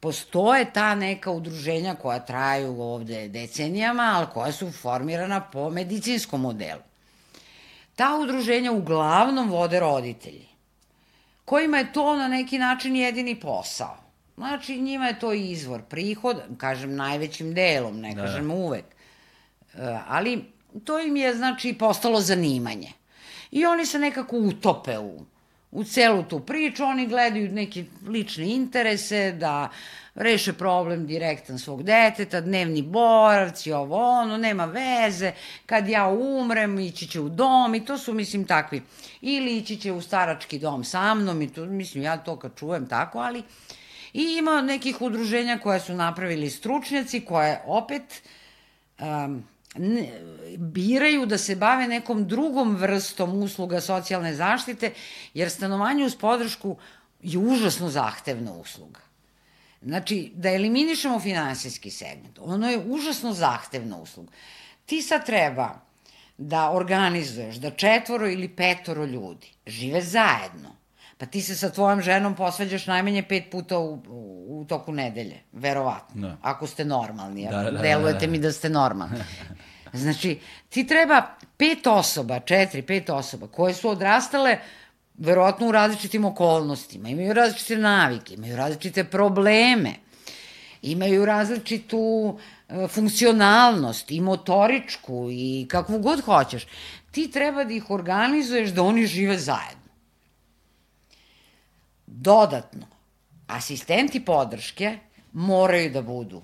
postoje ta neka udruženja koja traju ovde decenijama, ali koja su formirana po medicinskom modelu. Ta udruženja uglavnom vode roditelji, kojima je to na neki način jedini posao. Znači, njima je to izvor prihoda, kažem najvećim delom, ne da. kažem uvek. E, ali to im je, znači, postalo zanimanje. I oni se nekako utope u, u celu tu priču, oni gledaju neke lične interese, da reše problem direktan svog deteta, dnevni boravci, ovo ono, nema veze, kad ja umrem, ići će u dom i to su, mislim, takvi. Ili ići će u starački dom sa mnom i to, mislim, ja to kad čujem tako, ali I ima nekih udruženja koje su napravili stručnjaci, koje opet um, ne, biraju da se bave nekom drugom vrstom usluga socijalne zaštite, jer stanovanje uz podršku je užasno zahtevna usluga. Znači, da eliminišemo finansijski segment, ono je užasno zahtevna usluga. Ti sad treba da organizuješ da četvoro ili petoro ljudi žive zajedno, Pa ti se sa tvojom ženom posvađaš najmanje pet puta u, u, u toku nedelje, verovatno. Da. Ako ste normalni, da, da, da, delujete da, da. mi da ste normalni. Znači, ti treba pet osoba, četiri, pet osoba, koje su odrastale verovatno u različitim okolnostima, imaju različite navike, imaju različite probleme, imaju različitu e, funkcionalnost i motoričku i kakvu god hoćeš. Ti treba da ih organizuješ da oni žive zajedno. Dodatno, asistenti podrške moraju da budu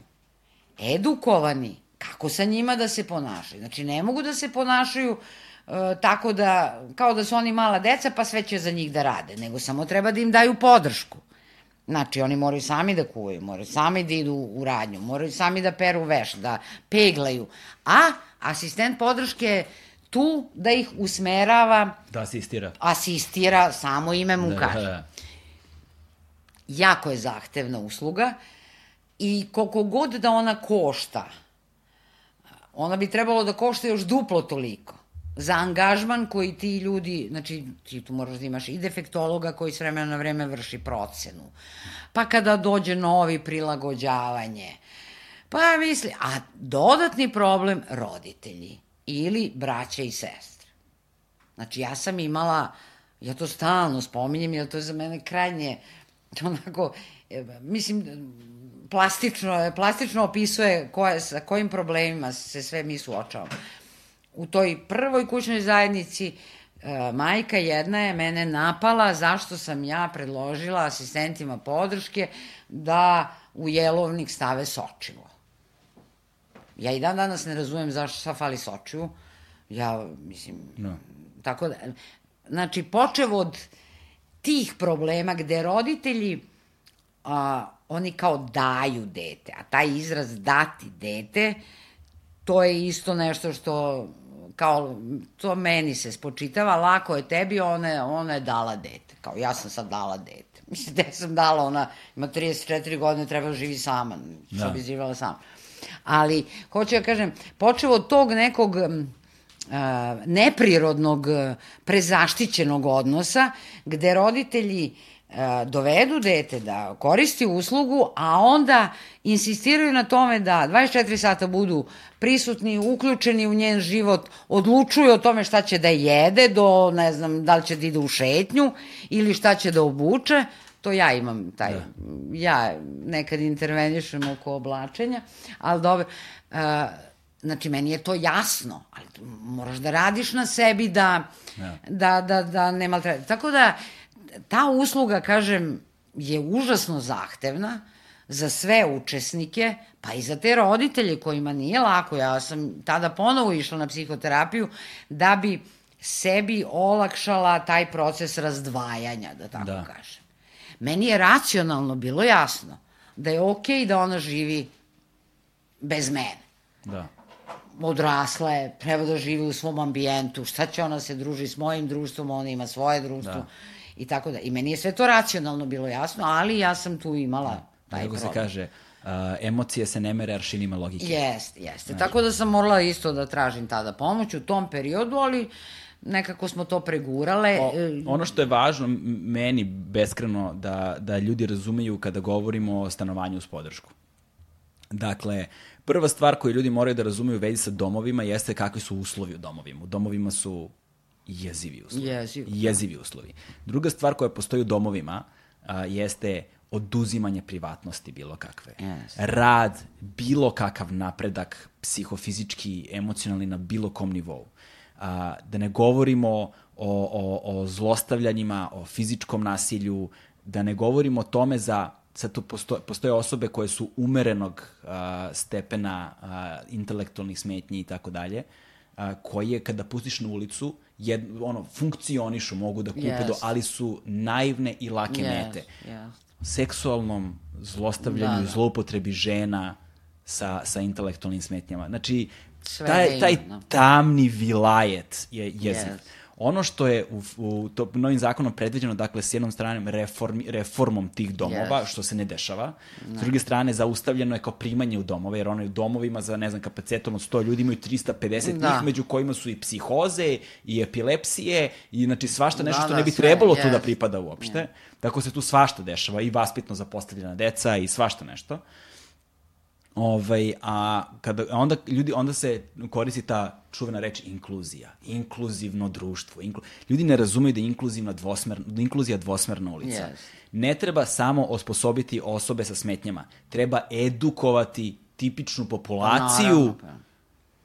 edukovani kako sa njima da se ponašaju. Znači, ne mogu da se ponašaju uh, tako da, kao da su oni mala deca, pa sve će za njih da rade, nego samo treba da im daju podršku. Znači, oni moraju sami da kuvaju, moraju sami da idu u radnju, moraju sami da peru veš, da peglaju. A asistent podrške je tu da ih usmerava... Da asistira. Asistira, samo ime mu da, kaže. Da, da jako je zahtevna usluga i koliko god da ona košta, ona bi trebalo da košta još duplo toliko za angažman koji ti ljudi, znači ti tu moraš da imaš i defektologa koji s vremena na vreme vrši procenu, pa kada dođe novi prilagođavanje, pa misli, a dodatni problem roditelji ili braća i sestre. Znači ja sam imala, ja to stalno spominjem, jer to je za mene krajnje <laughs> onako, e, mislim, plastično, plastično opisuje koje, sa kojim problemima se sve mi suočavamo. U toj prvoj kućnoj zajednici e, majka jedna je mene napala zašto sam ja predložila asistentima podrške da u jelovnik stave sočivo. Ja i dan danas ne razumem zašto sa fali sočivu. Ja, mislim, no. tako da, znači, počev od tih problema gde roditelji a, oni kao daju dete, a taj izraz dati dete, to je isto nešto što kao, to meni se spočitava, lako je tebi, ona ona je dala dete. Kao, ja sam sad dala dete. <laughs> Mislim, da sam dala, ona ima 34 godine, treba da živi sama, što da. bi živjela sama. Ali, hoću ja kažem, počeo od tog nekog neprirodnog, prezaštićenog odnosa, gde roditelji e, dovedu dete da koristi uslugu, a onda insistiraju na tome da 24 sata budu prisutni, uključeni u njen život, odlučuju o tome šta će da jede, do, ne znam, da li će da ide u šetnju ili šta će da obuče, to ja imam taj, da. ja nekad intervenišem oko oblačenja, ali dobro, uh, znači meni je to jasno, ali moraš da radiš na sebi da, ja. da, da, da ne maltretiš. Tako da, ta usluga, kažem, je užasno zahtevna za sve učesnike, pa i za te roditelje kojima nije lako. Ja sam tada ponovo išla na psihoterapiju da bi sebi olakšala taj proces razdvajanja, da tako da. kažem. Meni je racionalno bilo jasno da je okej okay da ona živi bez mene. Da. Odrasla je, treba da živi u svom ambijentu, šta će ona se druži s mojim društvom, ona ima svoje društvo. Da. I tako da. I meni je sve to racionalno bilo jasno, ali ja sam tu imala da. taj Kako problem. se kaže, uh, emocije se ne mere aršinima logike. Jeste, jeste. Znači. Tako da sam morala isto da tražim tada pomoć u tom periodu, ali nekako smo to pregurale. O, ono što je važno meni beskreno da, da ljudi razumeju kada govorimo o stanovanju uz podršku. Dakle, prva stvar koju ljudi moraju da razumeju u vezi sa domovima jeste kakvi su uslovi u domovima. U domovima su jezivi uslovi. Jezivi. Jezivi uslovi. Druga stvar koja postoji u domovima a, jeste oduzimanje privatnosti bilo kakve. Yes. Rad, bilo kakav napredak, psihofizički, emocionalni na bilo kom nivou a, da ne govorimo o, o, o zlostavljanjima, o fizičkom nasilju, da ne govorimo o tome za sad tu postoje, postoje osobe koje su umerenog a, stepena a, intelektualnih smetnji i tako dalje, koje kada pustiš na ulicu, jed, ono, funkcionišu, mogu da kupe, yes. do, ali su naivne i lake yes. mete. Yes. Seksualnom zlostavljanju da, da. zloupotrebi žena sa, sa intelektualnim smetnjama. Znači, Sve taj, taj tamni vilajet je jezik. Yes. Ono što je u, u to novim zakonom predviđeno, dakle, s jednom stranom reformi, reformom tih domova, yes. što se ne dešava, ne. s druge strane zaustavljeno je kao primanje u domove, jer ono je u domovima za, ne znam, kapacetom od 100 ljudi imaju 350 da. njih, među kojima su i psihoze, i epilepsije, i znači svašta nešto da, što da, ne bi sve, trebalo yes. tu da pripada uopšte. Yeah. Tako se tu svašta dešava, i vaspitno zapostavljena deca, i svašta nešto. Uh, Ovaj, a kada, onda, ljudi, onda se koristi ta čuvena reč inkluzija. Inkluzivno društvo. Inklu, ljudi ne razumeju da je inkluzivna dvosmer, da inkluzija dvosmerna ulica. Yes. Ne treba samo osposobiti osobe sa smetnjama. Treba edukovati tipičnu populaciju Naravno, pa.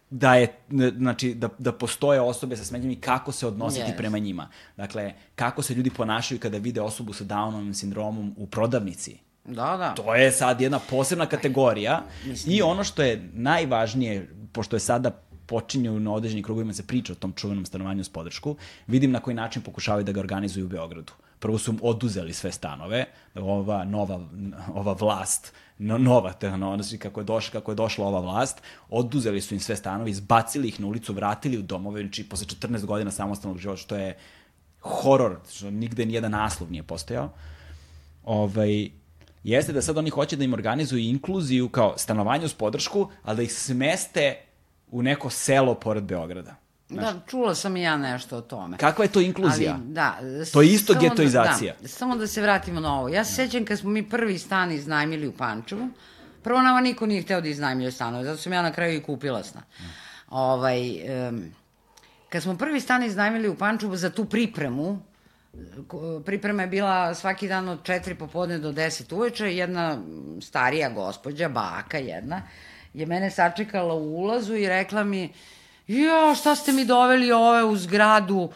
da je znači da da postoje osobe sa smetnjama i kako se odnositi yes. prema njima. Dakle, kako se ljudi ponašaju kada vide osobu sa Downovim sindromom u prodavnici Da, da. To je sad jedna posebna kategorija. Mislim. I ono što je najvažnije, pošto je sada počinju na određenim krugovima se priča o tom čuvenom stanovanju s podršku, vidim na koji način pokušavaju da ga organizuju u Beogradu. Prvo su oduzeli sve stanove, ova nova, ova vlast, no, nova, znači kako je, došla, kako je došla ova vlast, oduzeli su im sve stanove, izbacili ih na ulicu, vratili u domove, znači posle 14 godina samostalnog života, što je horor, što nigde nijedan naslov nije postojao. Ovaj, jeste da sad oni hoće da im organizuju inkluziju kao stanovanje uz podršku, ali da ih smeste u neko selo pored Beograda. Znaš, da, čula sam i ja nešto o tome. Kakva je to inkluzija? Ali, da. To je isto da- getoizacija. Da, samo da se vratimo na ovo. Ja se da. sećam kad smo mi prvi stan iznajmili u Pančevu, prvo nama niko nije hteo da iznajmljuje stanove, zato sam ja na kraju i kupila stan. Mm. Ovaj, um, kad smo prvi stan iznajmili u Pančevu za tu pripremu, priprema je bila svaki dan od 4 popodne do 10 uveče, jedna starija gospođa, baka jedna, je mene sačekala u ulazu i rekla mi, jo, šta ste mi doveli ove u zgradu,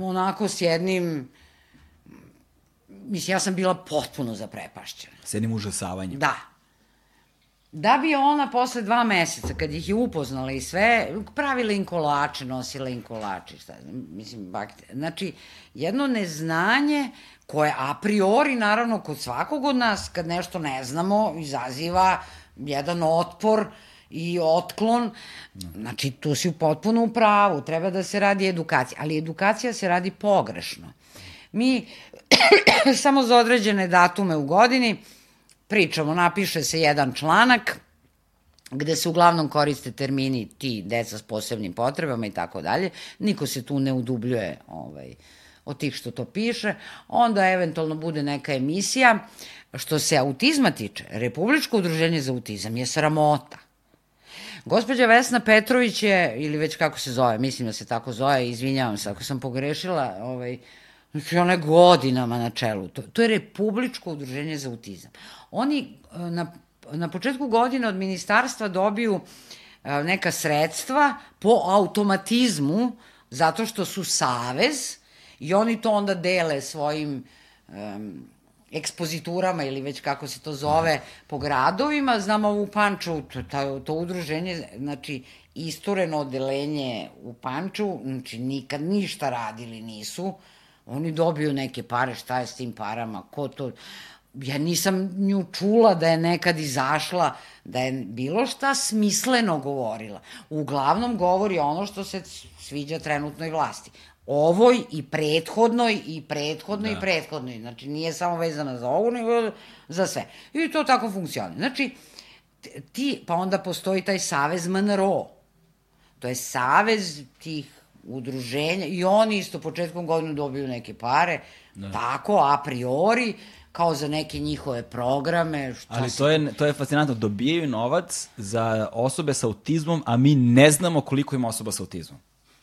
onako s jednim, mislim, ja sam bila potpuno zaprepašćena. S jednim užasavanjem. Da, Da bi ona posle dva meseca, kad ih je upoznala i sve, pravila im kolače, nosila im kolače, šta znam, mislim, bakte. Znači, jedno neznanje koje a priori, naravno, kod svakog od nas, kad nešto ne znamo, izaziva jedan otpor i otklon. Znači, tu si potpuno u pravu, treba da se radi edukacija, ali edukacija se radi pogrešno. Mi <clears throat> samo za određene datume u godini, pričamo, napiše se jedan članak gde se uglavnom koriste termini ti deca s posebnim potrebama i tako dalje. Niko se tu ne udubljuje ovaj, od tih što to piše, onda eventualno bude neka emisija. Što se autizma tiče, Republičko udruženje za autizam je sramota. Gospođa Vesna Petrović je, ili već kako se zove, mislim da se tako zove, izvinjavam se ako sam pogrešila, ovaj, znači ona je godinama na čelu. To, to je Republičko udruženje za autizam. Oni e, na, na početku godine od ministarstva dobiju e, neka sredstva po automatizmu, zato što su savez i oni to onda dele svojim um, ekspoziturama ili već kako se to zove po gradovima, znamo u Panču to, to udruženje, znači istureno odelenje u Panču, znači nikad ništa radili nisu, oni dobiju neke pare, šta je s tim parama, ko to, ja nisam nju čula da je nekad izašla, da je bilo šta smisleno govorila. Uglavnom govori ono što se sviđa trenutnoj vlasti ovoj i prethodnoj i prethodnoj da. i prethodnoj. Znači, nije samo vezana za ovu, nego za sve. I to tako funkcioniše. Znači, ti, pa onda postoji taj savez MNRO. To je savez tih udruženja i oni isto početkom godinu dobiju neke pare, da. tako, a priori, kao za neke njihove programe. Šta Ali to je, to je fascinantno. Dobijaju novac za osobe sa autizmom, a mi ne znamo koliko ima osoba sa autizmom.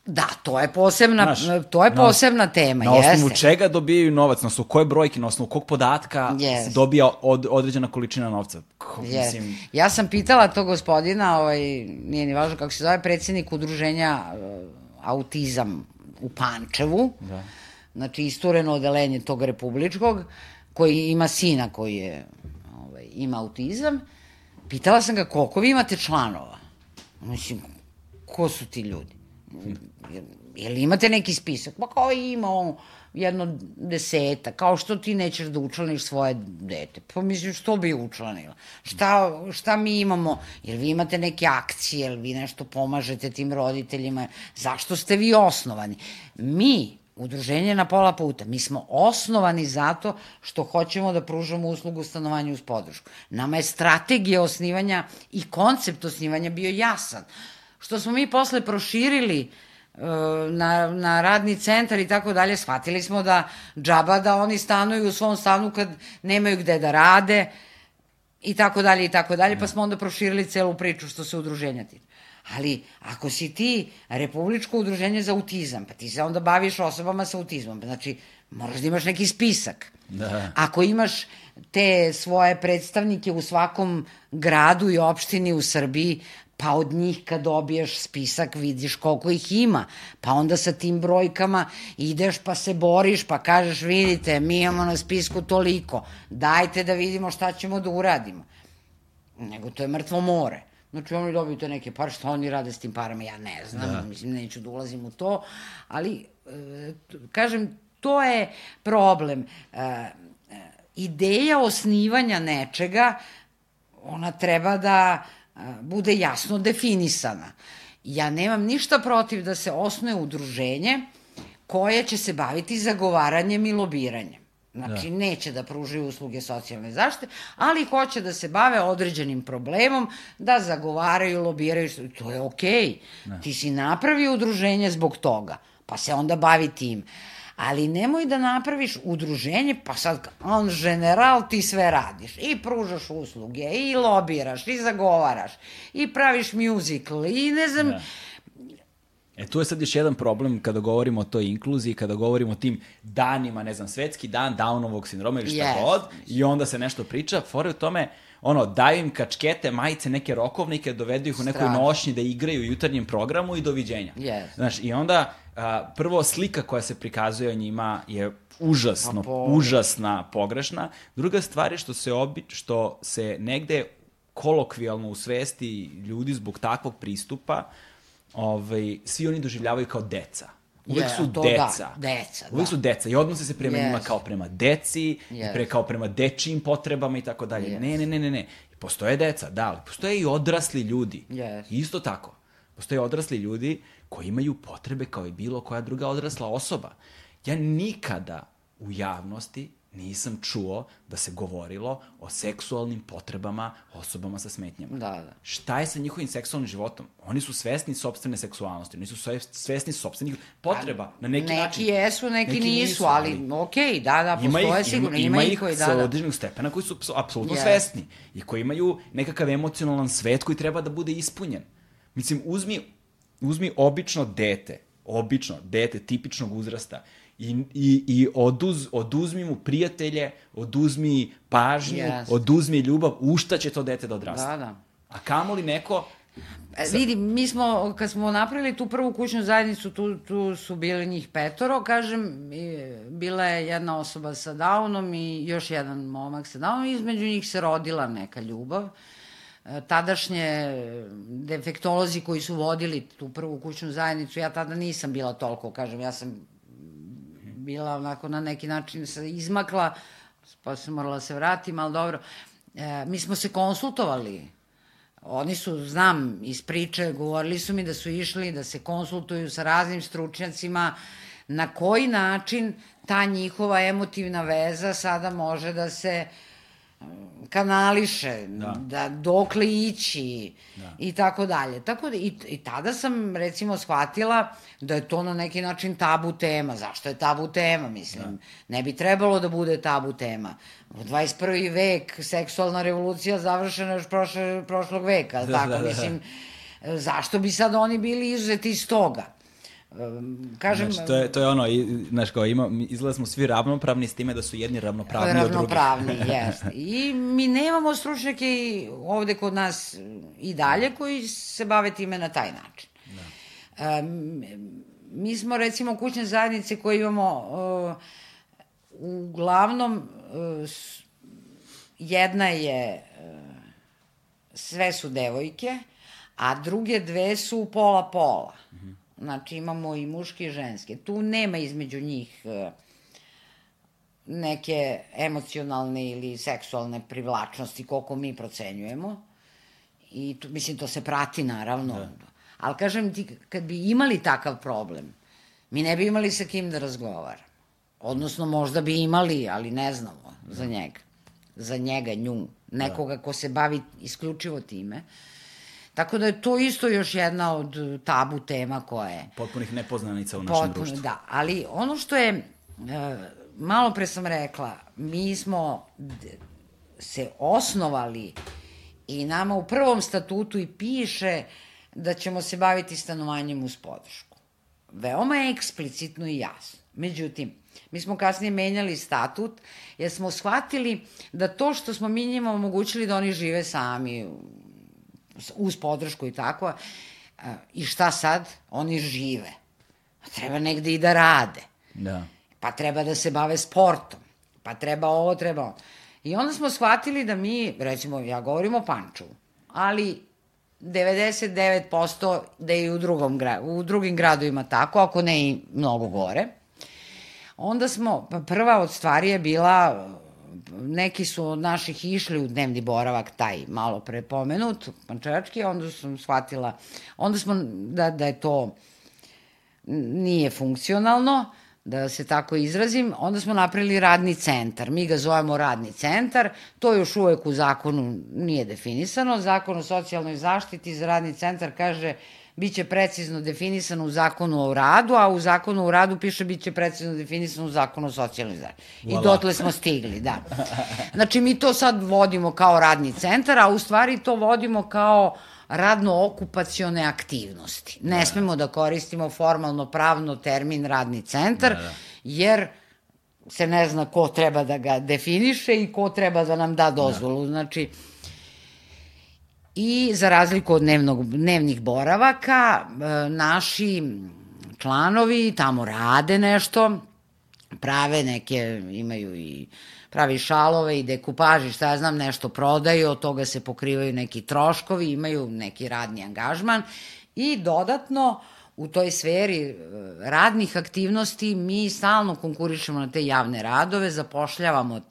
Da, to je posebna, Znaš, to je posebna na, tema, na jeste. Na osnovu čega dobijaju novac, na osnovu koje brojke, na osnovu kog podatka yes. dobija od, određena količina novca? Ko, yes. mislim... Ja sam pitala to gospodina, ovaj, nije ni važno kako se zove, predsednik udruženja Autizam u Pančevu, da. znači istureno odelenje tog republičkog, koji ima sina koji je, ovaj, ima autizam. Pitala sam ga koliko vi imate članova? Mislim, ko su ti ljudi? Jel imate neki spisak? Pa kao ima on jedno deseta, kao što ti nećeš da učlaniš svoje dete. Pa mislim, što bi učlanila? Šta, šta mi imamo? Jel vi imate neke akcije, jel vi nešto pomažete tim roditeljima? Zašto ste vi osnovani? Mi, Udruženje na pola puta. Mi smo osnovani zato što hoćemo da pružamo uslugu stanovanju uz podršku. Nama je strategija osnivanja i koncept osnivanja bio jasan. Što smo mi posle proširili e, na, na radni centar i tako dalje, shvatili smo da džaba da oni stanuju u svom stanu kad nemaju gde da rade i tako dalje i tako dalje, pa da. smo onda proširili celu priču što se udruženja tiče. Ali ako si ti Republičko udruženje za autizam, pa ti se onda baviš osobama sa autizmom, znači moraš da imaš neki spisak. Da. Ako imaš te svoje predstavnike u svakom gradu i opštini u Srbiji, pa od njih kad dobiješ spisak vidiš koliko ih ima, pa onda sa tim brojkama ideš pa se boriš, pa kažeš vidite, mi imamo na spisku toliko, dajte da vidimo šta ćemo da uradimo. Nego to je mrtvo more. Znači oni dobiju te neke pare, šta oni rade s tim parama, ja ne znam, da. mislim, neću da ulazim u to, ali, e, kažem, to je problem. E, e, ideja osnivanja nečega, ona treba da bude jasno definisana. Ja nemam ništa protiv da se osnuje udruženje koje će se baviti zagovaranjem i lobiranjem. Znači, da. neće da pružaju usluge socijalne zaštite, ali hoće da se bave određenim problemom, da zagovaraju, lobiraju, to je okej. Okay. Da. Ti si napravi udruženje zbog toga, pa se onda bavi tim. Uh, ali nemoj da napraviš udruženje, pa sad on general ti sve radiš i pružaš usluge i lobiraš i zagovaraš i praviš musical i ne znam... Da. E tu je sad još jedan problem kada govorimo o toj inkluziji, kada govorimo o tim danima, ne znam, svetski dan Downovog sindroma ili šta yes. god, i onda se nešto priča, fore u tome, ono, daju im kačkete, majice, neke rokovnike, dovedu ih u nekoj nošnji da igraju u jutarnjem programu i doviđenja. Yes. Znaš, i onda a, prvo slika koja se prikazuje o njima je užasno, po... užasna, pogrešna. Druga stvar je što se, obi, što se negde kolokvijalno u svesti ljudi zbog takvog pristupa ovaj, svi oni doživljavaju kao deca. Uvek yeah, su da, deca. Da, deca, Uvek da. su deca i odnose se prema yes. njima kao prema deci, yes. pre, kao prema dečijim potrebama i tako dalje. Yes. Ne, ne, ne, ne, ne. Postoje deca, da, ali postoje i odrasli ljudi. Yes. Isto tako. Postoje odrasli ljudi koji imaju potrebe kao i bilo koja druga odrasla osoba. Ja nikada u javnosti nisam čuo da se govorilo o seksualnim potrebama osobama sa smetnjama. Da, da. Šta je sa njihovim seksualnim životom? Oni su svesni sobstvene seksualnosti, oni su svesni sobstvenih potreba na neki, neki način. Neki jesu, neki, neki nisu, nisu, ali, ali okej, okay, da, da, ima postoje ih, sigurno, ima, ima ih koji, da, da. Ima određenog stepena koji su apsolutno yes. svesni i koji imaju nekakav emocionalan svet koji treba da bude ispunjen. Mislim, uzmi, uzmi obično dete, obično dete tipičnog uzrasta i, i, i oduz, oduzmi mu prijatelje, oduzmi pažnju, yes. oduzmi ljubav, u šta će to dete da odrasta? Da, da. A kamoli neko... E, vidi, mi smo, kad smo napravili tu prvu kućnu zajednicu, tu, tu su bili njih petoro, kažem, bila je jedna osoba sa Downom i još jedan momak sa Downom, između njih se rodila neka ljubav. E, tadašnje defektolozi koji su vodili tu prvu kućnu zajednicu, ja tada nisam bila toliko, kažem, ja sam bila onako na neki način se izmakla, pa sam morala se vratim, ali dobro. E, mi smo se konsultovali. Oni su, znam, iz priče, govorili su mi da su išli da se konsultuju sa raznim stručnjacima, na koji način ta njihova emotivna veza sada može da se uh, kanališe, da, da dokle ići da. i tako dalje. Tako da, i, i tada sam recimo shvatila da je to na neki način tabu tema. Zašto je tabu tema? Mislim, da. ne bi trebalo da bude tabu tema. U 21. vek seksualna revolucija završena još prošle, prošlog veka, da, tako? Da, da. Mislim, zašto bi sad oni bili izuzeti iz toga? Kažem... Znači, to je, to je ono, znaš, kao ima, izgleda smo svi ravnopravni s time da su jedni ravnopravni, ravnopravni od drugih. Ravnopravni, <laughs> jest. I mi nemamo stručnjake ovde kod nas i dalje koji se bave time na taj način. Da. Um, mi smo recimo kućne zajednice koje imamo uh, uglavnom uh, jedna je uh, sve su devojke, a druge dve su pola-pola. Mm -hmm. Znači imamo i muške i ženske. Tu nema između njih e, neke emocionalne ili seksualne privlačnosti koliko mi procenjujemo. I tu, mislim, to se prati naravno. Da. Ali kažem ti, kad bi imali takav problem, mi ne bi imali sa kim da razgovara. Odnosno, možda bi imali, ali ne znamo da. za njega. Za njega, nju. Nekoga da. ko se bavi isključivo time. Uh, Tako da je to isto još jedna od tabu tema koja je... Potpunih nepoznanica u našem Potpuno, društvu. Da, ali ono što je, e, malo pre sam rekla, mi smo se osnovali i nama u prvom statutu i piše da ćemo se baviti stanovanjem uz podršku. Veoma je eksplicitno i jasno. Međutim, mi smo kasnije menjali statut jer smo shvatili da to što smo mi njima omogućili da oni žive sami uz podršku i tako. I šta sad? Oni žive. Treba negde i da rade. Da. Pa treba da se bave sportom. Pa treba ovo, treba ovo. I onda smo shvatili da mi, recimo, ja govorim o Pančevu, ali 99% da je i u, drugom, u drugim gradovima tako, ako ne i mnogo gore. Onda smo, pa prva od stvari je bila neki su od naših išli u dnevni boravak, taj malo pre pomenut, pančevački, onda sam shvatila, onda smo, da, da je to nije funkcionalno, da se tako izrazim, onda smo napravili radni centar. Mi ga zovemo radni centar, to još uvek u zakonu nije definisano. Zakon o socijalnoj zaštiti za radni centar kaže biće precizno definisano u zakonu o radu, a u zakonu o radu piše biće precizno definisano u zakonu o socijalnoj zaštiti. I dotle smo stigli, da. Znači, mi to sad vodimo kao radni centar, a u stvari to vodimo kao radno-okupacione aktivnosti. Ne da. smemo da koristimo formalno-pravno termin radni centar, da, da. jer se ne zna ko treba da ga definiše i ko treba da nam da dozvolu. Da. Znači, I za razliku od dnevnog, dnevnih boravaka, e, naši članovi tamo rade nešto, prave neke, imaju i pravi šalove i dekupaži, šta ja znam, nešto prodaju, od toga se pokrivaju neki troškovi, imaju neki radni angažman i dodatno u toj sferi e, radnih aktivnosti mi stalno konkurišemo na te javne radove, zapošljavamo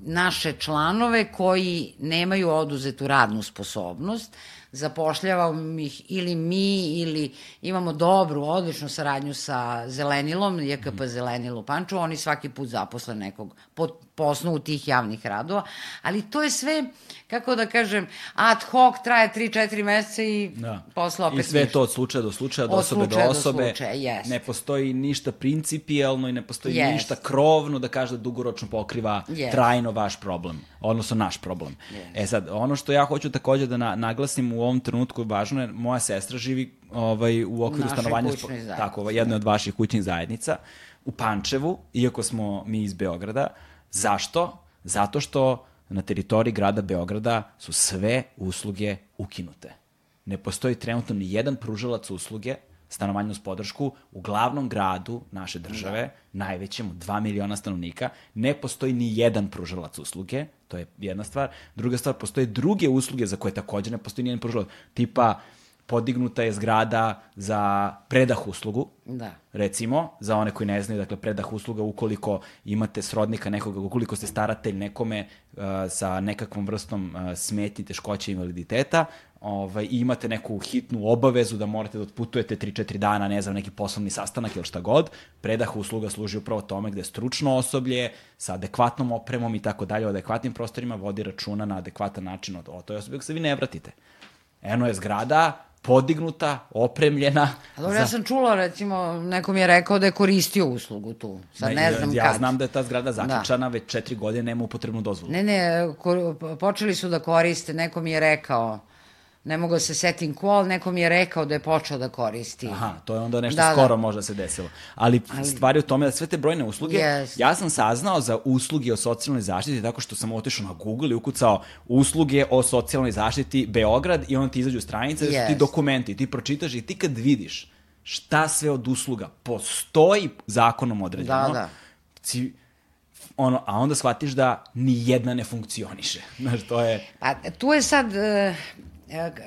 naše članove koji nemaju oduzetu radnu sposobnost, zapošljavamo ih ili mi ili imamo dobru, odličnu saradnju sa Zelenilom, JKP Zelenil u Panču, oni svaki put zaposle nekog po, po osnovu tih javnih radova, ali to je sve, kako da kažem, ad hoc, traje 3-4 meseca i da. posle opet I sve ništa. to od slučaja do slučaja, od, od osobe do osobe. Do slučaja, yes. Ne postoji ništa principijelno i ne postoji yes. ništa krovno da kaže da dugoročno pokriva yes. trajno vaš problem, odnosno naš problem. Yes. E sad, ono što ja hoću takođe da na, naglasim u ovom trenutku važno je, moja sestra živi ovaj, u okviru Naše stanovanja, tako, jedne od vaših kućnih zajednica, u Pančevu, iako smo mi iz Beograda. Zašto? Zato što na teritoriji grada Beograda su sve usluge ukinute. Ne postoji trenutno ni jedan pružalac usluge stanovanja uz podršku u glavnom gradu naše države, da. najvećem, 2 miliona stanovnika, ne postoji ni jedan pružalac usluge, to je jedna stvar. Druga stvar, postoje druge usluge za koje takođe ne postoji ni jedan pružalac, tipa podignuta je zgrada za predah uslugu. Da. Recimo, za one koji ne znaju, dakle, predah usluga ukoliko imate srodnika nekoga, ukoliko ste staratelj nekome uh, sa nekakvom vrstom uh, smetnji, teškoće, invaliditeta, ovaj, i imate neku hitnu obavezu da morate da otputujete 3-4 dana, ne znam, neki poslovni sastanak ili šta god, predah usluga služi upravo tome gde stručno osoblje sa adekvatnom opremom i tako dalje, u adekvatnim prostorima vodi računa na adekvatan način o, o toj osobi, ako se vi ne vratite. Eno je zgrada, podignuta, opremljena. A dobro, za... ja sam čula, recimo, neko mi je rekao da je koristio uslugu tu. Sad ne, ne znam ja kad. Ja znam da je ta zgrada zaključana, da. već četiri godine nema upotrebnu dozvolu. Ne, ne, ko, počeli su da koriste, neko mi je rekao ne mogu da se setim ko, ali neko mi je rekao da je počeo da koristi. Aha, to je onda nešto da, da. skoro da. možda se desilo. Ali, ali stvari u tome da sve te brojne usluge, yes. ja sam saznao za usluge o socijalnoj zaštiti tako što sam otišao na Google i ukucao usluge o socijalnoj zaštiti Beograd i onda ti izađu stranice, yes. da ti dokumenti, ti pročitaš i ti kad vidiš šta sve od usluga postoji zakonom određeno, da, da. Ci, ono, a onda shvatiš da ni jedna ne funkcioniše. <laughs> Znaš, to je... Pa, tu je sad, uh, E,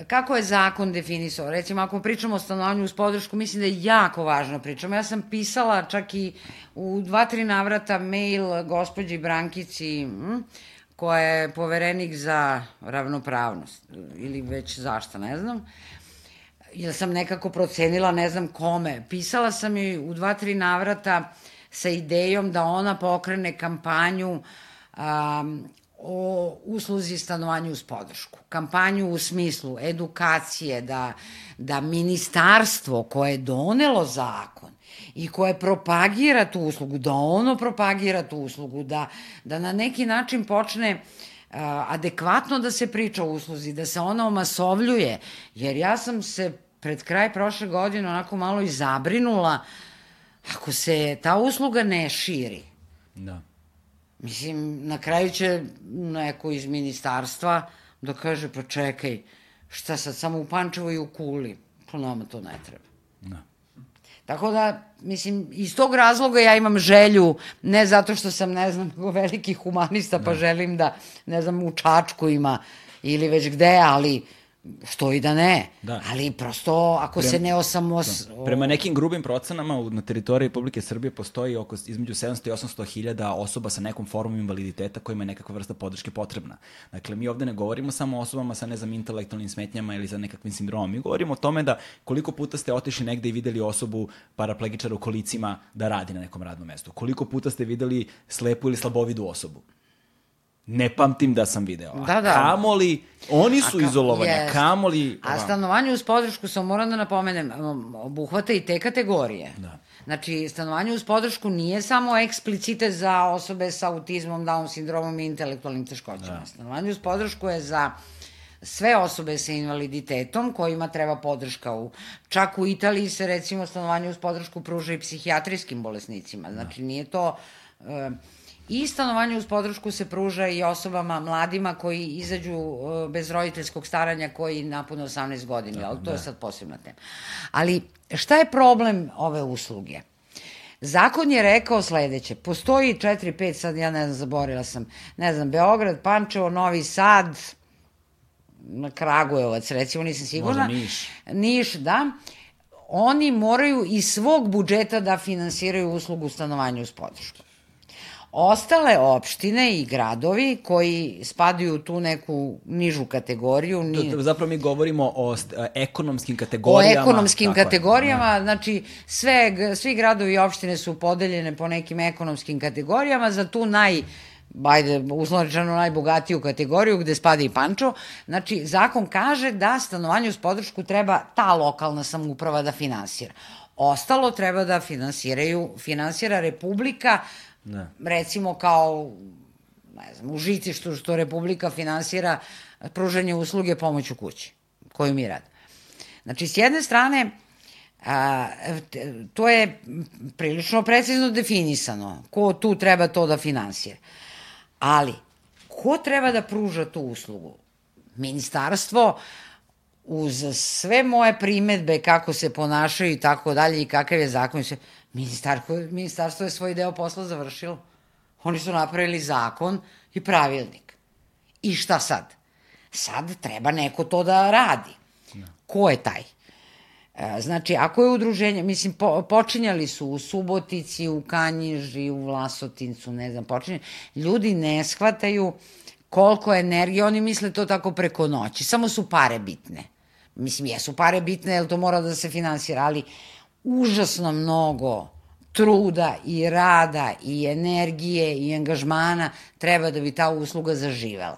kako je zakon definisao? Recimo, ako pričamo o stanovanju uz podršku, mislim da je jako važno pričamo. Ja sam pisala čak i u dva, tri navrata mail gospođi Brankici, koja je poverenik za ravnopravnost, ili već zašta, ne znam, jer sam nekako procenila, ne znam kome. Pisala sam i u dva, tri navrata sa idejom da ona pokrene kampanju um, o usluzi stanovanju uz podršku. Kampanju u smislu edukacije da, da ministarstvo koje je donelo zakon i koje propagira tu uslugu, da ono propagira tu uslugu, da, da na neki način počne uh, adekvatno da se priča o usluzi, da se ona omasovljuje, jer ja sam se pred kraj prošle godine onako malo i zabrinula ako se ta usluga ne širi. Da Mislim, na kraju će neko iz ministarstva da kaže, pa čekaj, šta sad, samo u Pančevo i u Kuli? Pa nama to ne treba. Da. Tako da, mislim, iz tog razloga ja imam želju, ne zato što sam, ne znam, <laughs> veliki humanista, pa da. želim da, ne znam, u Čačku ima ili već gde, ali što i da ne, da. ali prosto ako Prema, se ne osamos... Da. Prema nekim grubim procenama na teritoriji Republike Srbije postoji oko između 700 i 800 hiljada osoba sa nekom formom invaliditeta kojima je nekakva vrsta podrške potrebna. Dakle, mi ovde ne govorimo samo o osobama sa, ne znam, intelektualnim smetnjama ili sa nekakvim sindromom. Mi govorimo o tome da koliko puta ste otišli negde i videli osobu paraplegičara u kolicima da radi na nekom radnom mestu. Koliko puta ste videli slepu ili slabovidu osobu ne pamtim da sam video. A da, da. kamoli, oni su ka, izolovani, yes. kamoli... A stanovanje uz podršku, sam moram da napomenem, um, obuhvata i te kategorije. Da. Znači, stanovanje uz podršku nije samo eksplicite za osobe sa autizmom, Down sindromom i intelektualnim teškoćama. Da. Stanovanje uz podršku je za sve osobe sa invaliditetom kojima treba podrška u čak u Italiji se recimo stanovanje uz podršku pruža i psihijatrijskim bolesnicima znači da. nije to uh, I stanovanje uz podršku se pruža i osobama mladima koji izađu e, bez roditeljskog staranja koji napune 18 godina, da, ali to da. je sad posebna tema. Ali šta je problem ove usluge? Zakon je rekao sledeće, postoji 4-5, sad ja ne znam, zaborila sam, ne znam, Beograd, Pančevo, Novi Sad, Kragujevac, recimo, nisam sigurna. Možda Niš. Niš, da. Oni moraju iz svog budžeta da finansiraju uslugu stanovanja uz podršku. Ostale opštine i gradovi koji spadaju u tu neku nižu kategoriju... Ni... Zapravo mi govorimo o st, ekonomskim O kategorijama. ekonomskim kategorijama, je. znači sve, svi gradovi i opštine su podeljene po nekim ekonomskim kategorijama, za tu naj bajde, uslovno rečeno najbogatiju kategoriju gde spada i Pančo. Znači, zakon kaže da stanovanju s podršku treba ta lokalna samouprava da finansira. Ostalo treba da finansiraju, finansira Republika, ne. recimo kao ne znam, u žitištu što Republika finansira pružanje usluge pomoć u kući, koju mi radimo. Znači, s jedne strane, a, to je prilično precizno definisano, ko tu treba to da finansira. Ali, ko treba da pruža tu uslugu? Ministarstvo, uz sve moje primetbe kako se ponašaju i tako dalje i kakav je zakon, ministarstvo, ministarstvo je svoj deo posla završilo. Oni su napravili zakon i pravilnik. I šta sad? Sad treba neko to da radi. Ko je taj? E, znači, ako je udruženje, mislim, po, počinjali su u Subotici, u Kanjiži, u Vlasotincu, ne znam, počinjali, ljudi ne shvataju koliko energije, oni misle to tako preko noći, samo su pare bitne. Mislim, jesu pare bitne, jer to mora da se finansira, ali užasno mnogo truda i rada i energije i angažmana treba da bi ta usluga zaživela.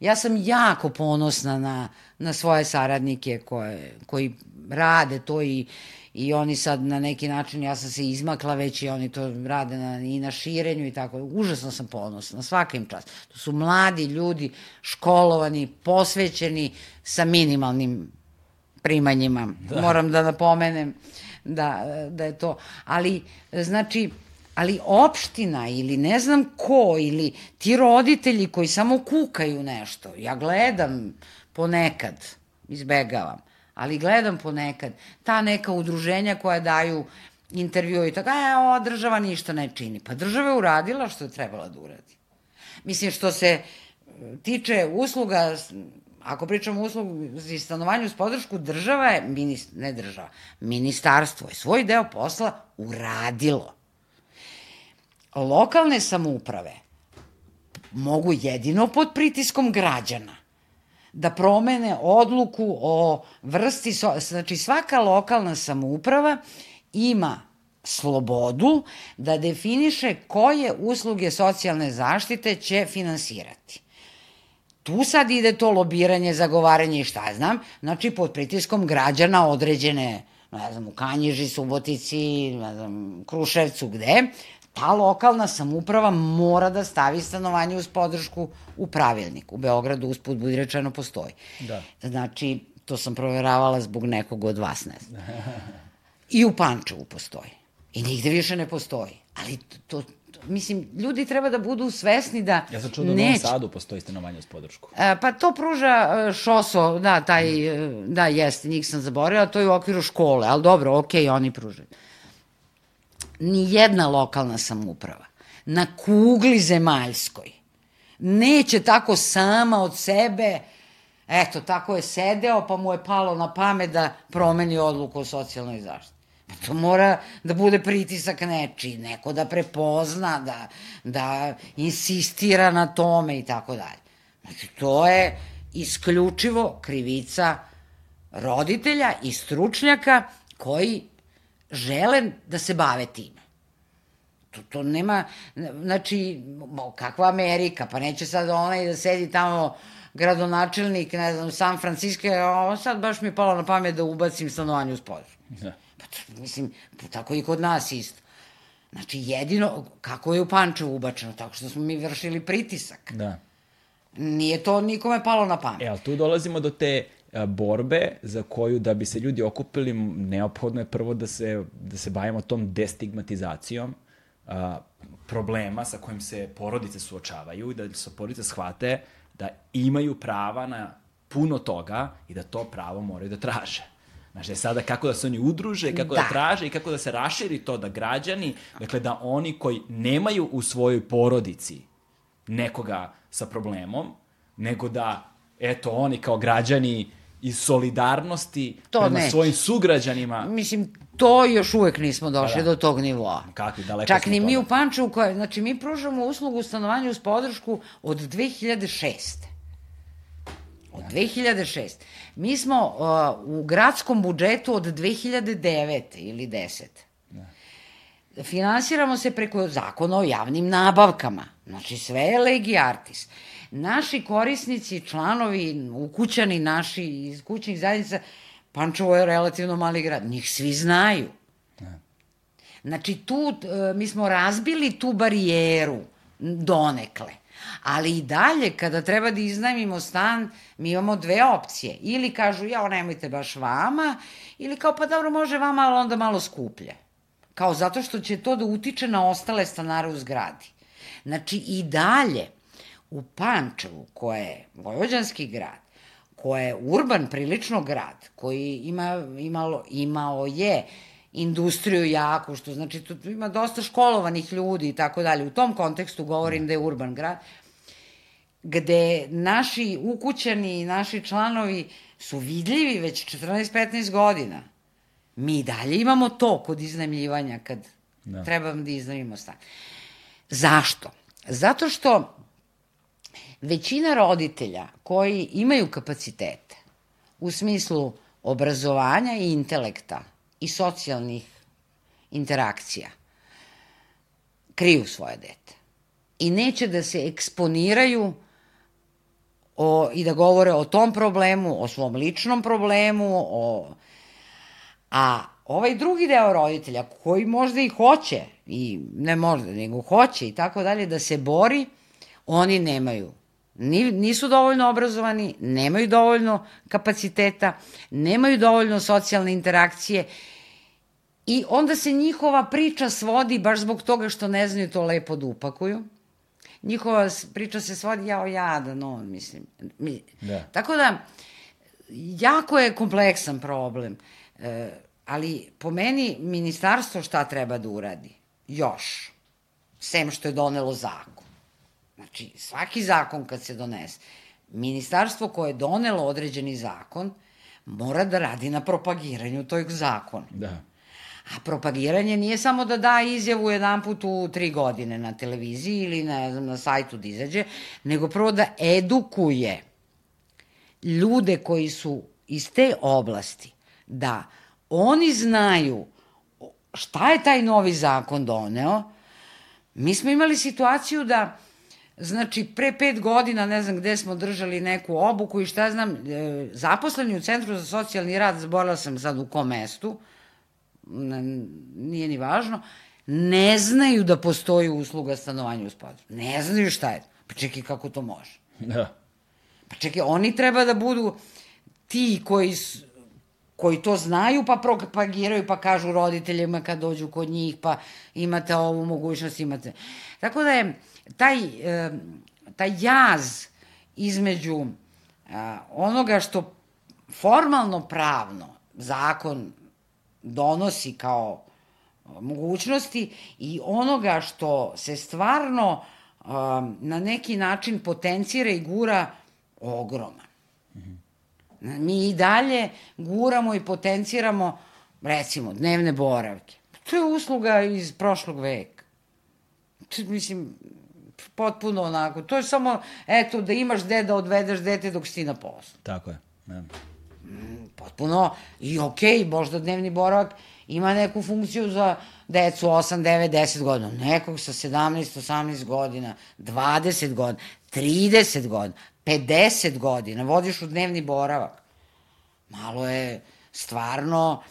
Ja sam jako ponosna na, na svoje saradnike koje, koji rade to i, i oni sad na neki način, ja sam se izmakla već i oni to rade na, i na širenju i tako. Užasno sam ponosna, svaka im čast. To su mladi ljudi, školovani, posvećeni sa minimalnim primanjima. Da. Moram da napomenem da, da je to. Ali, znači, ali opština ili ne znam ko ili ti roditelji koji samo kukaju nešto, ja gledam ponekad, izbegavam, ali gledam ponekad, ta neka udruženja koja daju intervju i tako, e, ova država ništa ne čini. Pa država je uradila što je trebala da uradi. Mislim, što se e, tiče usluga, ako pričamo o uslugu i stanovanju s podršku, država je, minist, ne država, ministarstvo je svoj deo posla uradilo. Lokalne samouprave mogu jedino pod pritiskom građana da promene odluku o vrsti, znači svaka lokalna samouprava ima slobodu da definiše koje usluge socijalne zaštite će finansirati. Tu sad ide to lobiranje, zagovaranje i šta znam, znači pod pritiskom građana određene, ne znam, u Kanjiži, Subotici, ne znam, Kruševcu, gde, ta lokalna samuprava mora da stavi stanovanje uz podršku u pravilnik. U Beogradu usput budi rečeno postoji. Da. Znači, to sam proveravala zbog nekog od vas, ne znam. I u Pančevu postoji. I nigde više ne postoji. Ali to, to mislim, ljudi treba da budu svesni da Ja sam čuo da u Novom Sadu postoji stanovanje uz podršku. E, pa to pruža e, Šoso, da, taj, mm. da, jeste, njih sam zaboravila, to je u okviru škole, ali dobro, okej, okay, oni pružaju ni jedna lokalna samuprava na kugli zemaljskoj neće tako sama od sebe, eto, tako je sedeo, pa mu je palo na pamet da promeni odluku o socijalnoj zaštiti. Pa to mora da bude pritisak neči, neko da prepozna, da, da insistira na tome i tako dalje. Znači, to je isključivo krivica roditelja i stručnjaka koji žele da se bave time. To, to nema, znači, kakva Amerika, pa neće sad onaj da sedi tamo gradonačelnik, ne znam, San Francisco, a sad baš mi je palo na pamet da ubacim stanovanje uz područje. Da. Pa, mislim, tako i kod nas isto. Znači, jedino, kako je u Pančevu ubačeno, tako što smo mi vršili pritisak. Da. Nije to nikome palo na pamet. E, ali tu dolazimo do te borbe za koju da bi se ljudi okupili neophodno je prvo da se, da se bavimo tom destigmatizacijom a, problema sa kojim se porodice suočavaju i da se porodice shvate da imaju prava na puno toga i da to pravo moraju da traže. Znaš, je sada kako da se oni udruže, kako da. da traže i kako da se raširi to da građani, dakle da oni koji nemaju u svojoj porodici nekoga sa problemom, nego da, eto, oni kao građani iz solidarnosti to prema neće. svojim sugrađanima. Mislim, to još uvek nismo došli Pa da. do tog nivoa. Kakvi, daleko Čak ni mi u Pančevu, koje, znači mi pružamo uslugu u stanovanju uz podršku od 2006. Od 2006. Mi smo uh, u gradskom budžetu od 2009. ili 10. Finansiramo se preko zakona o javnim nabavkama. Znači sve je legi artis. Naši korisnici, članovi, ukućani naši iz kućnih zajednica, Pančevo je relativno mali grad, njih svi znaju. Znači tu, e, mi smo razbili tu barijeru donekle. Ali i dalje, kada treba da iznajmimo stan, mi imamo dve opcije. Ili kažu, jao, nemojte baš vama, ili kao, pa dobro, može vama, ali onda malo skuplje. Kao zato što će to da utiče na ostale stanare u zgradi. Znači i dalje, u Pančevu, koje je vojvođanski grad, koje je urban prilično grad, koji ima, imalo, imao je industriju jaku, što znači tu ima dosta školovanih ljudi i tako dalje. U tom kontekstu govorim da je urban grad, gde naši ukućani i naši članovi su vidljivi već 14-15 godina. Mi dalje imamo to kod iznajmljivanja kad Da. da. trebam da iznajmimo stan. Zašto? Zato što većina roditelja koji imaju kapacitete u smislu obrazovanja i intelekta i socijalnih interakcija kriju svoje dete i neće da se eksponiraju o, i da govore o tom problemu, o svom ličnom problemu, o... a ovaj drugi deo roditelja koji možda i hoće, i ne možda, nego hoće i tako dalje, da se bori, oni nemaju. Ni, nisu dovoljno obrazovani, nemaju dovoljno kapaciteta, nemaju dovoljno socijalne interakcije i onda se njihova priča svodi baš zbog toga što ne znaju to lepo da upakuju. Njihova priča se svodi, jao jada, no, mislim. Mi, Da. Tako da, jako je kompleksan problem. E, ali po meni ministarstvo šta treba da uradi? Još. Sem što je donelo zakon. Znači, svaki zakon kad se donese, ministarstvo koje je donelo određeni zakon mora da radi na propagiranju tog zakona. Da. A propagiranje nije samo da da izjavu jedan put u tri godine na televiziji ili na, na sajtu da izađe, nego prvo da edukuje ljude koji su iz te oblasti, da oni znaju šta je taj novi zakon doneo. Mi smo imali situaciju da Znači, pre pet godina, ne znam gde smo držali neku obuku i šta znam, e, zaposleni u Centru za socijalni rad, zaboravila sam sad u kom mestu, ne, nije ni važno, ne znaju da postoji usluga stanovanja uz području. Ne znaju šta je. Pa čekaj, kako to može? Da. Pa čekaj, oni treba da budu ti koji, koji to znaju, pa propagiraju, pa kažu roditeljima kad dođu kod njih, pa imate ovu mogućnost, imate... Tako da je taj, taj jaz između onoga što formalno pravno zakon donosi kao mogućnosti i onoga što se stvarno um, na neki način potencira i gura ogroman. Mi i dalje guramo i potenciramo, recimo, dnevne boravke. To je usluga iz prošlog veka. To, mislim, potpuno onako. To je samo, eto, da imaš gde da odvedeš dete dok si ti na poslu Tako je. Da. Potpuno i okej, možda dnevni boravak ima neku funkciju za decu 8, 9, 10 godina. Nekog sa 17, 18 godina, 20 godina, 30 godina, 50 godina, vodiš u dnevni boravak. Malo je stvarno,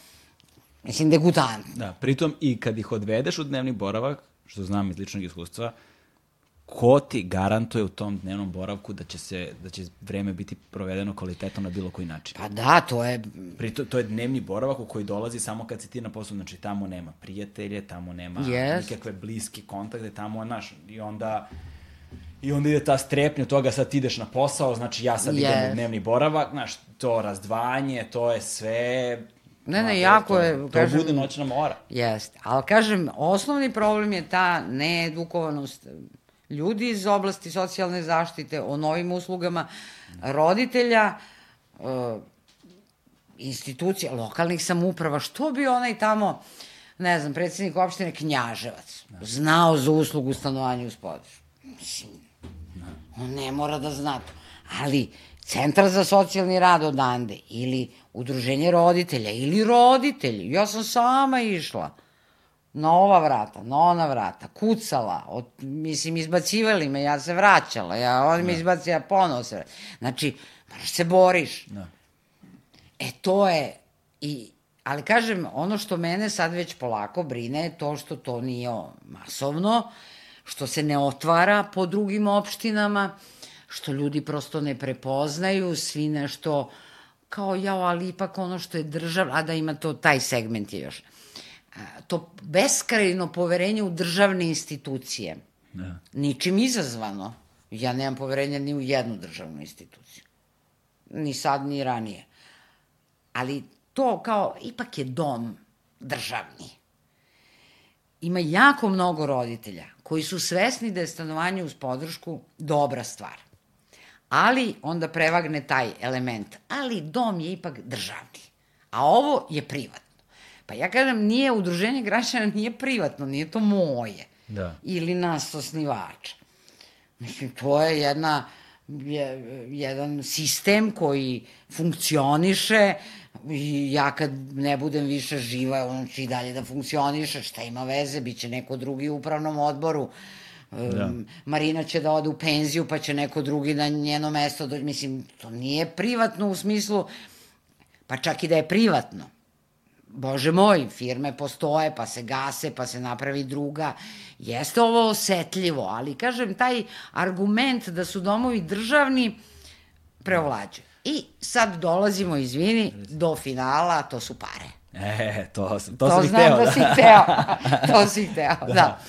mislim, degutantno. Da, pritom i kad ih odvedeš u dnevni boravak, što znam iz ličnog iskustva, ko ti garantuje u tom dnevnom boravku da će se da će vreme biti provedeno kvalitetno na bilo koji način. Pa da, to je, Pritom, to je dnevni boravak u koji dolazi samo kad si ti na poslu, znači tamo nema prijatelje, tamo nema Jest. nikakve bliske kontakte, tamo, znaš, i onda I onda ide ta strepnja toga, sad ti ideš na posao, znači ja sad idem Jest. u dnevni boravak, znaš, to razdvajanje, to je sve... Ne, ne, to- jako to, je, To kažem- bude noćna mora. Jeste, ali kažem, osnovni problem je ta needukovanost ljudi iz oblasti socijalne zaštite o novim uslugama, roditelja, e, institucija, lokalnih samuprava, što bi onaj tamo, ne znam, predsednik opštine Knjaževac, znao za uslugu stanovanja uz podršku. Mislim, on ne mora da zna to. Ali, Centar za socijalni rad odande ili udruženje roditelja ili roditelji. Ja sam sama išla na ova vrata, na ona vrata, kucala, od, mislim, izbacivali me, ja se vraćala, ja, on me izbacio, ja ponovo se vraćala. Znači, moraš se boriš. Da. E, to je, i, ali kažem, ono što mene sad već polako brine je to što to nije masovno, što se ne otvara po drugim opštinama, što ljudi prosto ne prepoznaju, svi nešto kao jao, ali ipak ono što je država, a da ima to, taj segment je još. To beskrajno poverenje u državne institucije. Da. Ničim izazvano. Ja nemam poverenja ni u jednu državnu instituciju. Ni sad, ni ranije. Ali to kao, ipak je dom državni. Ima jako mnogo roditelja koji su svesni da je stanovanje uz podršku dobra stvar ali onda prevagne taj element. Ali dom je ipak državni, a ovo je privatno. Pa ja kažem, nije udruženje građana, nije privatno, nije to moje. Da. Ili nas osnivača. Mislim, to je jedna, je, jedan sistem koji funkcioniše i ja kad ne budem više živa, on će i dalje da funkcioniše, šta ima veze, bit će neko drugi u upravnom odboru. Da. Marina će da ode u penziju, pa će neko drugi na njeno mesto doći. Mislim, to nije privatno u smislu, pa čak i da je privatno. Bože moj, firme postoje, pa se gase, pa se napravi druga. Jeste ovo osetljivo, ali kažem, taj argument da su domovi državni preovlađuje. I sad dolazimo, izvini, do finala, to su pare. E, to, to, to sam i hteo. To znam da si hteo. <laughs> to si hteo, da. da.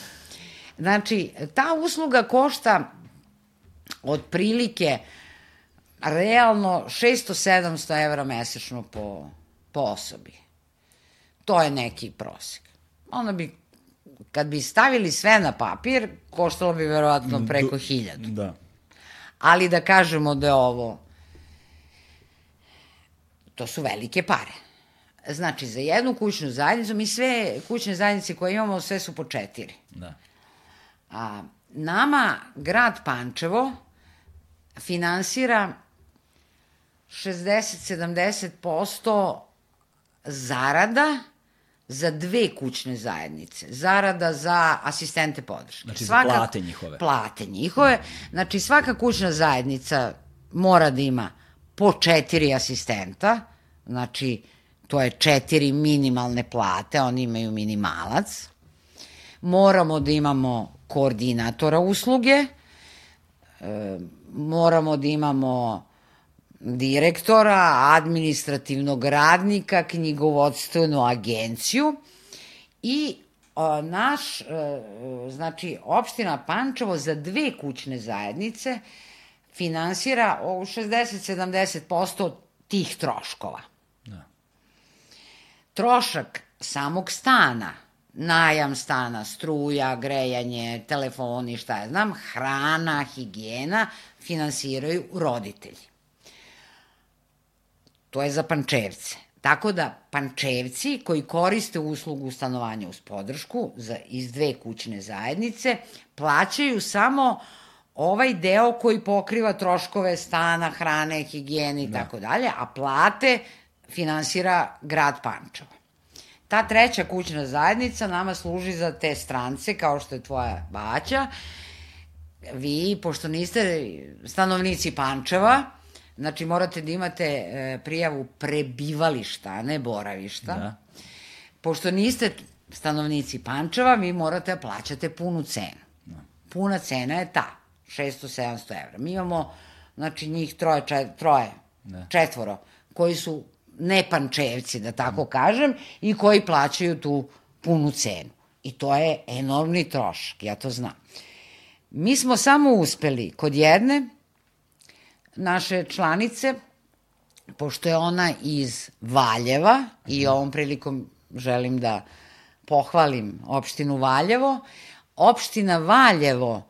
Znači, ta usluga košta otprilike realno 600-700 evra mesečno po, po osobi. To je neki prosek. Onda bi, kad bi stavili sve na papir, koštalo bi verovatno preko hiljadu. Da. Ali da kažemo da je ovo, to su velike pare. Znači, za jednu kućnu zajednicu, mi sve kućne zajednice koje imamo, sve su po četiri. Da. A, nama grad Pančevo finansira 60-70% zarada za dve kućne zajednice. Zarada za asistente podrške. Znači svaka, za plate njihove. Plate njihove. Znači svaka kućna zajednica mora da ima po četiri asistenta, znači to je četiri minimalne plate, oni imaju minimalac. Moramo da imamo koordinatora usluge, e, moramo da imamo direktora, administrativnog radnika, knjigovodstvenu agenciju i naš, e, znači, opština Pančevo za dve kućne zajednice finansira 60-70% tih troškova. Da. Trošak samog stana najam stana, struja, grejanje, telefoni, šta ja znam, hrana, higijena, finansiraju roditelji. To je za pančevce. Tako da pančevci koji koriste uslugu stanovanja uz podršku za, iz dve kućne zajednice plaćaju samo ovaj deo koji pokriva troškove stana, hrane, higijene i da. tako dalje, a plate finansira grad Pančevo. Ta treća kućna zajednica nama služi za te strance, kao što je tvoja baća. Vi, pošto niste stanovnici Pančeva, znači morate da imate e, prijavu prebivališta, a ne boravišta. Da. Pošto niste stanovnici Pančeva, vi morate da plaćate punu cenu. Da. Puna cena je ta, 600-700 evra. Mi imamo, znači, njih troje, čet, troje da. četvoro, koji su nepančevci, da tako kažem, i koji plaćaju tu punu cenu. I to je enormni trošak, ja to znam. Mi smo samo uspeli kod jedne naše članice, pošto je ona iz Valjeva i ovom prilikom želim da pohvalim opštinu Valjevo, opština Valjevo,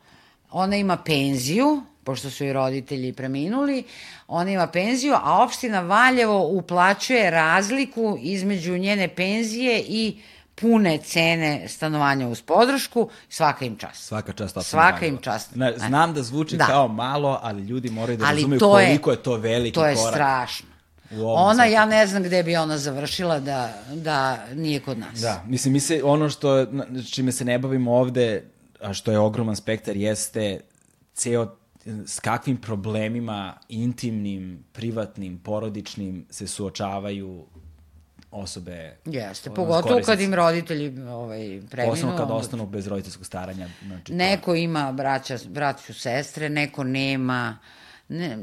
ona ima penziju pošto su i roditelji preminuli, ona ima penziju, a opština Valjevo uplaćuje razliku između njene penzije i pune cene stanovanja uz podršku, svaka im čast. Svaka čast. Svaka im čast. Na, znam da zvuči da. kao malo, ali ljudi moraju da ali razumeju to koliko je, je to veliki korak. To je korak. strašno. Ona, sad... ja ne znam gde bi ona završila da, da nije kod nas. Da, mislim, mi se, ono što, čime se ne bavimo ovde, a što je ogroman spektar, jeste ceo s kakvim problemima intimnim, privatnim, porodičnim se suočavaju osobe Jeste, pogotovo kad im roditelji ovaj, preminu. Posledno kad ostanu bez roditeljskog staranja. Znači, neko to... ima braća, braću, sestre, neko nema. Ne,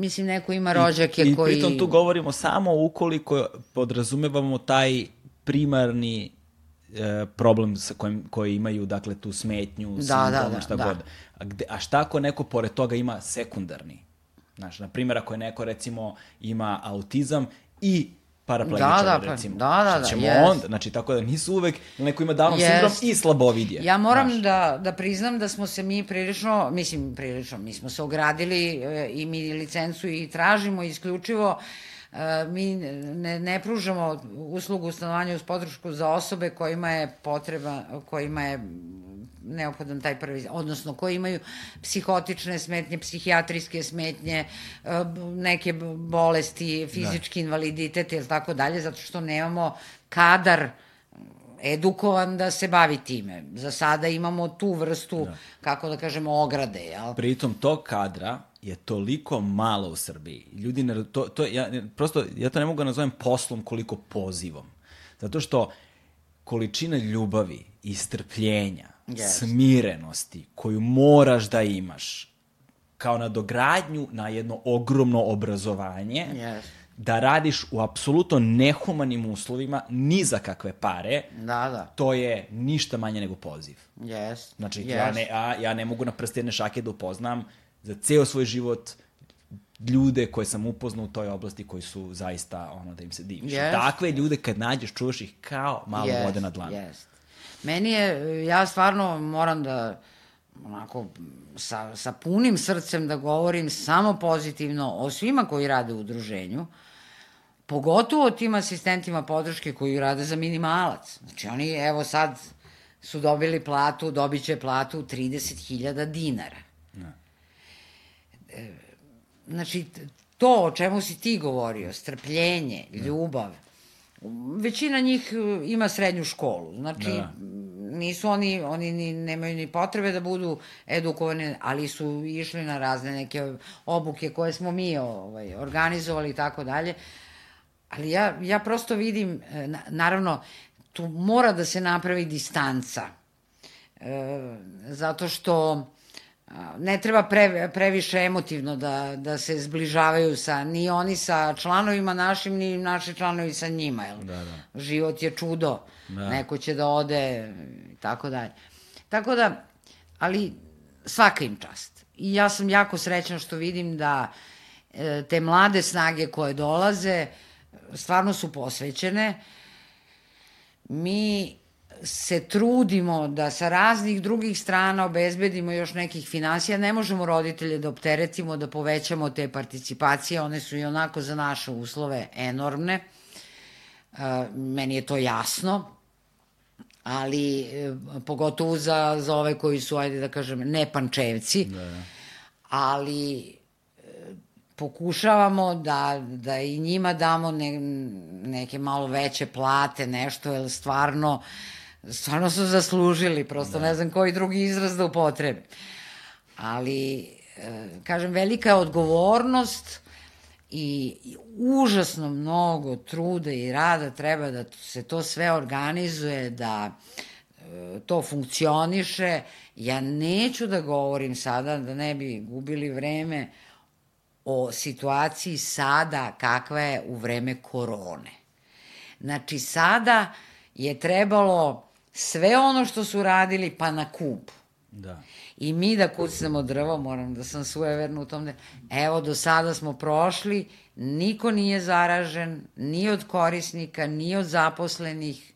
mislim, neko ima rođake I, koji... I pritom tu govorimo samo ukoliko podrazumevamo taj primarni e, problem sa kojim, koji imaju, dakle, tu smetnju, da, sindrom, da, da, šta da. god. A, gde, a šta ako neko pored toga ima sekundarni? Znaš, na primjer, ako je neko, recimo, ima autizam i paraplegičar, da, da, pa, recimo. Da, da, da, ćemo yes. onda, znači, tako da nisu uvek, neko ima Downov yes. sindrom i slabovidje. Ja moram znaš. da, da priznam da smo se mi prilično, mislim, prilično, mi smo se ogradili e, i mi licencu i tražimo isključivo e, mi ne, ne pružamo uslugu stanovanja uz podršku za osobe kojima je potreba, kojima je neophodan taj prvi, odnosno koji imaju psihotične smetnje, psihijatrijske smetnje, e, neke bolesti, fizički da. invaliditet ili tako dalje, zato što nemamo kadar edukovan da se bavi time. Za sada imamo tu vrstu, da. kako da kažemo, ograde. Jel? Pritom tog kadra je toliko malo u Srbiji. Ljudi, ne, to, to, ja, prosto, ja to ne mogu da nazovem poslom koliko pozivom. Zato što količina ljubavi i strpljenja yes. smirenosti koju moraš da imaš kao nadogradnju na jedno ogromno obrazovanje, yes. da radiš u apsolutno nehumanim uslovima, ni za kakve pare, da, da. to je ništa manje nego poziv. Yes. Znači, yes. ja, ne, a, ja ne mogu na prste jedne šake da upoznam za ceo svoj život ljude koje sam upoznao u toj oblasti koji su zaista ono da im se diviš. Yes. Takve ljude kad nađeš, čuvaš ih kao malo yes. vode na dlanu. Yes. Meni je, ja stvarno moram da onako sa, sa punim srcem da govorim samo pozitivno o svima koji rade u udruženju, pogotovo o tim asistentima podrške koji rade za minimalac. Znači oni evo sad su dobili platu, dobit će platu 30.000 dinara. Ne. Znači, to o čemu si ti govorio, strpljenje, ljubav, većina njih e, ima srednju školu. Znači, da. nisu oni, oni ni, nemaju ni potrebe da budu edukovani, ali su išli na razne neke obuke koje smo mi ovaj, organizovali i tako dalje. Ali ja, ja prosto vidim, e, naravno, tu mora da se napravi distanca. E, zato što ne treba pre, previše emotivno da, da se zbližavaju sa, ni oni sa članovima našim, ni naši članovi sa njima. Jel? Da, da. Život je čudo. Da. Neko će da ode i tako dalje. Tako da, ali svaka im čast. I ja sam jako srećna što vidim da e, te mlade snage koje dolaze stvarno su posvećene. Mi se trudimo da sa raznih drugih strana obezbedimo još nekih finansija, ne možemo roditelje da opteretimo, da povećamo te participacije, one su i onako za naše uslove enormne. E, meni je to jasno, ali e, pogotovo za, za ove koji su, ajde da kažem, ne pančevci, da, da. ali e, pokušavamo da, da i njima damo ne, neke malo veće plate, nešto, jer stvarno uh, stvarno su zaslužili, prosto da. ne znam koji drugi izraz da upotrebe. Ali, e, kažem, velika je odgovornost i užasno mnogo truda i rada treba da se to sve organizuje, da e, to funkcioniše. Ja neću da govorim sada, da ne bi gubili vreme, o situaciji sada kakva je u vreme korone. Znači, sada je trebalo sve ono što su radili pa na kub. Da. I mi da kucnemo drvo, moram da sam sujeverna u tom. Da, evo, do sada smo prošli, niko nije zaražen, ni od korisnika, ni od zaposlenih.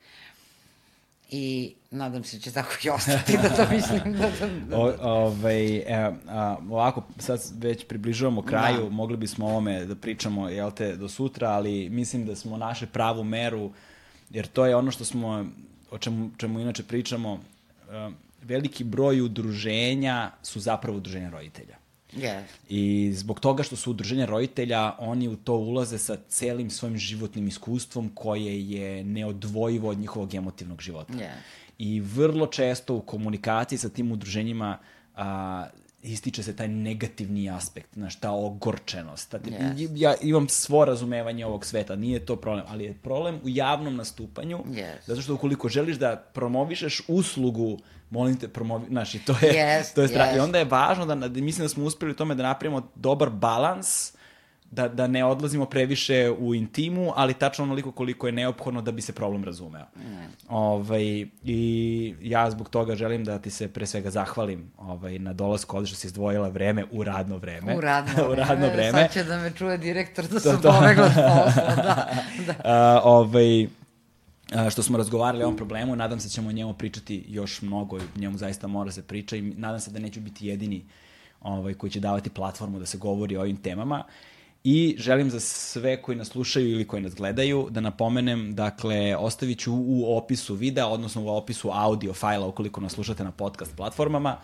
i nadam se da će tako i ostati da to mislim da, da, da. <laughs> O, ovaj, e, a, ovako, sad već približavamo kraju, da. mogli bismo o ovome da pričamo, jel te, do sutra, ali mislim da smo našli pravu meru, jer to je ono što smo, o čemu, čemu inače pričamo, uh, veliki broj udruženja su zapravo udruženja roditelja. Yes. I zbog toga što su udruženja roditelja, oni u to ulaze sa celim svojim životnim iskustvom koje je neodvojivo od njihovog emotivnog života. Yes. I vrlo često u komunikaciji sa tim udruženjima a, ističe se taj negativni aspekt, znaš, ta ogorčenost. Ta, Yes. Ja imam svo razumevanje ovog sveta, nije to problem, ali je problem u javnom nastupanju, Yes. zato što ukoliko želiš da promovišeš uslugu, molim te, promovi, znaš, i to je, Yes, to je strah. I yes. onda je važno da, da, mislim da smo uspeli u tome da napravimo dobar balans, da, da ne odlazimo previše u intimu, ali tačno onoliko koliko je neophodno da bi se problem razumeo. Mm. Ovaj, I ja zbog toga želim da ti se pre svega zahvalim ovaj, na dolasku, ovde što si izdvojila vreme u radno vreme. U radno, <laughs> u radno vreme. Sad će da me čuje direktor da To, sam to. pobegla s <laughs> posla, da. da. A, ovaj, što smo razgovarali o ovom problemu, nadam se da ćemo o njemu pričati još mnogo, i njemu zaista mora se priča i nadam se da neću biti jedini ovaj, koji će davati platformu da se govori o ovim temama. I želim za sve koji nas slušaju ili koji nas gledaju da napomenem, dakle, ostavit ću u opisu videa, odnosno u opisu audio fajla ukoliko nas slušate na podcast platformama,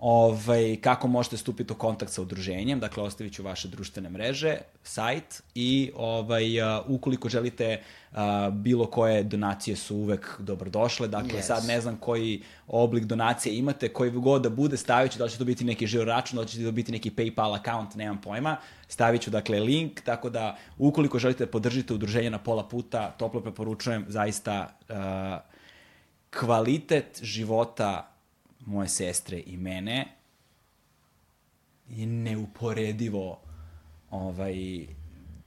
ovaj, kako možete stupiti u kontakt sa udruženjem, dakle ostavit ću vaše društvene mreže, sajt i ovaj, uh, ukoliko želite uh, bilo koje donacije su uvek dobrodošle, dakle Yes. sad ne znam koji oblik donacije imate, koji god da bude, stavit ću da li će to biti neki žiro račun, da li će to biti neki PayPal account, nemam pojma, stavit ću dakle link, tako da ukoliko želite da podržite udruženje na pola puta, toplo preporučujem zaista uh, kvalitet života moje sestre i mene je neuporedivo ovaj,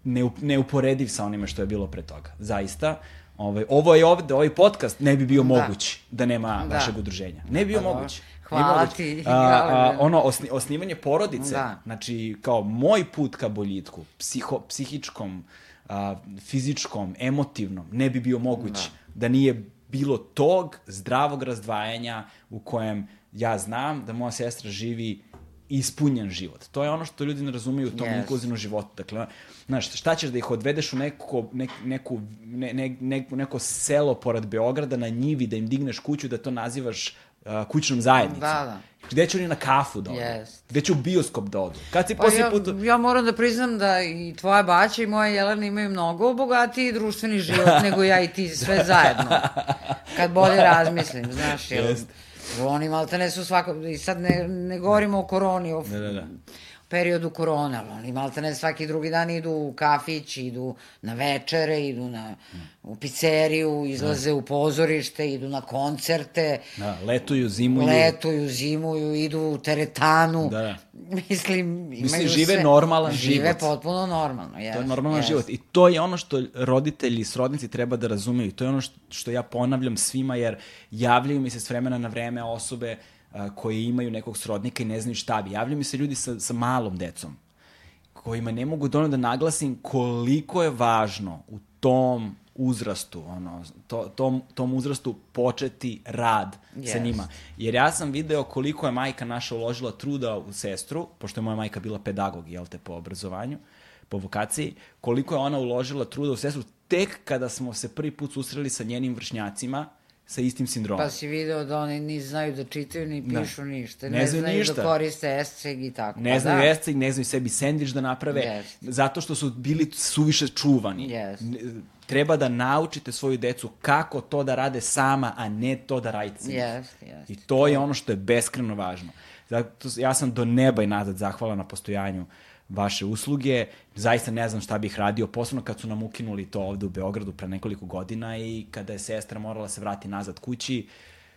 neup, neuporediv sa onime što je bilo pre toga. Zaista. Ovaj, ovo je ovde, ovaj podcast ne bi bio Da. moguć da nema Da. vašeg udruženja. Ne bi bio dobro. moguć. Hvala moguć. ti. A, a, ono, osni, osnivanje porodice, Da. znači kao moj put ka boljitku, psiho, psihičkom, a, fizičkom, emotivnom, ne bi bio moguć da. da nije bilo tog zdravog razdvajanja u kojem ja znam da moja sestra živi ispunjen život. To je ono što ljudi ne razumeju u tom Yes. inkluzivnom životu. Dakle, znaš, šta ćeš da ih odvedeš u neko, nek, neku, ne, ne, neko, neko selo pored Beograda na njivi, da im digneš kuću, da to nazivaš uh, kućnom zajednicom. Da, da. Gde će oni na kafu da odu? Jest. Gde će u bioskop da odu? Kad si Pa poslije ja, put... ja moram da priznam da i tvoja baća i moja Jelena imaju mnogo bogatiji društveni život <laughs> nego ja i ti sve zajedno. Kad bolje razmislim, znaš, jel, Jest. oni malte ne su svako, i sad ne, ne govorimo o koroni, o Da, da, da. Periodu korone, ali oni malte ne svaki drugi dan idu u kafić, idu na večere, idu na, u pizzeriju, izlaze u pozorište, idu na koncerte, Da, letuju, zimuju. letuju, zimuju, idu u teretanu. Da, da. Mislim, imaju Mislim, žive sve. normalan žive život. potpuno normalno, jes. To je normalan jes. život. I to je ono što roditelji i srodnici treba da razumeju. To je ono što, što ja ponavljam svima, jer javljaju mi se s vremena na vreme osobe a, koje imaju nekog srodnika i ne znaju šta bi. Javljaju mi se ljudi sa, sa malom decom, kojima ne mogu dovoljno da naglasim koliko je važno u tom uzrastu, ono, to, tom, tom uzrastu početi rad sa Jest. njima. Jer ja sam video koliko je majka naša uložila truda u sestru, pošto je moja majka bila pedagog, jel te, po obrazovanju, po vokaciji, koliko je ona uložila truda u sestru tek kada smo se prvi put susreli sa njenim vršnjacima sa istim sindromom. Pa si video da oni ni znaju da čitaju, ni Da. pišu ništa. Ne Ne, znaju znaju ništa. da koriste esceg i tako. Ne Pa znaju da. jesceg, ne znaju sebi sendvič da naprave, Jest. zato što su bili suviše čuvani. N- Treba da naučite svoju decu kako to da rade sama, a ne to da radite sa njih. Jeste, jeste. I to je ono što je beskreno važno. Zato ja sam do neba i nazad zahvala na postojanju vaše usluge. Zaista ne znam šta bih radio, posebno kad su nam ukinuli to ovde u Beogradu pre nekoliko godina i kada je sestra morala se vrati nazad kući.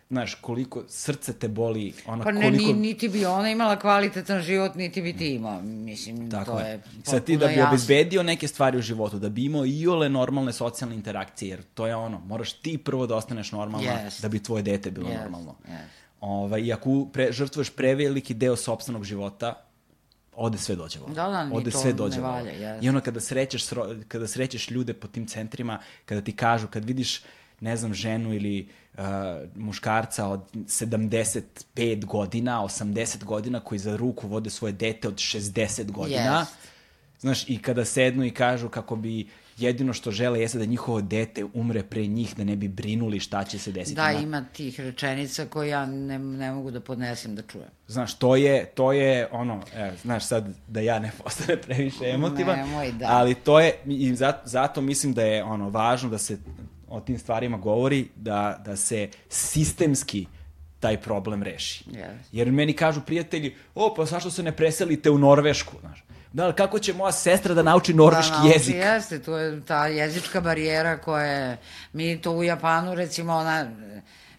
Znaš, koliko srce te boli, ona Pa ne, koliko... ni, niti bi ona imala kvalitetan život, niti bi ti imao. Mislim, Tako to je. je Sad ti da bi jasno. obezbedio neke stvari u životu, da bi imao i ole normalne socijalne interakcije, jer to je ono, moraš ti prvo da ostaneš normalna Jest. da bi tvoje dete bilo Jest, normalno. jest. Ovaj, I ako pre, žrtvuješ preveliki deo sopstvenog života, ode sve dođe vola. Da, da, ode sve dođe valja, vola. jest. I ono kada srećeš, kada srećeš ljude po tim centrima, kada ti kažu, kad vidiš ne znam, ženu ili uh, muškarca od 75 godina, 80 godina koji za ruku vode svoje dete od 60 godina. Jest. Znaš, i kada sednu i kažu kako bi jedino što žele jeste da njihovo dete umre pre njih, da ne bi brinuli šta će se desiti. Da, na- ima tih rečenica koje ja ne, ne mogu da podnesem da čujem. Znaš, to je, to je ono, e, znaš sad da ja ne <laughs> postane previše emotivan, Nemoj, da. ali to je, i zato, zato mislim da je ono važno da se o tim stvarima govori, da, da se sistemski taj problem reši. Yes. Jer meni kažu prijatelji, o, pa zašto se ne preselite u Norvešku, znaš? Da, ali kako će moja sestra da nauči norveški da, nauči, jezik? Jeste, to je ta jezička barijera koja je, mi to u Japanu recimo, ona,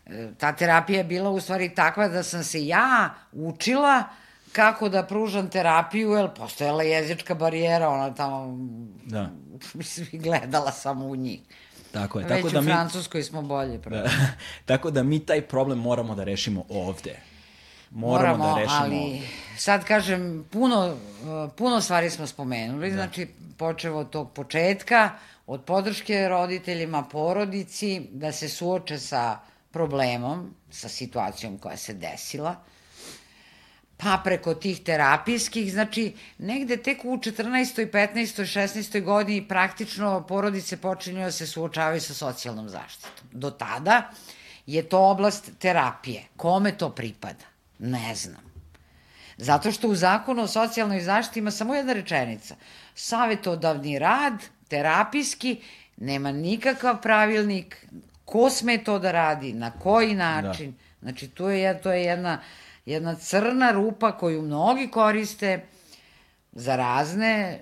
e, ta terapija je bila u stvari takva da sam se ja učila kako da pružam terapiju, jer postojala je jezička barijera, ona tamo, Da, mislim, gledala samo u njih. tako je. Već tako da u mi, Francuskoj smo bolje. da, <laughs> tako da mi taj problem moramo da rešimo ovde. Moramo, Moramo, da rešimo ali sad kažem, puno, puno stvari smo spomenuli, da. znači počeo od tog početka, od podrške roditeljima, porodici, da se suoče sa problemom, sa situacijom koja se desila, pa preko tih terapijskih, znači negde tek u 14. 15. 16. godini praktično porodice počinju da se suočavaju sa socijalnom zaštitom. Do tada je to oblast terapije. Kome to pripada? Ne znam. Zato što u zakonu o socijalnoj zaštiti ima samo jedna rečenica. Savetodavni rad, terapijski, nema nikakav pravilnik, ko sme to da radi, na koji način. Da. Znači, to je, to je jedna, jedna crna rupa koju mnogi koriste za razne e,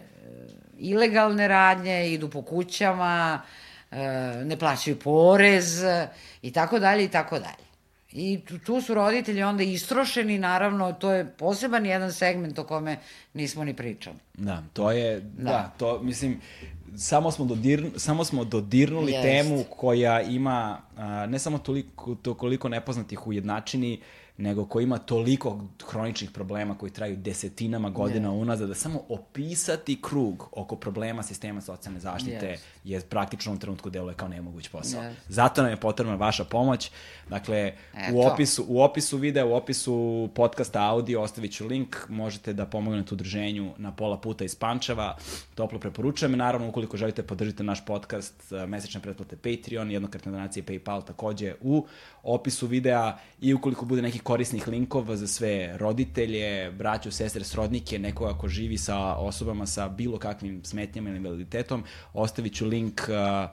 ilegalne radnje, idu po kućama, e, ne plaćaju porez i tako dalje i tako dalje. I tu, tu su roditelji onda istrošeni, naravno, to je poseban jedan segment o kome nismo ni pričali. Da, to je, da, Da. to, mislim, samo smo, dodirn, samo smo dodirnuli Jest. temu koja ima a, ne samo toliko, to koliko nepoznatih u jednačini, nego koja ima toliko hroničnih problema koji traju desetinama godina unazad, da samo opisati krug oko problema sistema socijalne zaštite Jest. Je praktično u ovom trenutku deluje kao nemoguć posao. Jest. Zato nam je potrebna vaša pomoć. Dakle, u Eto. opisu, u opisu videa, u opisu podcasta audio ostavit ću link, možete da pomognete udruženju na pola puta iz Pančeva, toplo preporučujem. Naravno, ukoliko želite podržite naš podcast, eh, mesečne pretplate Patreon, jednokratne donacije PayPal takođe u opisu videa i ukoliko bude nekih korisnih linkova za sve roditelje, braću, sestre, srodnike, nekoga ko živi sa osobama sa bilo kakvim smetnjama ili invaliditetom, ostavit ću link uh,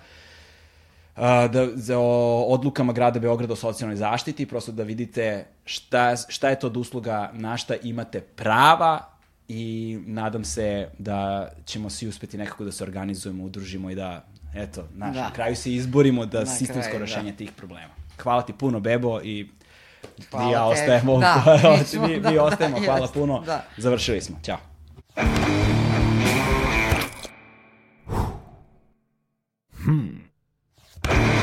a, da, za o odlukama grada Beograda o socijalnoj zaštiti, prosto da vidite šta, šta je to od usluga, na šta imate prava i nadam se da ćemo svi uspeti nekako da se organizujemo, udružimo i da, eto, naš, Da. na kraju se izborimo da Na sistemsko kraju, da. rešenje tih problema. Hvala ti puno, Bebo, i Hvala ja ostajemo. Da, <laughs> mi mi, da, mi ostajemo, da, hvala jest, puno. da. Završili smo. Ćao. you <laughs>